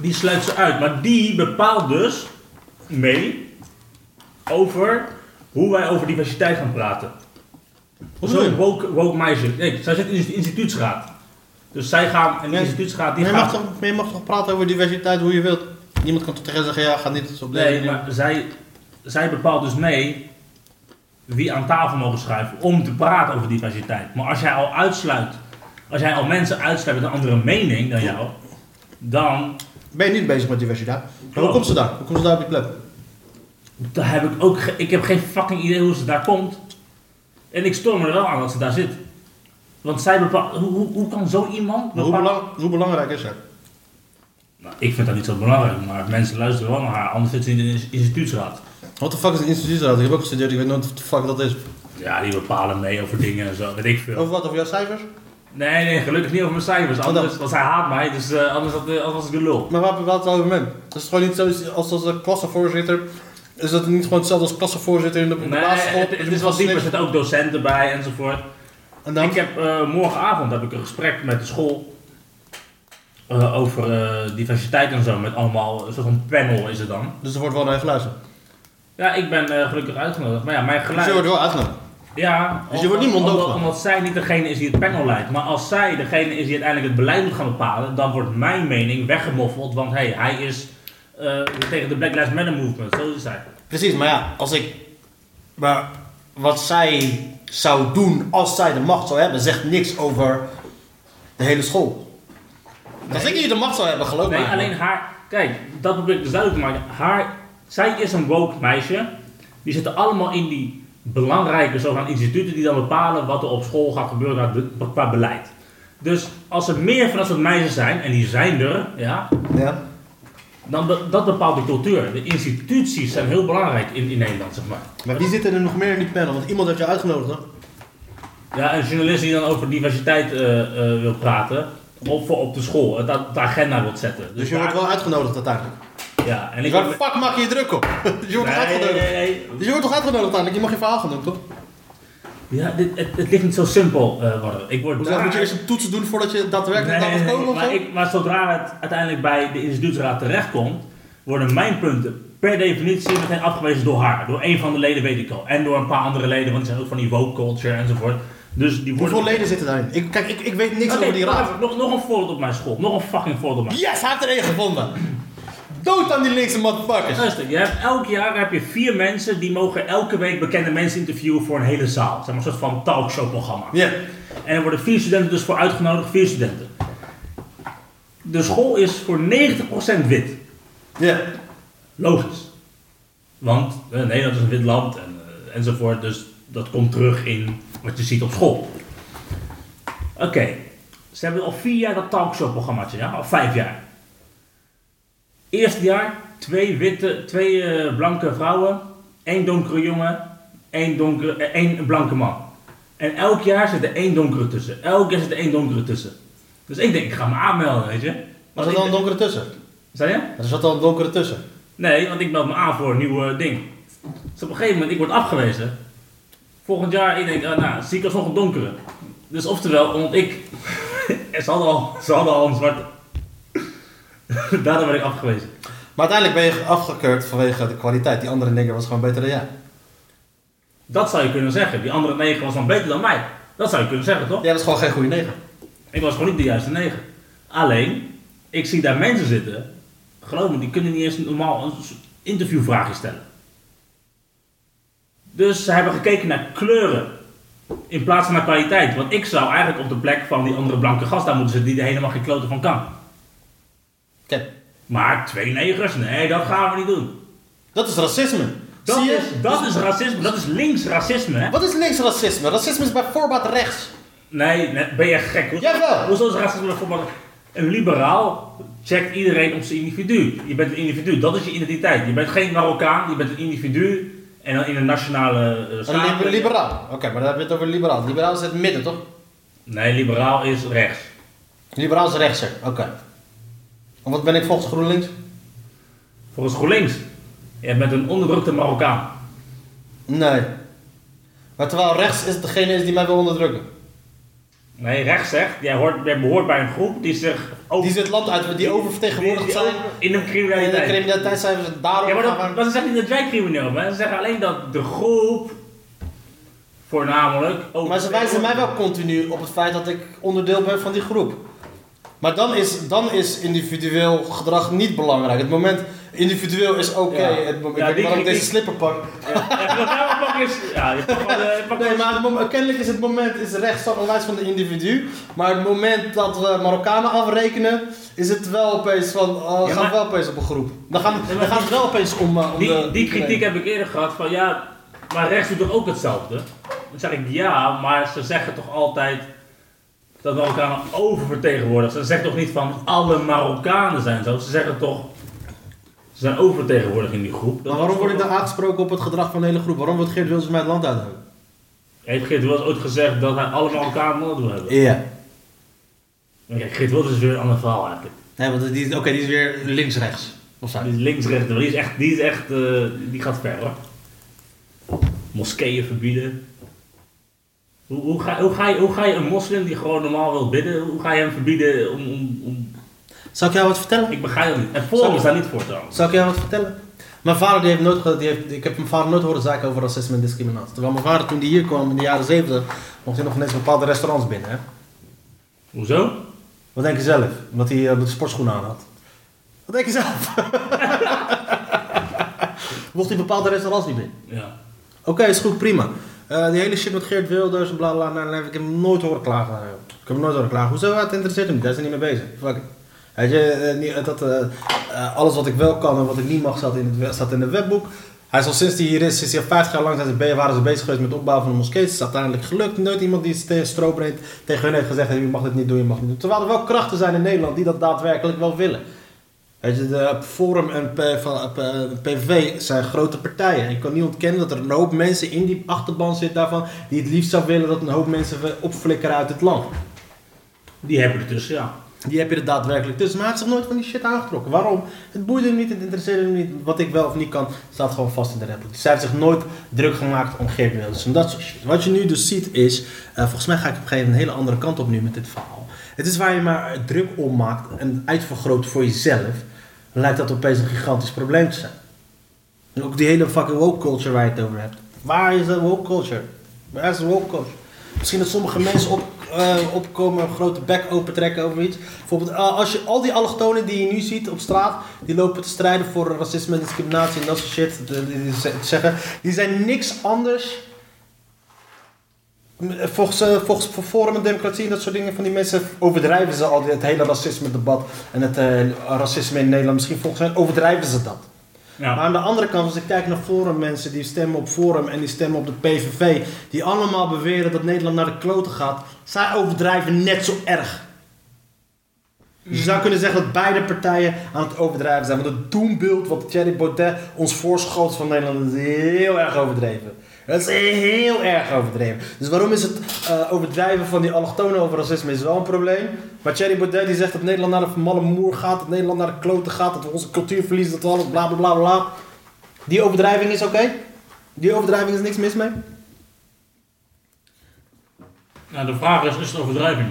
die sluit ze uit. Maar die bepaalt dus mee over hoe wij over diversiteit gaan praten. Hoezo? Zo'n woke, woke meisje. Nee, zij zit in de instituutsraad. Dus zij gaan, en de instituutsraad die Maar je, mag toch, maar je mag toch praten over diversiteit hoe je wilt? Niemand kan toch tegen zeggen, ja, ga niet op deze Nee, maar zij, zij bepaalt dus mee wie aan tafel mogen schuiven om te praten over diversiteit. Maar als jij al uitsluit, als jij al mensen uitsluit met een andere mening dan jou, dan Ben je niet bezig met diversiteit? Maar hoe komt ze daar? Hoe komt ze daar op die plek? Daar heb ik ook ik heb geen fucking idee hoe ze daar komt. En ik storm er wel aan dat ze daar zit. Want zij bepaalt, hoe, hoe, hoe kan zo iemand Maar hoe, bepalen- belang, hoe belangrijk is zij? Nou, ik vind dat niet zo belangrijk, maar mensen luisteren wel naar haar, anders zit ze in de instituutsraad. Wat de fuck is een instituutraad? Ik heb ook gestudeerd, ik weet nooit wat de fuck dat is. Ja, die bepalen mee over dingen en zo, weet ik veel. Over wat? Over jouw cijfers? Nee, nee, gelukkig niet over mijn cijfers, anders, want zij haat mij, dus eh, anders, had, anders was ik de lul. Maar waar wat het over men? Dat is gewoon niet zo als, als een klassenvoorzitter. Is dat niet gewoon hetzelfde als klassenvoorzitter in de, Nee, basisschool? het, het is wat dieper, er zitten ook docenten bij enzovoort. En dan? Ik heb eh, morgenavond heb ik een gesprek met de school eh, over eh, diversiteit en zo, met allemaal, een soort van panel is het dan. Dus er wordt wel naar je geluisterd. Ja, ik ben gelukkig uitgenodigd, maar ja, mijn Dus geluid... je wordt wel uitgenodigd. Ja, Dus je wordt niet omdat, omdat zij niet degene is die het panel leidt. Maar als zij degene is die uiteindelijk het beleid moet gaan bepalen, dan wordt mijn mening weggemoffeld. Want hey, hij is eh, tegen de Black Lives Matter movement, zo is hij. Precies, maar ja, als ik. Maar wat zij zou doen als zij de macht zou hebben, zegt niks over de hele school. Als ik hier de macht zou hebben, geloof Nee, mij. alleen haar. Kijk, dat probeer ik dus duidelijk te maken. Haar, zij is een woke meisje. Die zitten allemaal in die belangrijke zogenaamde instituten die dan bepalen wat er op school gaat gebeuren qua, be- qua beleid. Dus als er meer van dat soort meisjes zijn, en die zijn er, ja, Ja. Dan be- dat bepaalt de cultuur. De instituties zijn heel belangrijk in, in Nederland, zeg maar. Maar wie zit er nog meer in die panel? Want iemand heeft je uitgenodigd, hè? Ja, een journalist die dan over diversiteit eh, eh, wil praten, op, voor op de school, het, de agenda wil zetten. Dus je daar- wordt wel uitgenodigd uiteindelijk. Ja, en ik Waar de fuck maak je je druk op? Dus je wordt toch Nee, uitgenodigd? nee, nee. Dus je wordt toch uitgenodigd uiteindelijk? Je mag je verhaal gaan doen, toch? Ja, dit, het, het ligt niet zo simpel, eh worden. Ik word daar- Moet je eerst een toetsen doen voordat je daadwerkelijk Nee, komen maar, ik, maar zodra het uiteindelijk bij de instituutsraad terechtkomt, worden mijn punten per definitie meteen afgewezen door haar. Door een van de leden weet ik al. En door een paar andere leden, want die zijn ook van die woke culture enzovoort. Dus die Hoeveel leden zitten daarin? Ik, kijk, ik, ik weet niks over die raad. nog, nog een voorbeeld op mijn school. Nog een fucking voorbeeld op mijn Yes, hij heeft er één gevonden. Dood aan die linkse motherfuckers. Luister, je hebt elk jaar heb je vier mensen die mogen elke week bekende mensen interviewen voor een hele zaal. Zeg maar een soort van talkshow programma. Ja. En er worden vier studenten dus voor uitgenodigd, vier studenten. De school is voor 90% wit. Ja. Logisch. Want eh, Nederland is een wit land en, eh, enzovoort, dus dat komt terug in wat je ziet op school. Oké, ze hebben al vier jaar dat talkshow programmaatje, ja? Al vijf jaar. Eerste jaar, twee witte, twee eh, blanke vrouwen, één donkere jongen, één, donkere, eh, één blanke man. En elk jaar zit er één donkere tussen. Elk jaar zit er één donkere tussen. Dus ik denk, ik ga me aanmelden, weet je. Was er dan een donkere tussen? Zei je? Er zat al een donkere tussen. Nee, want ik meld me aan voor een nieuw eh, ding. Dus op een gegeven moment, ik word afgewezen. Volgend jaar, ik denk, ah, nou, zie ik alsnog een donkere. Dus oftewel, omdat ik... ze, hadden al, ze hadden al een zwarte. Daardoor werd ik afgewezen. Maar uiteindelijk ben je afgekeurd vanwege de kwaliteit. Die andere nigger was gewoon beter dan jij. Dat zou je kunnen zeggen. Die andere negen was dan beter dan mij. Dat zou je kunnen zeggen, toch? Jij was gewoon geen goede nigger. Ik was gewoon niet de juiste negen. Alleen, ik zie daar mensen zitten. Geloof me, die kunnen niet eens normaal een interviewvraagje stellen. Dus ze hebben gekeken naar kleuren. In plaats van naar kwaliteit. Want ik zou eigenlijk op de plek van die andere blanke gast daar moeten zitten die er helemaal geen kloten van kan. Kijk, Maar twee negers? Nee, dat gaan we niet doen. dat is racisme. Dat, Zie je? is, dat is racisme. Dat is links racisme, hè? Wat is links racisme? Racisme is bij voorbaat rechts. Nee, nee, ben je gek? Hoezo, Jawel. Hoezo is racisme bijvoorbeeld... Een liberaal checkt iedereen op zijn individu. Je bent een individu, dat is je identiteit. Je bent geen Marokkaan, je bent een individu. En dan in een nationale uh, Een liber- liberaal. Oké, maar dan heb je het over liberaal. Liberaal is het midden, toch? Nee, liberaal is rechts. Liberaal is rechtser. Oké. Wat ben ik volgens GroenLinks? Volgens GroenLinks. Je bent een onderdrukte Marokkaan. Nee. Maar terwijl rechts is degene is die mij wil onderdrukken. Nee, rechts zegt, jij, hoort, jij behoort bij een groep die zich... Over, Die is het land uit, die oververtegenwoordigd die zijn. in de En in de criminaliteit. criminaliteit zijn ze daarom Ja, maar, dat, ze zeggen niet dat jij crimineel bent. Ze zeggen alleen dat de groep... Voornamelijk... Maar ze wijzen mij wel continu op het feit dat ik onderdeel ben van die groep. Maar dan is, dan is individueel gedrag niet belangrijk. Het moment, individueel is oké. Ja. Het moment- Ja, die ik deze slipper pak. Ja, dat nou pak is... Ja, je eh, pak Nee, maar moment, kennelijk is het moment is een lijst van de individu. Maar het moment dat we Marokkanen afrekenen, is het wel opeens van, Ja, gaan maar- wel opeens op een groep. Dan gaan, Ja, dan gaat het wel opeens om, uh, om Die, de... die kritiek heb ik eerder gehad van ja, maar rechts doet toch ook hetzelfde? Dan zeg ik ja, maar ze zeggen toch altijd dat Marokkanen oververtegenwoordigd zijn. Ze zeggen toch niet van alle Marokkanen zijn zo. Ze zeggen toch, ze zijn oververtegenwoordigd in die groep. Maar waarom word ik dan aangesproken op het gedrag van de hele groep? Waarom wordt Geert Wilders mij het land uithouden? Heeft Geert Wilders ooit gezegd dat hij alle Marokkanen nodig wil hebben? Ja. Kijk, Geert Wilders is weer een ander verhaal eigenlijk. Nee, want die, oké, die is weer links-rechts. Of zo. Die is links-rechts, die is echt, die, is echt eh, die gaat ver hoor. Moskeeën verbieden. Hoe, hoe, ga, hoe, ga je, hoe ga je een moslim die gewoon normaal wil bidden, hoe ga je hem verbieden om... om, om Zal ik jou wat vertellen? ik begrijp het niet. En Forum is daar niet voor trouwens. Zal ik jou wat vertellen? Mijn vader die heeft nooit, die heeft, ik heb mijn vader nooit horen zaken over racisme en discriminatie. Terwijl mijn vader toen die hier kwam in de jaren 70, mocht hij nog ineens bepaalde restaurants binnen. Hè? Hoezo? Wat denk je zelf? Omdat hij uh, de sportschoenen aan had. Wat denk je zelf? mocht hij bepaalde restaurants niet binnen. Ja. Oké, is goed, prima. Eh, die hele shit met Geert Wilders en bla bla bla, ik heb hem nooit horen klagen. Ik heb hem nooit horen klagen. Hoezo? Het interesseert hem niet, daar is niet mee bezig. Fuck it. Weet je, dat, eh, eh, alles wat ik wel kan en wat ik niet mag staat in het, staat in webboek. Hij is al sinds hij hier is, sinds hij al 50 jaar lang zijn waren ze bezig geweest met het opbouwen van de moskee. Het is uiteindelijk gelukt. Nooit iemand die stroopbreed tegen hun heeft gezegd, je mag dit niet doen, je mag dit niet doen. Terwijl er wel krachten zijn in Nederland die dat daadwerkelijk wel willen. Weet je, de Forum en P- van, P- PVV zijn grote partijen. Ik kan niet ontkennen dat er een hoop mensen in die achterban zit daarvan die het liefst zou willen dat een hoop mensen opflikkeren uit het land. Die hebben er dus, ja. Die heb je er daadwerkelijk tussen, maar hij heeft zich nooit van die shit aangetrokken. Waarom? Het boeide hem niet, het interesseerde hem niet. Wat ik wel of niet kan, staat gewoon vast in de rapport. Dus hij heeft zich nooit druk gemaakt om Geert Wilders en dat soort shit. Wat je nu dus ziet is, eh, volgens mij ga ik op een gegeven moment een hele andere kant op nu met dit verhaal. Het is waar je maar druk om maakt en uitvergroot voor jezelf, dan lijkt dat opeens een gigantisch probleem te zijn. En ook die hele fucking woke culture waar je het over hebt. Waar is de woke culture? Waar is de woke culture? misschien dat sommige mensen op, eh, opkomen, een grote bek opentrekken over iets. Bijvoorbeeld, eh, als je al die allochtonen die je nu ziet op straat, die lopen te strijden voor racisme discriminatie en dat soort shit, die, die ze- zeggen, die zijn niks anders. Volgens, eh, volgens Forum en Democratie en dat soort dingen van die mensen overdrijven ze al het hele racisme debat en het eh, racisme in Nederland. Misschien volgens hen overdrijven ze dat. Ja. Maar aan de andere kant, als ik kijk naar Forum mensen die stemmen op Forum en die stemmen op de PVV, die allemaal beweren dat Nederland naar de kloten gaat, zij overdrijven net zo erg. Dus je zou kunnen zeggen dat beide partijen aan het overdrijven zijn. Want het doembeeld wat Thierry Baudet ons voorschotelt van Nederland is heel erg overdreven. Dat is heel erg overdreven. Dus waarom is het eh, overdrijven van die allochtonen over racisme is wel een probleem. Maar Thierry Baudet die zegt dat Nederland naar de malle moer gaat, dat Nederland naar de kloten gaat, dat we onze cultuur verliezen, dat we alles bla bla bla bla. Die overdrijving is oké. Die overdrijving is niks mis mee. Nou, de vraag is, is het overdrijving?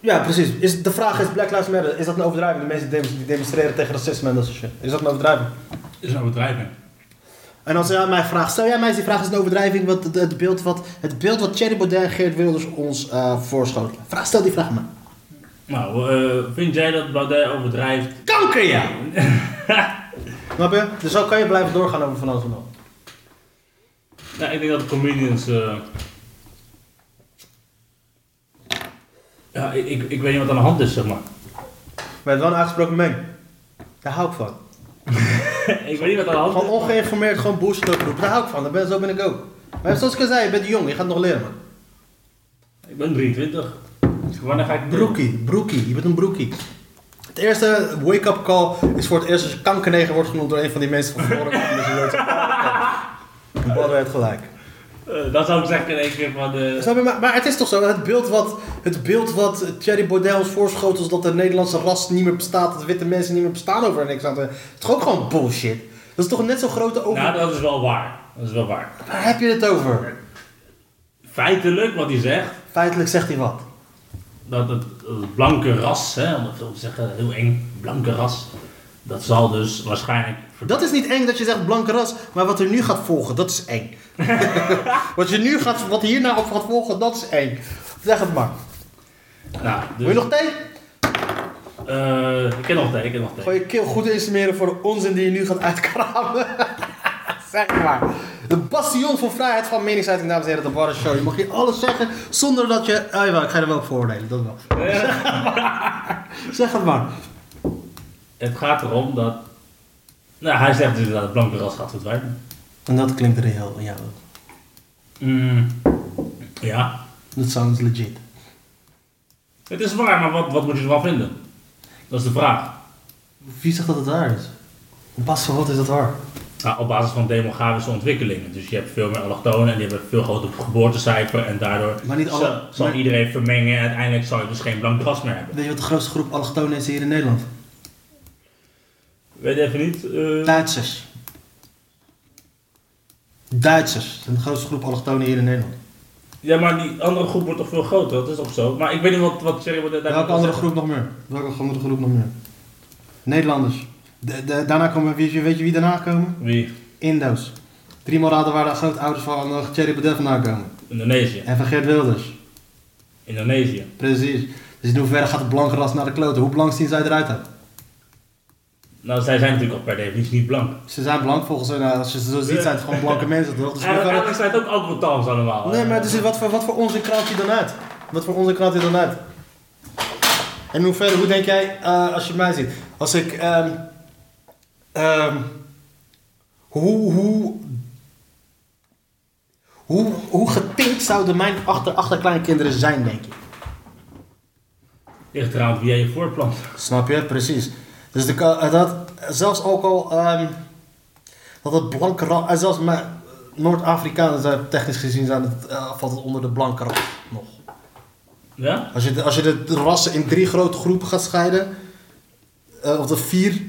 Ja, precies. Is, de vraag is, Black Lives Matter, is dat een overdrijving? De mensen die dem- die demonstreren tegen racisme en dat soort shit. Is dat een overdrijving? Is een overdrijving. En als jij mij vraagt, stel jij mij eens die vraag, is een overdrijving wat het, het beeld wat, het beeld wat Thierry Baudet en Geert Wilders ons voorschotelen? Vraag, stel die vraag maar. Nou, eh, vind jij dat Baudet overdrijft? Kanker ja! Snap je? Dus zo kan je blijven doorgaan over van alles en nog. Nou, ik denk dat de comedians... eh, Ja, ik, ik, ik weet niet wat aan de hand is, zeg maar. Maar het wel een uitgesproken meng. Daar hou ik van. ik weet niet wat aan de hand is. Gewoon ongeïnformeerd, gewoon bullshit roepen. Daar hou ik van. Daar ben, zo ben ik ook. Maar zoals ik al zei, je bent jong, je gaat nog leren man. Ik ben 23. Dus wanneer ga ik Broekie, broekie, je bent een broekie. Het eerste wake-up call is voor het eerst als je kankerneger wordt genoemd door een van die mensen van voren. dus je weet, heeft gelijk. Eh, dan zou ik zeggen in één keer van... eh, Snap je? Maar, maar het is toch zo, het beeld wat, het beeld wat Thierry Baudet ons voorschotelt is dat de Nederlandse ras niet meer bestaat, dat witte mensen niet meer bestaan over niks aan te... Het is toch ook gewoon bullshit? Dat is toch net zo'n grote over... nou, dat is wel waar. Dat is wel waar. Waar heb je het over? Feitelijk, wat hij zegt, Feitelijk zegt hij wat. dat het, het blanke ras, hè, om het zo te zeggen, heel eng, blanke ras, dat zal dus waarschijnlijk... Dat is niet eng dat je zegt blanke ras, maar wat er nu gaat volgen, dat is eng. wat, je nu gaat, wat hierna op gaat volgen, dat is eng. Zeg het maar. Nou, dus, Wil je nog thee? eh, ik ken nog thee, ik ken nog thee. Gooi je keel goed insmeren voor de onzin die je nu gaat uitkramen. zeg maar. De bastion voor vrijheid van meningsuiting, dames en heren, de Barre Show. Je mag hier alles zeggen zonder dat je... Ah, jawel, ik ga je er wel op vooroordelen, dat wel. Zeg het maar. Het gaat erom dat... Nou, hij zegt dus dat het blanke ras gaat verdwijnen. En dat klinkt reëel, ja. Mm, ja, Dat sounds legit. het is waar, maar wat, wat moet je ervan vinden? Dat is de vraag. Wie zegt dat het waar is? Op basis van wat is dat waar? Nou, op basis van demografische ontwikkelingen. Dus je hebt veel meer allochtonen en die hebben veel groter geboortecijfer en daardoor Maar niet alle- zal, zal maar- iedereen vermengen en uiteindelijk zal je dus geen blank ras meer hebben. Weet je wat de grootste groep allochtonen is hier in Nederland? Weet je even niet? eh, Duitsers. Duitsers zijn de grootste groep allochtonen hier in Nederland. Ja, maar die andere groep wordt toch veel groter, dat is toch zo? Maar ik weet niet wat, wat Thierry Baudet daar Welke andere groep nog meer? Welke andere groep nog meer? Nederlanders. De, de- daarna komen, weet je, weet je wie daarna komen? Wie? Indo's. Driemaal raden waar de grootouders van uh, Thierry Baudet vandaan komen. Indonesië. En van Geert Wilders. Indonesië. Precies. Dus in hoeverre gaat het blanke ras naar de kloten? Hoe blank zien zij eruit uit? Nou, zij zijn natuurlijk al per definitie niet blank. Ze zijn blank volgens hen. Als je ze zo ziet, zijn het gewoon blanke mensen toch? Dus hoeverre- eigenlijk zijn het ook Alcatans allemaal. Nee, maar dus wat voor, wat voor onzin kraalt hij dan uit? Wat voor onzin kraalt hij dan uit? En in hoeverre, hoe denk jij, eh, als je mij ziet, als ik, ehm ehm hoe, hoe, hoe, hoe getinkt zouden mijn achter, achterkleinkinderen zijn, denk je? Ligt eraan wie jij je voorplant. Snap je? Precies. Dus de, dat, zelfs ook al, ehm, dat het blanke ras, en zelfs mijn Noord-Afrikanen zijn technisch gezien zijn het, eh, valt het onder de blanke ras nog. Ja? Als je, de, als je de rassen in drie grote groepen gaat scheiden, eh, of de vier,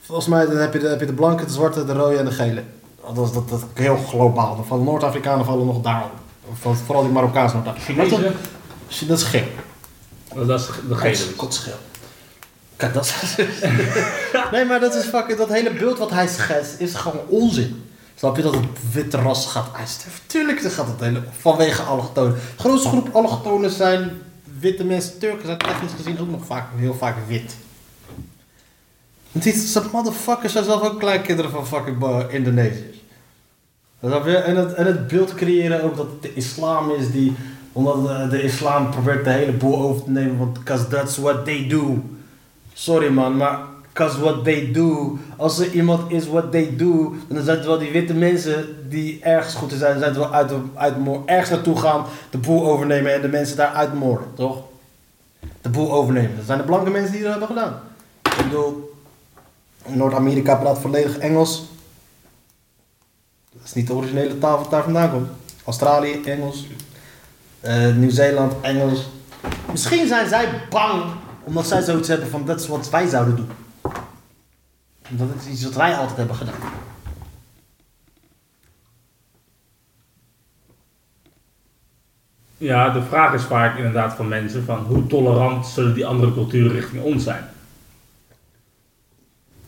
volgens mij dan heb je, de, heb je de blanke, de zwarte, de rode en de gele. Dat is dat, dat heel globaal. Van Noord-Afrikanen vallen nog daarop. Van, vooral die Marokkaanse Noord-Afrikanen. Dat, dat is geel. Dat is de Dat gele. is kotsgeel. Is... nee, maar dat is fucking... Dat hele beeld wat hij schetst is gewoon onzin. Snap je dat het witte ras gaat uitsterven? Tuurlijk gaat het hele, vanwege allochtonen. De grootste groep allochtonen zijn witte mensen. Turken zijn technisch gezien ook nog vaak, heel vaak wit. Die ze motherfuckers zijn zelf ook kleinkinderen van fucking uh, Indonesiërs. En het, en het beeld creëren ook dat het de islam is die, omdat de, de islam probeert de hele boel over te nemen, want cause that's what they do. Sorry man, maar cause what they do. Als er iemand is what they do, dan zijn het wel die witte mensen die ergens goed in zijn, zijn het wel uit, uit ergens naartoe gaan, de boel overnemen en de mensen daar uitmoorden, toch? De boel overnemen. Dat zijn de blanke mensen die dat hebben gedaan. Ik bedoel, Noord-Amerika praat volledig Engels. Dat is niet de originele taal wat daar vandaan komt. Australië, Engels. Eh, Nieuw-Zeeland, Engels. Misschien zijn zij bang omdat zij zoiets hebben van dat is wat wij zouden doen. Dat is iets wat wij altijd hebben gedaan. Ja, de vraag is vaak inderdaad van mensen van hoe tolerant zullen die andere culturen richting ons zijn?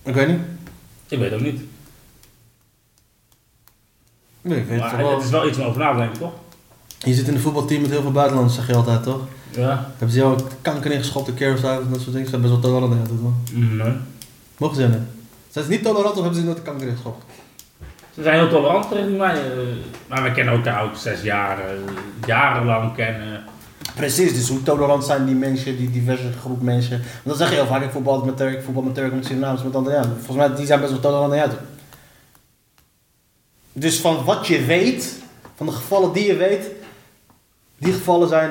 Ik weet niet. Ik weet ook niet. Nee, ik weet het wel. het is wel iets om over na te denken, toch? Je zit in een voetbalteam met heel veel buitenlanders, zeg je altijd toch? Ja. Hebben ze jou ook kanker ingeschopt een keer of zo? en Dat soort dingen. Ze zijn best wel tolerant in altijd, toch? Nee. Mogen ze niet? Zijn ze niet tolerant of hebben ze nooit kanker ingeschopt? Ze zijn heel tolerant richting mij. eh, Maar we kennen elkaar ook zes jaar, eh, jarenlang kennen. Precies, dus hoe tolerant zijn die mensen, die diverse groep mensen. Want dat zeg je heel vaak, ik voetbal met Turk, ik voetbal met Turk, met Surinaams, met anderen. Ja, volgens mij die zijn best wel tolerant naar jou toe. Dus van wat je weet, van de gevallen die je weet, die gevallen zijn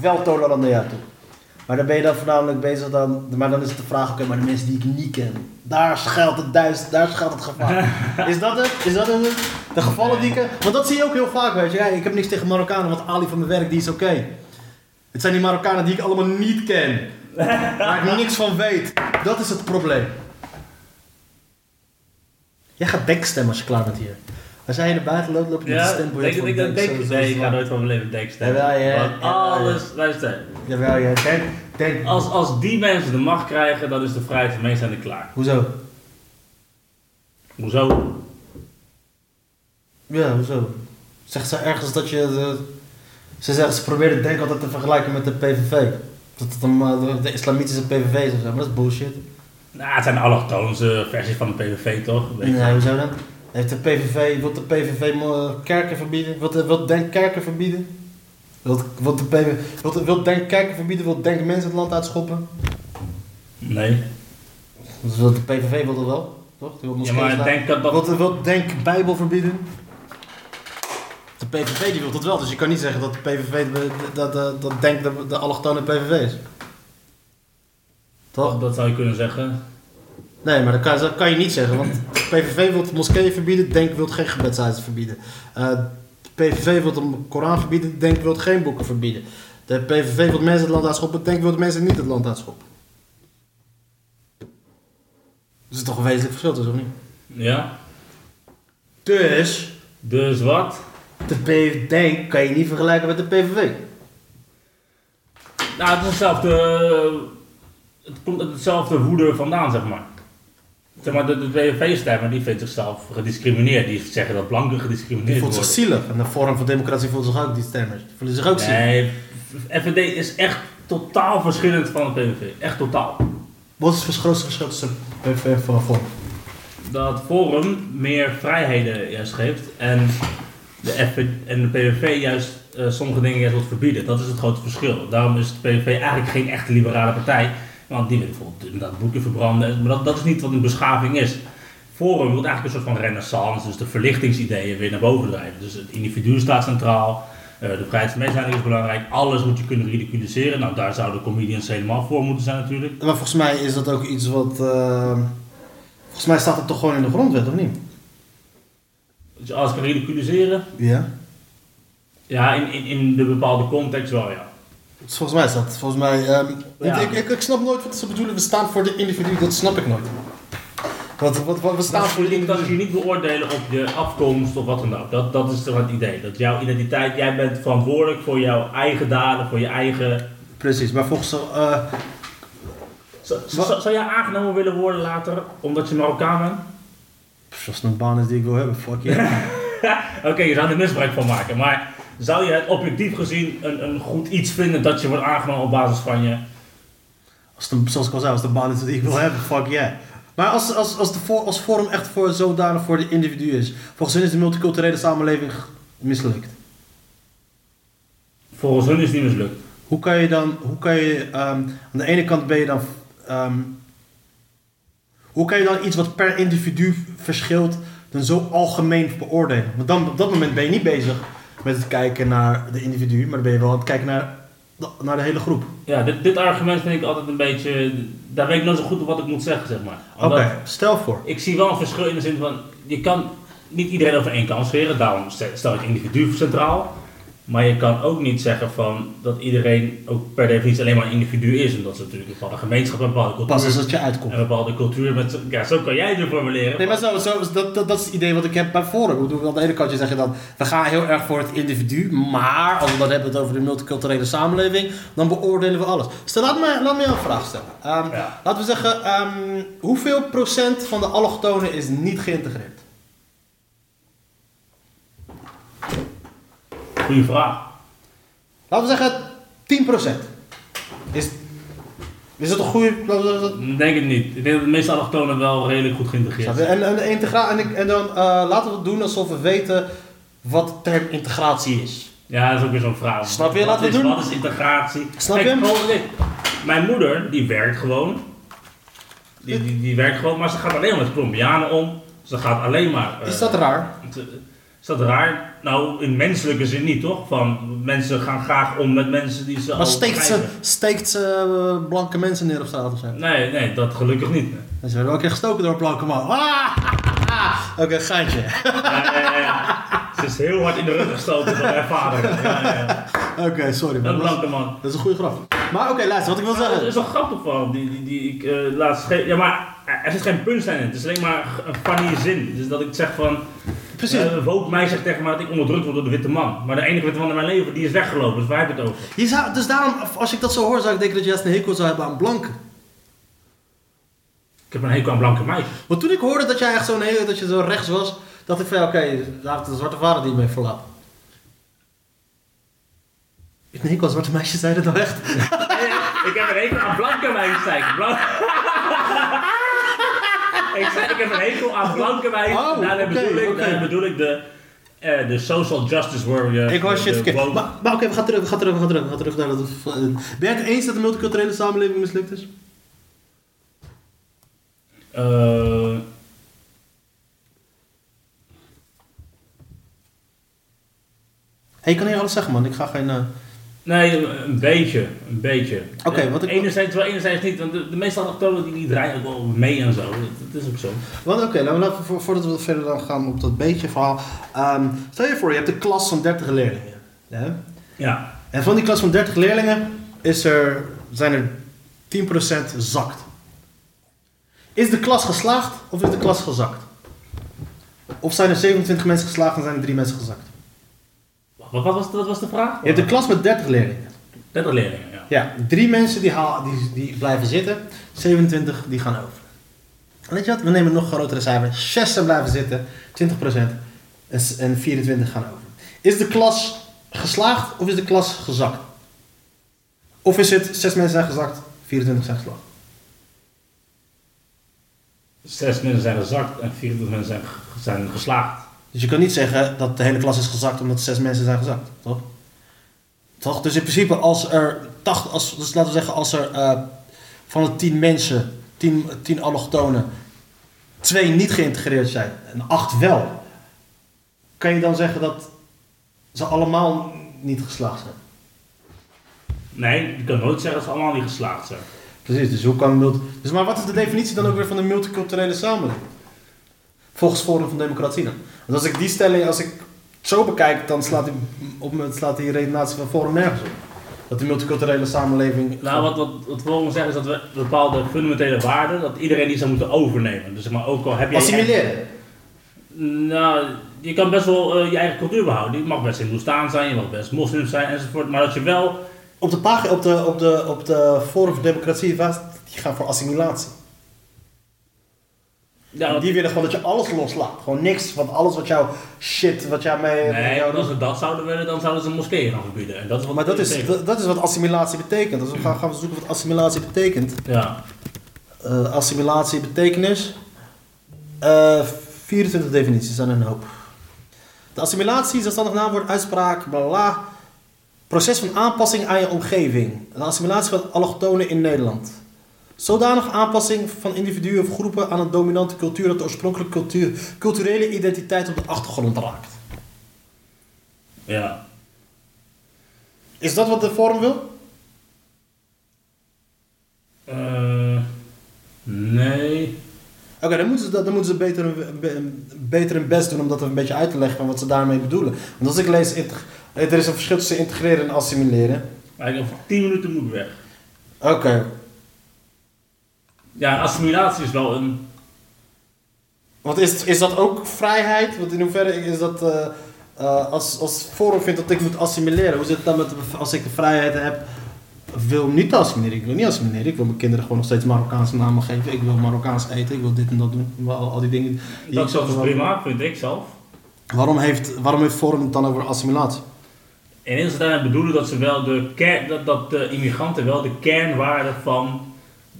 wel tolerant naar jou toe. Maar dan ben je dan voornamelijk bezig dan, maar dan is het de vraag, oké, maar de mensen die ik niet ken, daar schuilt het duist, daar schuilt het gevaar. Is dat het? Is dat het? De gevallen die ik? Want dat zie je ook heel vaak, weet je. Ja, ik heb niks tegen Marokkanen, want Ali van mijn werk, die is oké. Het zijn die Marokkanen die ik allemaal niet ken. Waar ik niks van weet. Dat is het probleem. Jij gaat denkstemmen als je klaar bent hier. Als jij in de buiten loopt, loop je met de Ja, stembiljet denk, van ik, denk, Denk, nee, ik ga nooit van mijn leven denk stemmen. Jawel, ja, Want alles, ja. luister. Jawel, ja. Denk, denk. Als, als die mensen de macht krijgen, dan is de vrijheid van mensen aan de klaar. Hoezo? Hoezo? Ja, hoezo? Zeggen ze ergens dat je... De, ze zeggen, ze proberen denk altijd te vergelijken met de PVV. Dat het een, eh, de, de islamitische PVV is of zo, maar dat is bullshit. Nou, het zijn de allochtoonse versies van de PVV, toch? Je. Nee, hoezo dan? Heeft de PVV, wil de PVV kerken verbieden? Wil, de, wil Denk kerken verbieden? Wil, wil, de PVV, wil, de- wil Denk kerken verbieden? Wil Denk mensen het land uitschoppen? Nee. Dus wil de PVV wil dat wel, toch? Die wil Ja, maar denk dat dat... Wil, wil Denk Bijbel verbieden? De PVV die wil dat wel, dus je kan niet zeggen dat de PVV, dat, dat, dat Denk de, de allochtone PVV is. Toch? Dat zou je kunnen zeggen. Nee, maar dat kan, dat kan je niet zeggen, want PVV wil moskeeën verbieden, Denk wil geen gebedshuizen verbieden. Eh, de PVV wil de Koran verbieden, Denk wil geen boeken verbieden. De PVV wil mensen het land uitschoppen, Denk wil mensen niet het land uitschoppen. Dat is toch een wezenlijk verschil tussen, of niet? Ja. Dus, Dus wat? de P Denk kan je niet vergelijken met de PVV. Nou, het is hetzelfde... Het komt uit hetzelfde woede vandaan, zeg maar. Zeg maar, de, de PVV-stemmer die vindt zichzelf gediscrimineerd. Die zeggen dat blanken Die gediscrimineerd voelt zich worden. zielig. En de Forum voor Democratie voelt zich ook, die stemmers. Die voelen zich ook zielig. Nee, FVD is echt totaal verschillend van het PVV. Echt totaal. Wat is het grootste verschil tussen PVV en Forum? Dat Forum meer vrijheden juist geeft en de, FV en de PVV juist eh, sommige dingen juist wil verbieden. Dat is het grote verschil. Daarom is de PVV eigenlijk geen echte liberale partij. Want die wil bijvoorbeeld inderdaad boeken verbranden. Maar dat, dat is niet wat een beschaving is. Forum wil eigenlijk een soort van renaissance, dus de verlichtingsideeën weer naar boven drijven. Dus het individu staat centraal, eh, de vrijheid van is belangrijk, alles moet je kunnen ridiculiseren. Nou, daar zouden comedians helemaal voor moeten zijn natuurlijk. Maar volgens mij is dat ook iets wat. eh, volgens mij staat het toch gewoon in de grondwet, of niet? Dus alles kan ridiculiseren, Ja. ja, in, in, in de bepaalde context wel, ja. Dus volgens mij is dat. Volgens mij. ehm, Ja. ik, ik, ik snap nooit wat ze bedoelen. We staan voor de individu, dat snap ik nooit. Wat, wat, wat, we staan Dat voor de niet, dat je individu. niet beoordelen op je afkomst of wat dan ook. Dat, dat is toch het idee. Dat jouw identiteit, jij bent verantwoordelijk voor jouw eigen daden, voor je eigen... Precies, maar volgens. eh Zou, Wat? zou, zou jij aangenomen willen worden later, omdat je Marokkaan bent? Als het een baan is die ik wil hebben, fuck yeah. Oké, je zou er misbruik van maken, maar zou je het objectief gezien een, een goed iets vinden dat je wordt aangenomen op basis van je... Als een, zoals ik al zei, als een baan is die ik wil hebben, fuck yeah. Maar als, als, als, de voor, als Forum echt voor zodanig voor de individu is, volgens hen is de multiculturele samenleving mislukt. Volgens hun is het niet mislukt. Hoe kan je dan, hoe kan je, ehm, aan de ene kant ben je dan, ehm, hoe kan je dan iets wat per individu verschilt, dan zo algemeen beoordelen? Want dan, op dat moment ben je niet bezig met het kijken naar de individu, maar dan ben je wel aan het kijken naar, de- naar de hele groep. Ja, dit, dit argument vind ik altijd een beetje... Daar weet ik nooit zo goed op wat ik moet zeggen, zeg maar. Oké, stel voor. Ik zie wel een verschil in de zin van... Je kan niet iedereen over één kant scheren, daarom stel je het individu centraal. Maar je kan ook niet zeggen van dat iedereen ook per definitie alleen maar een individu is. Omdat ze natuurlijk een bepaalde gemeenschap een bepaalde Pas cultuur... als het je uitkomt. Een bepaalde cultuur met... Ja, zo kan jij het formuleren. Nee, maar zo, zo, dat, dat, dat is het idee wat ik heb bij Forum. Ik bedoel, aan de ene kant je zeg je dan, we gaan heel erg voor het individu, maar als we dan hebben het over de multiculturele samenleving, dan beoordelen we alles. Stel, laat me, laat me jou een vraag stellen. Ehm, Ja. Laten we zeggen, ehm, hoeveel procent van de allochtonen is niet geïntegreerd? Goeie vraag. Laten we zeggen 10 procent. Is, is dat een goede... Ik Denk het niet. Ik denk dat de meeste allochtonen wel redelijk goed geïntegreerd zijn. En, en, de integra- en, ik- en dan eh, laten we het doen alsof we weten wat de term integratie is. Ja, dat is ook weer zo'n vraag. Snap je? Wat Laten we is- doen. Wat is integratie? Snap Kijk, je? gewoon. Mijn moeder, die werkt gewoon. Die, die, die werkt gewoon, maar ze gaat alleen maar met Colombianen om. Ze gaat alleen maar... eh, Is dat raar? Is dat raar? Nou, in menselijke zin niet, toch? Van, mensen gaan graag om met mensen die ze Maar al steekt ze, steekt ze eh, blanke mensen neer op straat of zo? Nee, nee, dat gelukkig niet. En ze werden wel een keer gestoken door een blanke man. Ah! Oké, geintje. Ja, ja, ja. Ze is heel hard in de rug gestoten door haar vader. Ja, ja, Oké, sorry Een man. Is, blanke man. dat is een goede grap. Maar oké, luister, wat ik wil zeggen. Er is wel grappig van, die, die, die ik eh, laatst schreef. Ja, maar er zit geen punchline in. Het is alleen maar een funny zin. Dus dat ik zeg van... Precies. eh Woke mij zegt tegen mij dat ik onderdrukt word door de witte man. Maar de enige witte man in mijn leven, die is weggelopen. Dus waar heb je het over? Je zou, dus daarom, als ik dat zo hoor, zou ik denken dat je juist een hekel zou hebben aan blanken. Ik heb een hekel aan blanke meisjes. Want toen ik hoorde dat jij echt zo'n hele, dat je zo rechts was, dacht ik van ja, oké, daar heeft de zwarte vader die mee verlaat. Ik een hekel aan zwarte meisjes, zei dat echt? ik heb een hekel aan blanke meisjes, zei ik. Blank... ik zei, ik heb een hekel aan blanke meisjes. Oh, daarmee, bedoel ik, daarmee bedoel ik de, eh, de social justice warrior. Ik was shit Maar, maar oké, we gaan terug, we gaan terug, we gaan terug, we gaan terug naar dat. eh, Ben je het eens dat de multiculturele samenleving mislukt is? Eh, Hé, je kan hier alles zeggen man, ik ga geen... Nee, een beetje. Een beetje. Oké, Eh, wat ik- Enerzijds wel, enerzijds niet. Want de, de meeste allochtonen die, die draaien ook wel mee en zo. Dat, dat is ook zo. Want oké, laten we laten, voor, voordat we verder dan gaan op dat beetje verhaal. Ehm, stel je voor, je hebt een klas van 30 leerlingen. Ja? Ja. En van die klas van 30 leerlingen is er, zijn er 10% zakt. Is de klas geslaagd of is de klas gezakt? Of zijn er 27 mensen geslaagd en zijn er 3 mensen gezakt? Wat, wat, was, de, wat was de vraag? Je hebt een klas met 30 leerlingen. 30 leerlingen, ja. Ja, drie mensen die, haal, die, die blijven zitten, 27 die gaan over. En weet je wat, we nemen nog grotere cijfers. 6 zijn blijven zitten, 20% en, s- en 24 gaan over. Is de klas geslaagd of is de klas gezakt? Of is het 6 mensen zijn gezakt, 24 zijn geslaagd? Zes mensen zijn gezakt en 24 mensen zijn geslaagd. Dus je kan niet zeggen dat de hele klas is gezakt omdat 6 mensen zijn gezakt, toch? Toch? Dus in principe als er 80, als, dus laten we zeggen als er eh, van de 10 mensen, 10, 10 allochtonen, twee niet geïntegreerd zijn en 8 wel, kan je dan zeggen dat ze allemaal niet geslaagd zijn? Nee, je kan nooit zeggen dat ze allemaal niet geslaagd zijn. Precies, dus hoe kan multi... Dus maar wat is de definitie dan ook weer van een multiculturele samenleving? Volgens Forum van Democratie dan. Want als ik die stelling, als ik het zo bekijk, dan slaat die, op, me- slaat die redenatie van Forum nergens op. Dat de multiculturele samenleving... Nou, wat, wat, wat Forum zegt is dat we bepaalde fundamentele waarden, dat iedereen die zou moeten overnemen. Dus zeg maar, ook al heb je... Assimileren. Nou, je kan best wel eh, je eigen cultuur behouden. Je mag best Hindoestaan zijn, je mag best moslim zijn enzovoort. Maar dat je wel... Op de, pagina, op de, op de, op de Forum van Democratie die gaan voor assimilatie. Ja, En die willen gewoon dat je alles loslaat. Gewoon niks, want alles wat jouw shit, wat jij mee... Nee, jou als ze dat zouden willen, dan zouden ze moskeeën gaan verbieden. En dat is wat Maar dat is, dat, dat is wat assimilatie betekent. Dus we gaan, gaan we zoeken wat assimilatie betekent. Ja. Eh, assimilatie betekenis. Eh 24 definities zijn een hoop. De assimilatie is zelfstandig naamwoord, uitspraak, bla bla, bla. Proces van aanpassing aan je omgeving. De assimilatie van allochtonen in Nederland. Zodanig aanpassing van individuen of groepen aan een dominante cultuur dat de oorspronkelijke cultuur, culturele identiteit op de achtergrond raakt. Ja. Is dat wat de vorm wil? Eh, nee. Oké, dan moeten ze, dan moeten ze beter, beter hun best doen om dat een beetje uit te leggen van wat ze daarmee bedoelen. Want als ik lees, er is een verschil tussen integreren en assimileren. Eigenlijk over 10 minuten moet ik weg. Oké, Ja, assimilatie is wel een. want is, is dat ook vrijheid? Want in hoeverre is dat, eh, eh, als, als Forum vindt dat ik moet assimileren, hoe zit het dan met, als ik de vrijheid heb, wil niet assimileren? Ik wil niet assimileren, ik wil mijn kinderen gewoon nog steeds Marokkaanse namen geven, ik wil Marokkaans eten, ik wil dit en dat doen, al, al die dingen. die Dat is zelfs prima, vind ik zelf. Waarom heeft, waarom heeft Forum het dan over assimilatie? In eerste instantie bedoelen dat ze wel de kern, dat, dat de immigranten wel de kernwaarden van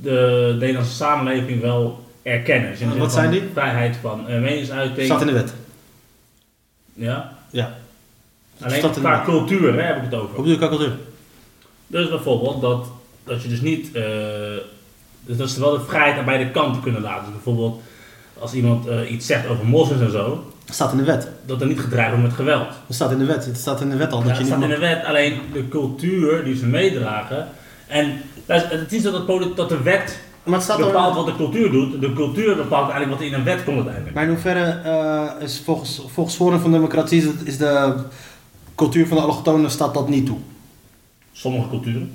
de Nederlandse samenleving wel erkennen. Dus En zin wat zijn die? Vrijheid van uh, meningsuiting. Staat in de wet. Ja. Ja. Alleen Staat de qua cultuur hè, heb ik het Hoe over. bedoel je qua cultuur? Dus bijvoorbeeld dat, dat je dus niet, eh, dus dat ze wel de vrijheid aan beide kanten kunnen laten. Dus bijvoorbeeld als iemand eh, iets zegt over moslims en zo, staat in de wet. dat er niet gedreigd wordt met geweld. Het staat in de wet. Het staat in de wet al Ja, dat het je staat in de wet, alleen de cultuur die ze meedragen. En het is dat, poli- dat de wet Maar het staat al- bepaalt wat de cultuur doet. De cultuur bepaalt eigenlijk wat in een wet komt uiteindelijk. Maar in hoeverre eh, is volgens, volgens van Democratie is, het- de cultuur van de allochtonen staat dat niet toe? Sommige culturen.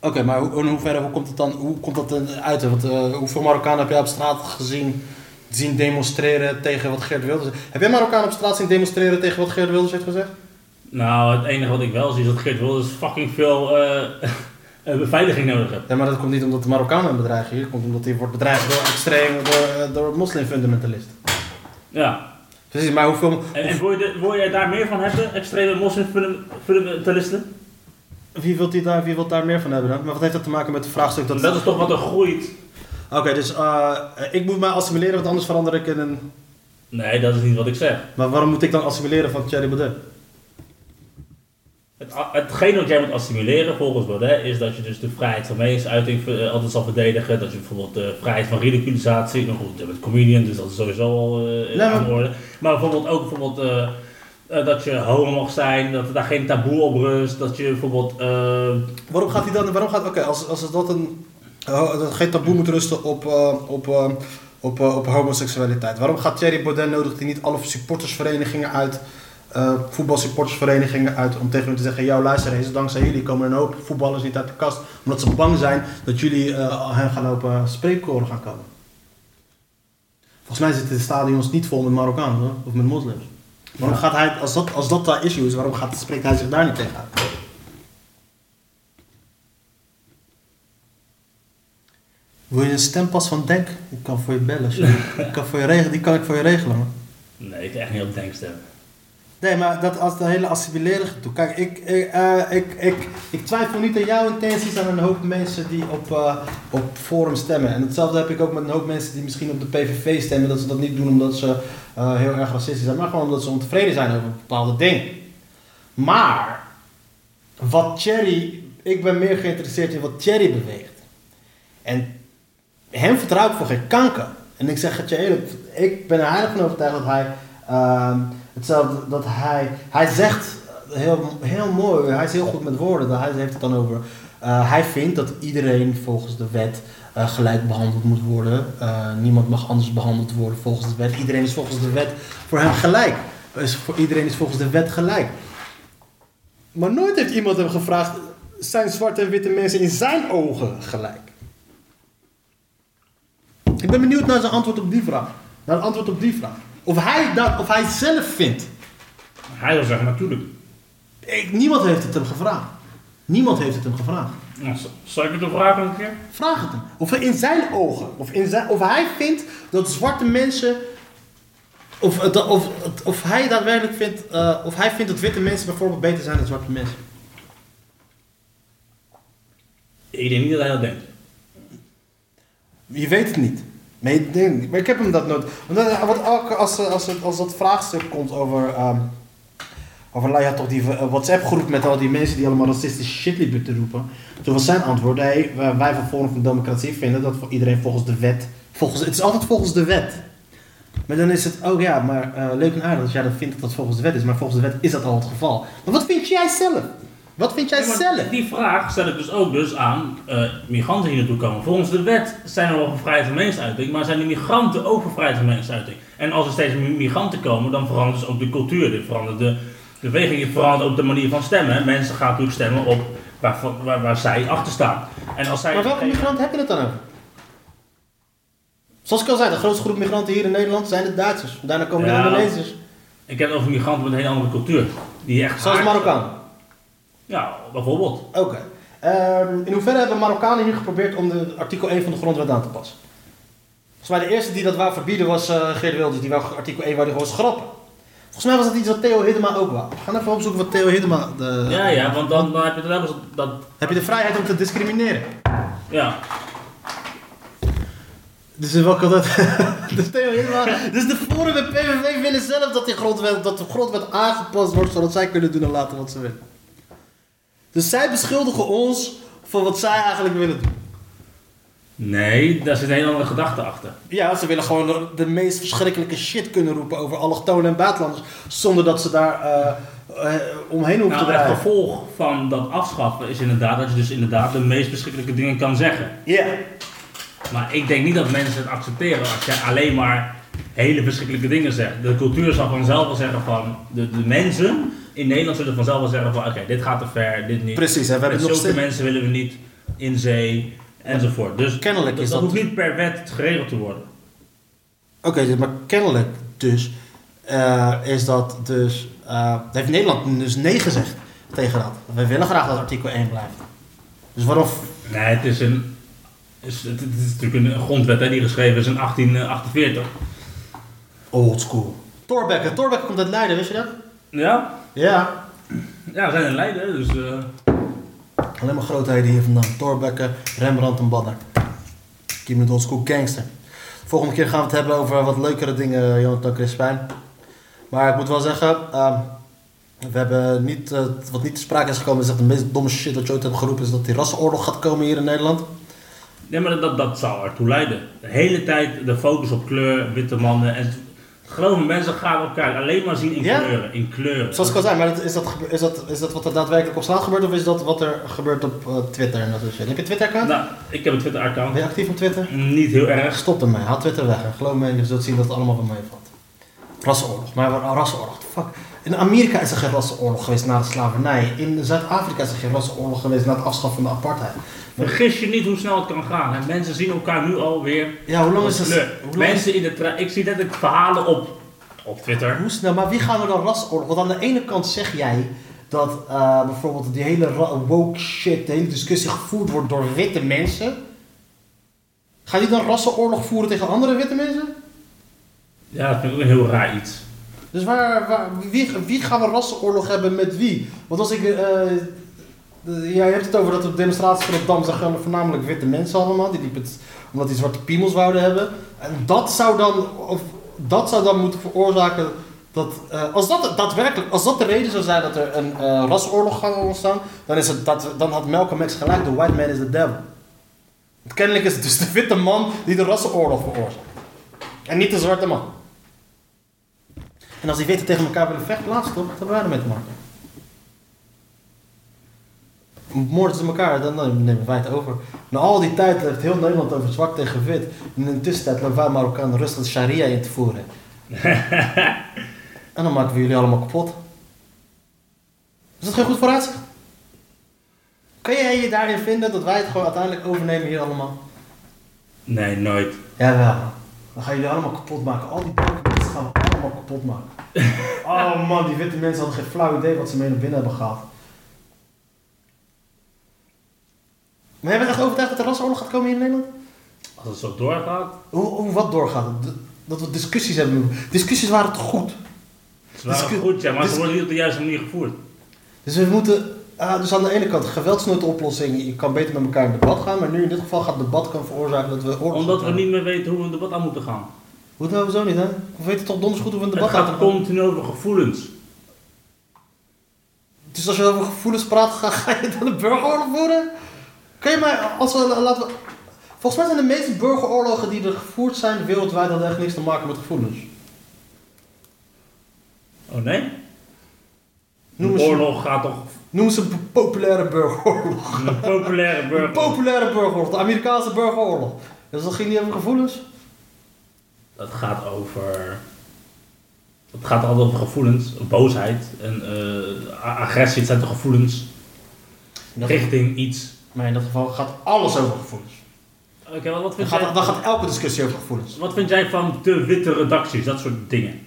Oké, maar hoe, in hoeverre hoe komt het dan hoe komt dat uit? Want, eh, hoeveel Marokkanen heb jij op straat gezien zien demonstreren tegen wat Geert Wilders Heb jij Marokkanen op straat zien demonstreren tegen wat Geert Wilders heeft gezegd? Nou, het enige wat ik wel zie is dat Geert Wilders fucking veel eh, eh, beveiliging nodig heeft. Ja, maar dat komt niet omdat de Marokkanen hem bedreigen hier. Dat komt omdat hij wordt bedreigd door extreem, door, eh, door moslimfundamentalisten. Ja. Precies, maar hoeveel... En, en wil, je wil jij daar meer van hebben, extreme moslimfundamentalisten? Wie wilt, die daar, wie wilt daar meer van hebben dan? Maar wat heeft dat te maken met het vraagstuk dat... Dat is toch wat er groeit? Oké, dus ik moet mij assimileren, want anders verander ik in een... Nee, dat is niet wat ik zeg. Maar waarom moet ik dan assimileren van Thierry Baudet? Het, hetgeen wat jij moet assimileren volgens Baudet is dat je dus de vrijheid van meningsuiting eh, altijd zal verdedigen. Dat je bijvoorbeeld de vrijheid van ridiculisatie, nou goed, je bent comedian, dus dat is sowieso al eh maar- aan de orde. Maar bijvoorbeeld ook bijvoorbeeld eh, eh, dat je homo mag zijn, dat er daar geen taboe op rust, dat je bijvoorbeeld... eh, Waarom gaat hij dan... Waarom gaat... Oké, als, als dat een... eh, dat geen taboe moet rusten op, eh, op, eh, op, eh, op homoseksualiteit. Waarom gaat Thierry Baudet nodigt hij niet alle supportersverenigingen uit... eh, voetbalsupportersverenigingen uit om tegen hun te zeggen: Jou luister eens, dankzij jullie komen er een hoop voetballers niet uit de kast. Omdat ze bang zijn dat jullie eh, hen gaan lopen spreekkoren gaan komen. Volgens mij zitten de stadions niet vol met Marokkanen hoor, of met moslims. Waarom gaat hij, als dat, als dat daar issue is, waarom gaat, spreekt hij zich daar niet tegen uit? Wil je een stempas van Denk? Ik kan voor je bellen. ik kan voor je regelen, die kan ik voor je regelen. Man. nee, ik heb echt niet op denkstem. Nee, maar dat als de hele assimileren gedoe. Kijk, ik, ik, eh, ik, ik, ik twijfel niet aan jouw intenties aan een hoop mensen die op, eh, op Forum stemmen. En hetzelfde heb ik ook met een hoop mensen die misschien op de PVV stemmen. Dat ze dat niet doen omdat ze eh, heel erg racistisch zijn, maar gewoon omdat ze ontevreden zijn over bepaalde dingen. Maar, wat Thierry, ik ben meer geïnteresseerd in wat Thierry beweegt. En hem vertrouw ik voor geen kanker. En ik zeg het je eerlijk, ik ben er heilig van overtuigd dat hij, ehm, hetzelfde, dat hij, hij zegt heel, heel mooi, hij is heel goed met woorden, hij heeft het dan over, eh, hij vindt dat iedereen volgens de wet eh, gelijk behandeld moet worden. Eh, niemand mag anders behandeld worden volgens de wet. Iedereen is volgens de wet voor hem gelijk. Is voor iedereen is volgens de wet gelijk. Maar nooit heeft iemand hem gevraagd, zijn zwarte en witte mensen in zijn ogen gelijk? Ik ben benieuwd naar zijn antwoord op die vraag. Naar het antwoord op die vraag. Of hij, dat, of hij zelf vindt. Hij zou zeggen, natuurlijk. Ik, niemand heeft het hem gevraagd. Niemand heeft het hem gevraagd. Nou, Zal ik het nog vragen een keer? Vraag het hem. Of in zijn ogen, of, in zijn, of hij vindt dat zwarte mensen. Of, het- of, of hij daadwerkelijk vindt. eh, of hij vindt dat witte mensen bijvoorbeeld beter zijn dan zwarte mensen. Ik denk niet dat hij dat denkt. Je weet het niet. Je denkt- maar ik heb hem dat nooit. Want als, eh, als, als, dat vraagstuk komt over. ehm over nou toch die eh, WhatsApp-groep met al die mensen die allemaal racistische shit liepen te roepen. Toen was zijn antwoord: hey, wij wij van Forum van Democratie vinden dat voor iedereen volgens de wet. Volgens, het is altijd volgens de wet. Maar dan is het, oh ja, maar eh, leuk en aardig dat jij dat vindt dat dat volgens de wet is. Maar volgens de wet is dat al het geval. Maar wat vind jij zelf? Wat vind jij Ja, zelf? Die vraag stel ik dus ook dus aan eh, migranten die naartoe komen. Volgens de wet zijn er wel vrijheid van meningsuiting, maar zijn de migranten ook voor vrijheid van meningsuiting. En als er steeds meer migranten komen, dan verandert dus ook de cultuur, dit verandert de beweging, het verandert ook de manier van stemmen. Mensen gaan natuurlijk stemmen op waar, waar, waar zij achter staan. En als zij Maar welke migranten heb je het dan over? Zoals ik al zei, de grootste groep migranten hier in Nederland zijn de Duitsers. Daarna komen Ja. de Indonesiërs. Ik heb het over migranten met een hele andere cultuur. Die echt Zoals Marokkaan. Ja, bijvoorbeeld. Oké. Ehm, in hoeverre hebben Marokkanen hier geprobeerd om de artikel 1 van de grondwet aan te passen? Volgens mij de eerste die dat wou verbieden was eh Geert Wilders. Die wou artikel 1 wou die gewoon schrappen. Volgens mij was dat iets wat Theo Hiddema ook wou. We gaan even opzoeken wat Theo Hiddema... De... Ja, ja, want dan, dan heb je dan dat, Heb je de vrijheid om te discrimineren? ja. Dus in welke dat. dus Theo Hiddema. Dus de Forum en PVV willen zelf dat, die grondwet, dat de grondwet aangepast wordt zodat zij kunnen doen en laten wat ze willen. Dus zij beschuldigen ons voor wat zij eigenlijk willen doen. Nee, daar zit een hele andere gedachte achter. Ja, ze willen gewoon de, de meest verschrikkelijke shit kunnen roepen over allochtonen en buitenlanders. Zonder dat ze daar eh, eh, omheen hoeven Nou, te het draaien. gevolg van dat afschaffen is inderdaad dat je dus inderdaad de meest verschrikkelijke dingen kan zeggen. Ja. Maar ik denk niet dat mensen het accepteren als jij alleen maar hele verschrikkelijke dingen zegt. De cultuur zal vanzelf wel zeggen van, de, de mensen in Nederland zullen vanzelf wel zeggen van, oké, dit gaat te ver, dit niet. Precies, hè, we hebben nog zulke mensen willen we niet in zee, enzovoort. Dus Kennelijk dat, is dat dat- hoeft niet per wet geregeld te worden. Oké, dus- maar kennelijk dus eh, is dat dus... eh, heeft Nederland dus nee gezegd tegen dat. Wij willen graag dat artikel 1 blijft. Dus waarom... Nee, het is een... is- Het, is natuurlijk een grondwet hè, die geschreven is in 1848. Old school. Torbekke. Torbekke komt uit Leiden, wist je dat? Ja, Ja. ja we zijn in Leiden, dus... eh, Alleen maar grootheden hier vandaan. Torbekke, Rembrandt en Badder. Keep it old school gangster. Volgende keer gaan we het hebben over wat leukere dingen, Jonathan Crispijn. Maar ik moet wel zeggen, ehm, we hebben niet, eh, wat niet te sprake is gekomen, is dat de meest domme shit dat je ooit hebt geroepen, is dat die rassenoorlog gaat komen hier in Nederland. Ja, maar dat, dat zou ertoe leiden. De hele tijd de focus op kleur, witte mannen. En geloof me, mensen gaan elkaar alleen maar zien in Ja? kleuren. In kleuren. Zoals ik al zei, maar dat- is dat, is, dat, is dat wat er daadwerkelijk op straat gebeurt of is dat wat er gebeurt op eh, Twitter en dat soort? Heb je een Twitter-account? Nou, ik heb een Twitter-account. Ben je actief op Twitter? Niet heel erg. Stop ermee, haal Twitter weg. En geloof me, je zult zien dat het allemaal van mij valt. Rassenoorlog, maar rassenoorlog, fuck. In Amerika is er geen rassenoorlog geweest na de slavernij. In Zuid-Afrika is er geen rassenoorlog geweest na het afschaffen van de apartheid. Vergis je niet hoe snel het kan gaan. Hè. Mensen zien elkaar nu alweer. Ja, hoe lang is het? Mensen in de Ik zie net ook verhalen op, op Twitter. hoe snel? Maar wie gaan we dan rassenoorlog? Want aan de ene kant zeg jij dat eh, bijvoorbeeld die hele woke shit, de hele discussie gevoerd wordt door witte mensen. Ga je dan rassenoorlog voeren tegen andere witte mensen? Ja, dat vind ik ook een heel raar iets. Dus waar, waar, wie, wie gaan we rassenoorlog hebben met wie? Want als ik. de- ja, je hebt het over dat de demonstraties van Rotterdam zijn gewoon voornamelijk witte mensen allemaal. Die liepen omdat die zwarte piemels wouden hebben. En dat zou dan, of, dat zou dan moeten veroorzaken dat. eh, als dat daadwerkelijk, als dat de reden zou zijn dat er een eh rasoorlog gaat ontstaan, dan, is het dat, dan had Malcolm X gelijk: the white man is the devil. Kennelijk is het dus de witte man die de rassenoorlog veroorzaakt. En niet de zwarte man. En als die weten tegen elkaar willen vechten, laat ze toch, wat hebben wij ermee te maken? Moorden ze elkaar, dan dan nemen wij het over. Na al die tijd heeft heel Nederland over zwart tegen wit. En in de tussentijd lopen wij Marokkanen rustig sharia in te voeren. en dan maken we jullie allemaal kapot. Is dat geen goed vooruitzicht? Kun jij je daarin vinden dat wij het gewoon uiteindelijk overnemen hier allemaal? Nee, nooit. Jawel. Dan gaan jullie allemaal kapot maken. Al die gaan we allemaal kapot maken. Oh man, die witte mensen hadden geen flauw idee wat ze mee naar binnen hebben gehaald. Maar jij bent echt overtuigd dat er rasoorlog gaat komen hier in Nederland? Als het zo doorgaat, Hoe, hoe wat doorgaat? Dat we discussies hebben. Discussies waren toch goed? wel Discu- goed, ja, maar ze worden niet op de juiste manier gevoerd. Dus we moeten... ah, dus aan de ene kant, geweld is nooit de oplossing. Je kan beter met elkaar in debat gaan. Maar nu in dit geval gaat debat kan veroorzaken dat we oorlog Omdat we niet meer weten hoe we een debat aan moeten gaan. Hoe nou zo niet, hè? We weten toch donders goed hoe we een Het debat aan gaat moeten gaan. continu over gevoelens. Dus als je over gevoelens praat, ga, ga je dan een burgeroorlog voeren? Kan je mij, als we, laten we... Volgens mij zijn de meeste burgeroorlogen die er gevoerd zijn wereldwijd, hadden echt niks te maken met gevoelens. Oh nee? Noem De eens, oorlog gaat toch noem eens een populaire burgeroorlog. een populaire Een burger. populaire burgeroorlog, de Amerikaanse burgeroorlog. Dus dat ging niet over gevoelens? Het gaat over. Het gaat altijd over gevoelens, boosheid en eh, agressie. Het zijn de gevoelens richting iets. Maar in dat geval gaat alles over gevoelens. Oké, wat, wat, Dan vind gaat, jij, dan gaat elke discussie over gevoelens. wat vind jij van de witte redacties, dat soort dingen?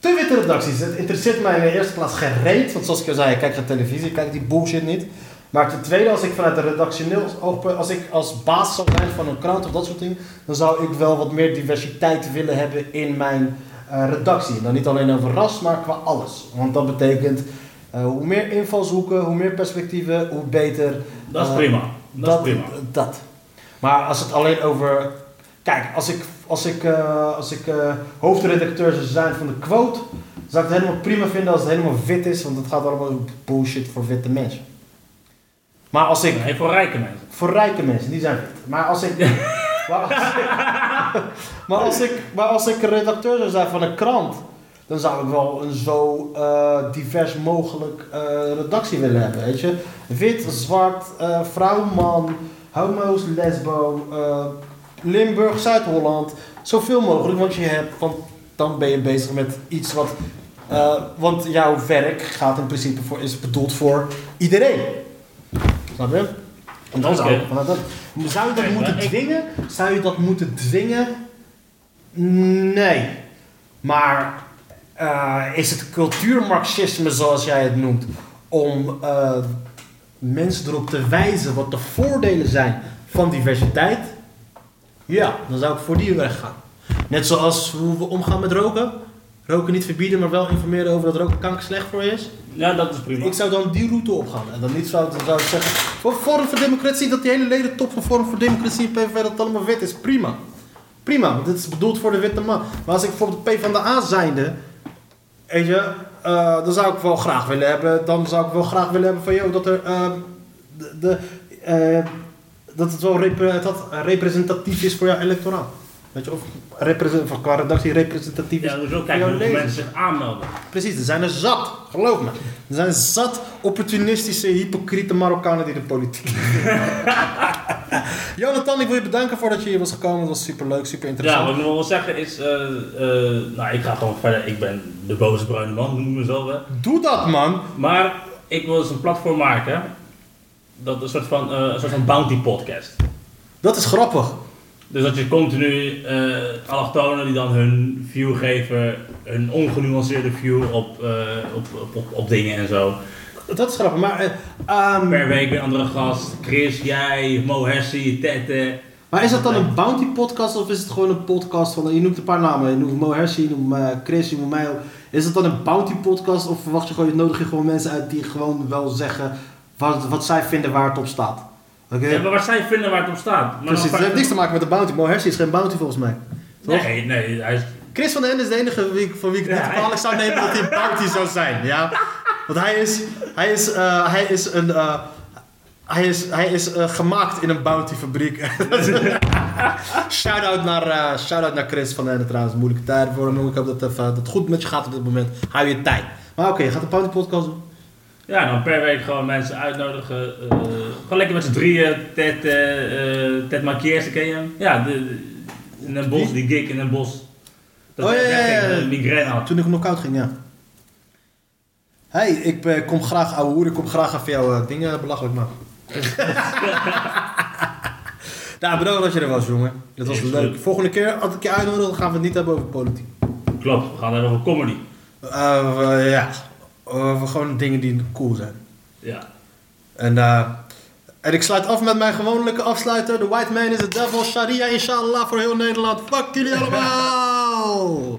De witte redacties, het interesseert mij in de eerste plaats geen reet. Want zoals ik al zei, ik kijk geen televisie, ik kijk die bullshit niet. Maar ten tweede, als ik vanuit de redactioneel oogpunt, als ik als baas zou zijn van een krant of dat soort dingen, dan zou ik wel wat meer diversiteit willen hebben in mijn eh, redactie. En dan niet alleen over ras, maar qua alles. Want dat betekent eh, hoe meer invalshoeken, hoe meer perspectieven, hoe beter. Dat is Eh, prima. Dat, is prima. Dat. Maar als het alleen over. Kijk, als ik, als ik, als ik hoofdredacteur zou zijn van de quote, zou ik het helemaal prima vinden als het helemaal wit is, want het gaat allemaal over bullshit voor witte mensen. Maar als ik. Nee, voor rijke mensen. Voor rijke mensen, die zijn. Maar als ik. maar, als ik maar, als ik maar als ik redacteur zou zijn van een krant, dan zou ik wel een zo eh, divers mogelijk eh, redactie willen hebben. Weet je? Wit, zwart, eh, vrouw, man, homo's, lesbo, Limburg, Zuid-Holland. Zoveel mogelijk, want je hebt. Want dan ben je bezig met iets wat. want jouw werk gaat in principe voor, is bedoeld voor iedereen. Snap je? En dan zou, vanuit dat, zou je dat moeten ik- dwingen? Zou je dat moeten dwingen? Nee. Maar eh, is het cultuurmarxisme, zoals jij het noemt, om eh, mensen erop te wijzen wat de voordelen zijn van diversiteit? Ja, dan zou ik voor die weg gaan. Net zoals hoe we omgaan met roken. Roken niet verbieden, maar wel informeren over dat roken kanker slecht voor je is. Ja, dat is prima. Ik zou dan die route opgaan. En dan niet zou, zou ik zeggen, voor Forum voor Democratie, dat die hele ledentop van Forum voor Democratie en PVV dat allemaal wit is. Prima. Prima, want dit is bedoeld voor de witte man. Maar als ik bijvoorbeeld de PvdA zijnde, weet je, eh, dan zou ik wel graag willen hebben, dan zou ik wel graag willen hebben van, joh, dat er, ehm, de, eh, dat het wel dat representatief is voor jouw electoraat. Weet je, of, represent, qua redactie representatief is Ja, dus ook kijken lezers. mensen zich aanmelden. Precies, er zijn er zat, geloof me. Er zijn zat opportunistische, hypocriete Marokkanen die de politiek Jonathan, ik wil je bedanken voor dat je hier was gekomen. Dat was super leuk, super Ja, interessant. wat ik nog wil zeggen is, eh, eh, nou ik ga gewoon verder, ik ben de boze bruine man, noem ik mezelf. Hè. Doe dat, man. Maar ik wil dus een platform maken, dat een soort van, eh, een soort van bounty podcast. Dat is grappig. Dus dat je continu eh allochtonen die dan hun view geven, hun ongenuanceerde view op, eh, op, op, op, op dingen en zo. Dat is grappig, maar... eh, ehm, Per week weer een andere gast, Chris, jij, Mo Hessie, Tette. maar is dat dan een bounty podcast of is het gewoon een podcast van... Je noemt een paar namen. Je noemt Mo Hersi, je noemt Chris, je noemt mij ook. Is het dan een bounty podcast of verwacht je gewoon... Nodig je gewoon mensen uit die gewoon wel zeggen wat, wat zij vinden waar het op staat? Oké? Ja, maar waar zij vinden waar het op staat. Maar Precies, het heeft niks te maken met de bounty. Mo Hersi is geen bounty volgens mij. Toch? Nee, nee, hij is Chris van den Ende is de enige wie, van wie ik niet kwalijk zou nemen dat hij een bounty zou zijn. Ja? Want hij is, hij is, eh, hij is een... eh, hij is, hij is eh, gemaakt in een bountyfabriek. shout-out naar, eh, shout-out naar Chris van den Ende trouwens. Moeilijke tijden voor hem. Ik hoop dat, het goed met je gaat op dit moment. Hou je tijd. Maar oké, je gaat een bounty podcast doen. Ja, dan per week gewoon mensen uitnodigen. eh, gewoon lekker met z'n drieën. Ted, eh, Ted ken je hem? Ja, de, de- in een bos, die gig in een bos. Dat Oh, ja, ja, ja, migraine had. Toen ik knock-out ging, ja. Hey, ik kom graag, ouwe hoer, ik kom graag even jouw dingen belachelijk maken. nou, bedankt dat je er was, jongen. Dat was leuk. Volgende keer, als ik je uitnodig, dan gaan we het niet hebben over politiek. Klopt, we gaan het over comedy. Eh, we- ja, over gewoon dingen die cool zijn. Ja. En, eh, En ik sluit af met mijn gewone afsluiter. The white man is the devil. Sharia inshallah voor heel Nederland. Fuck jullie allemaal.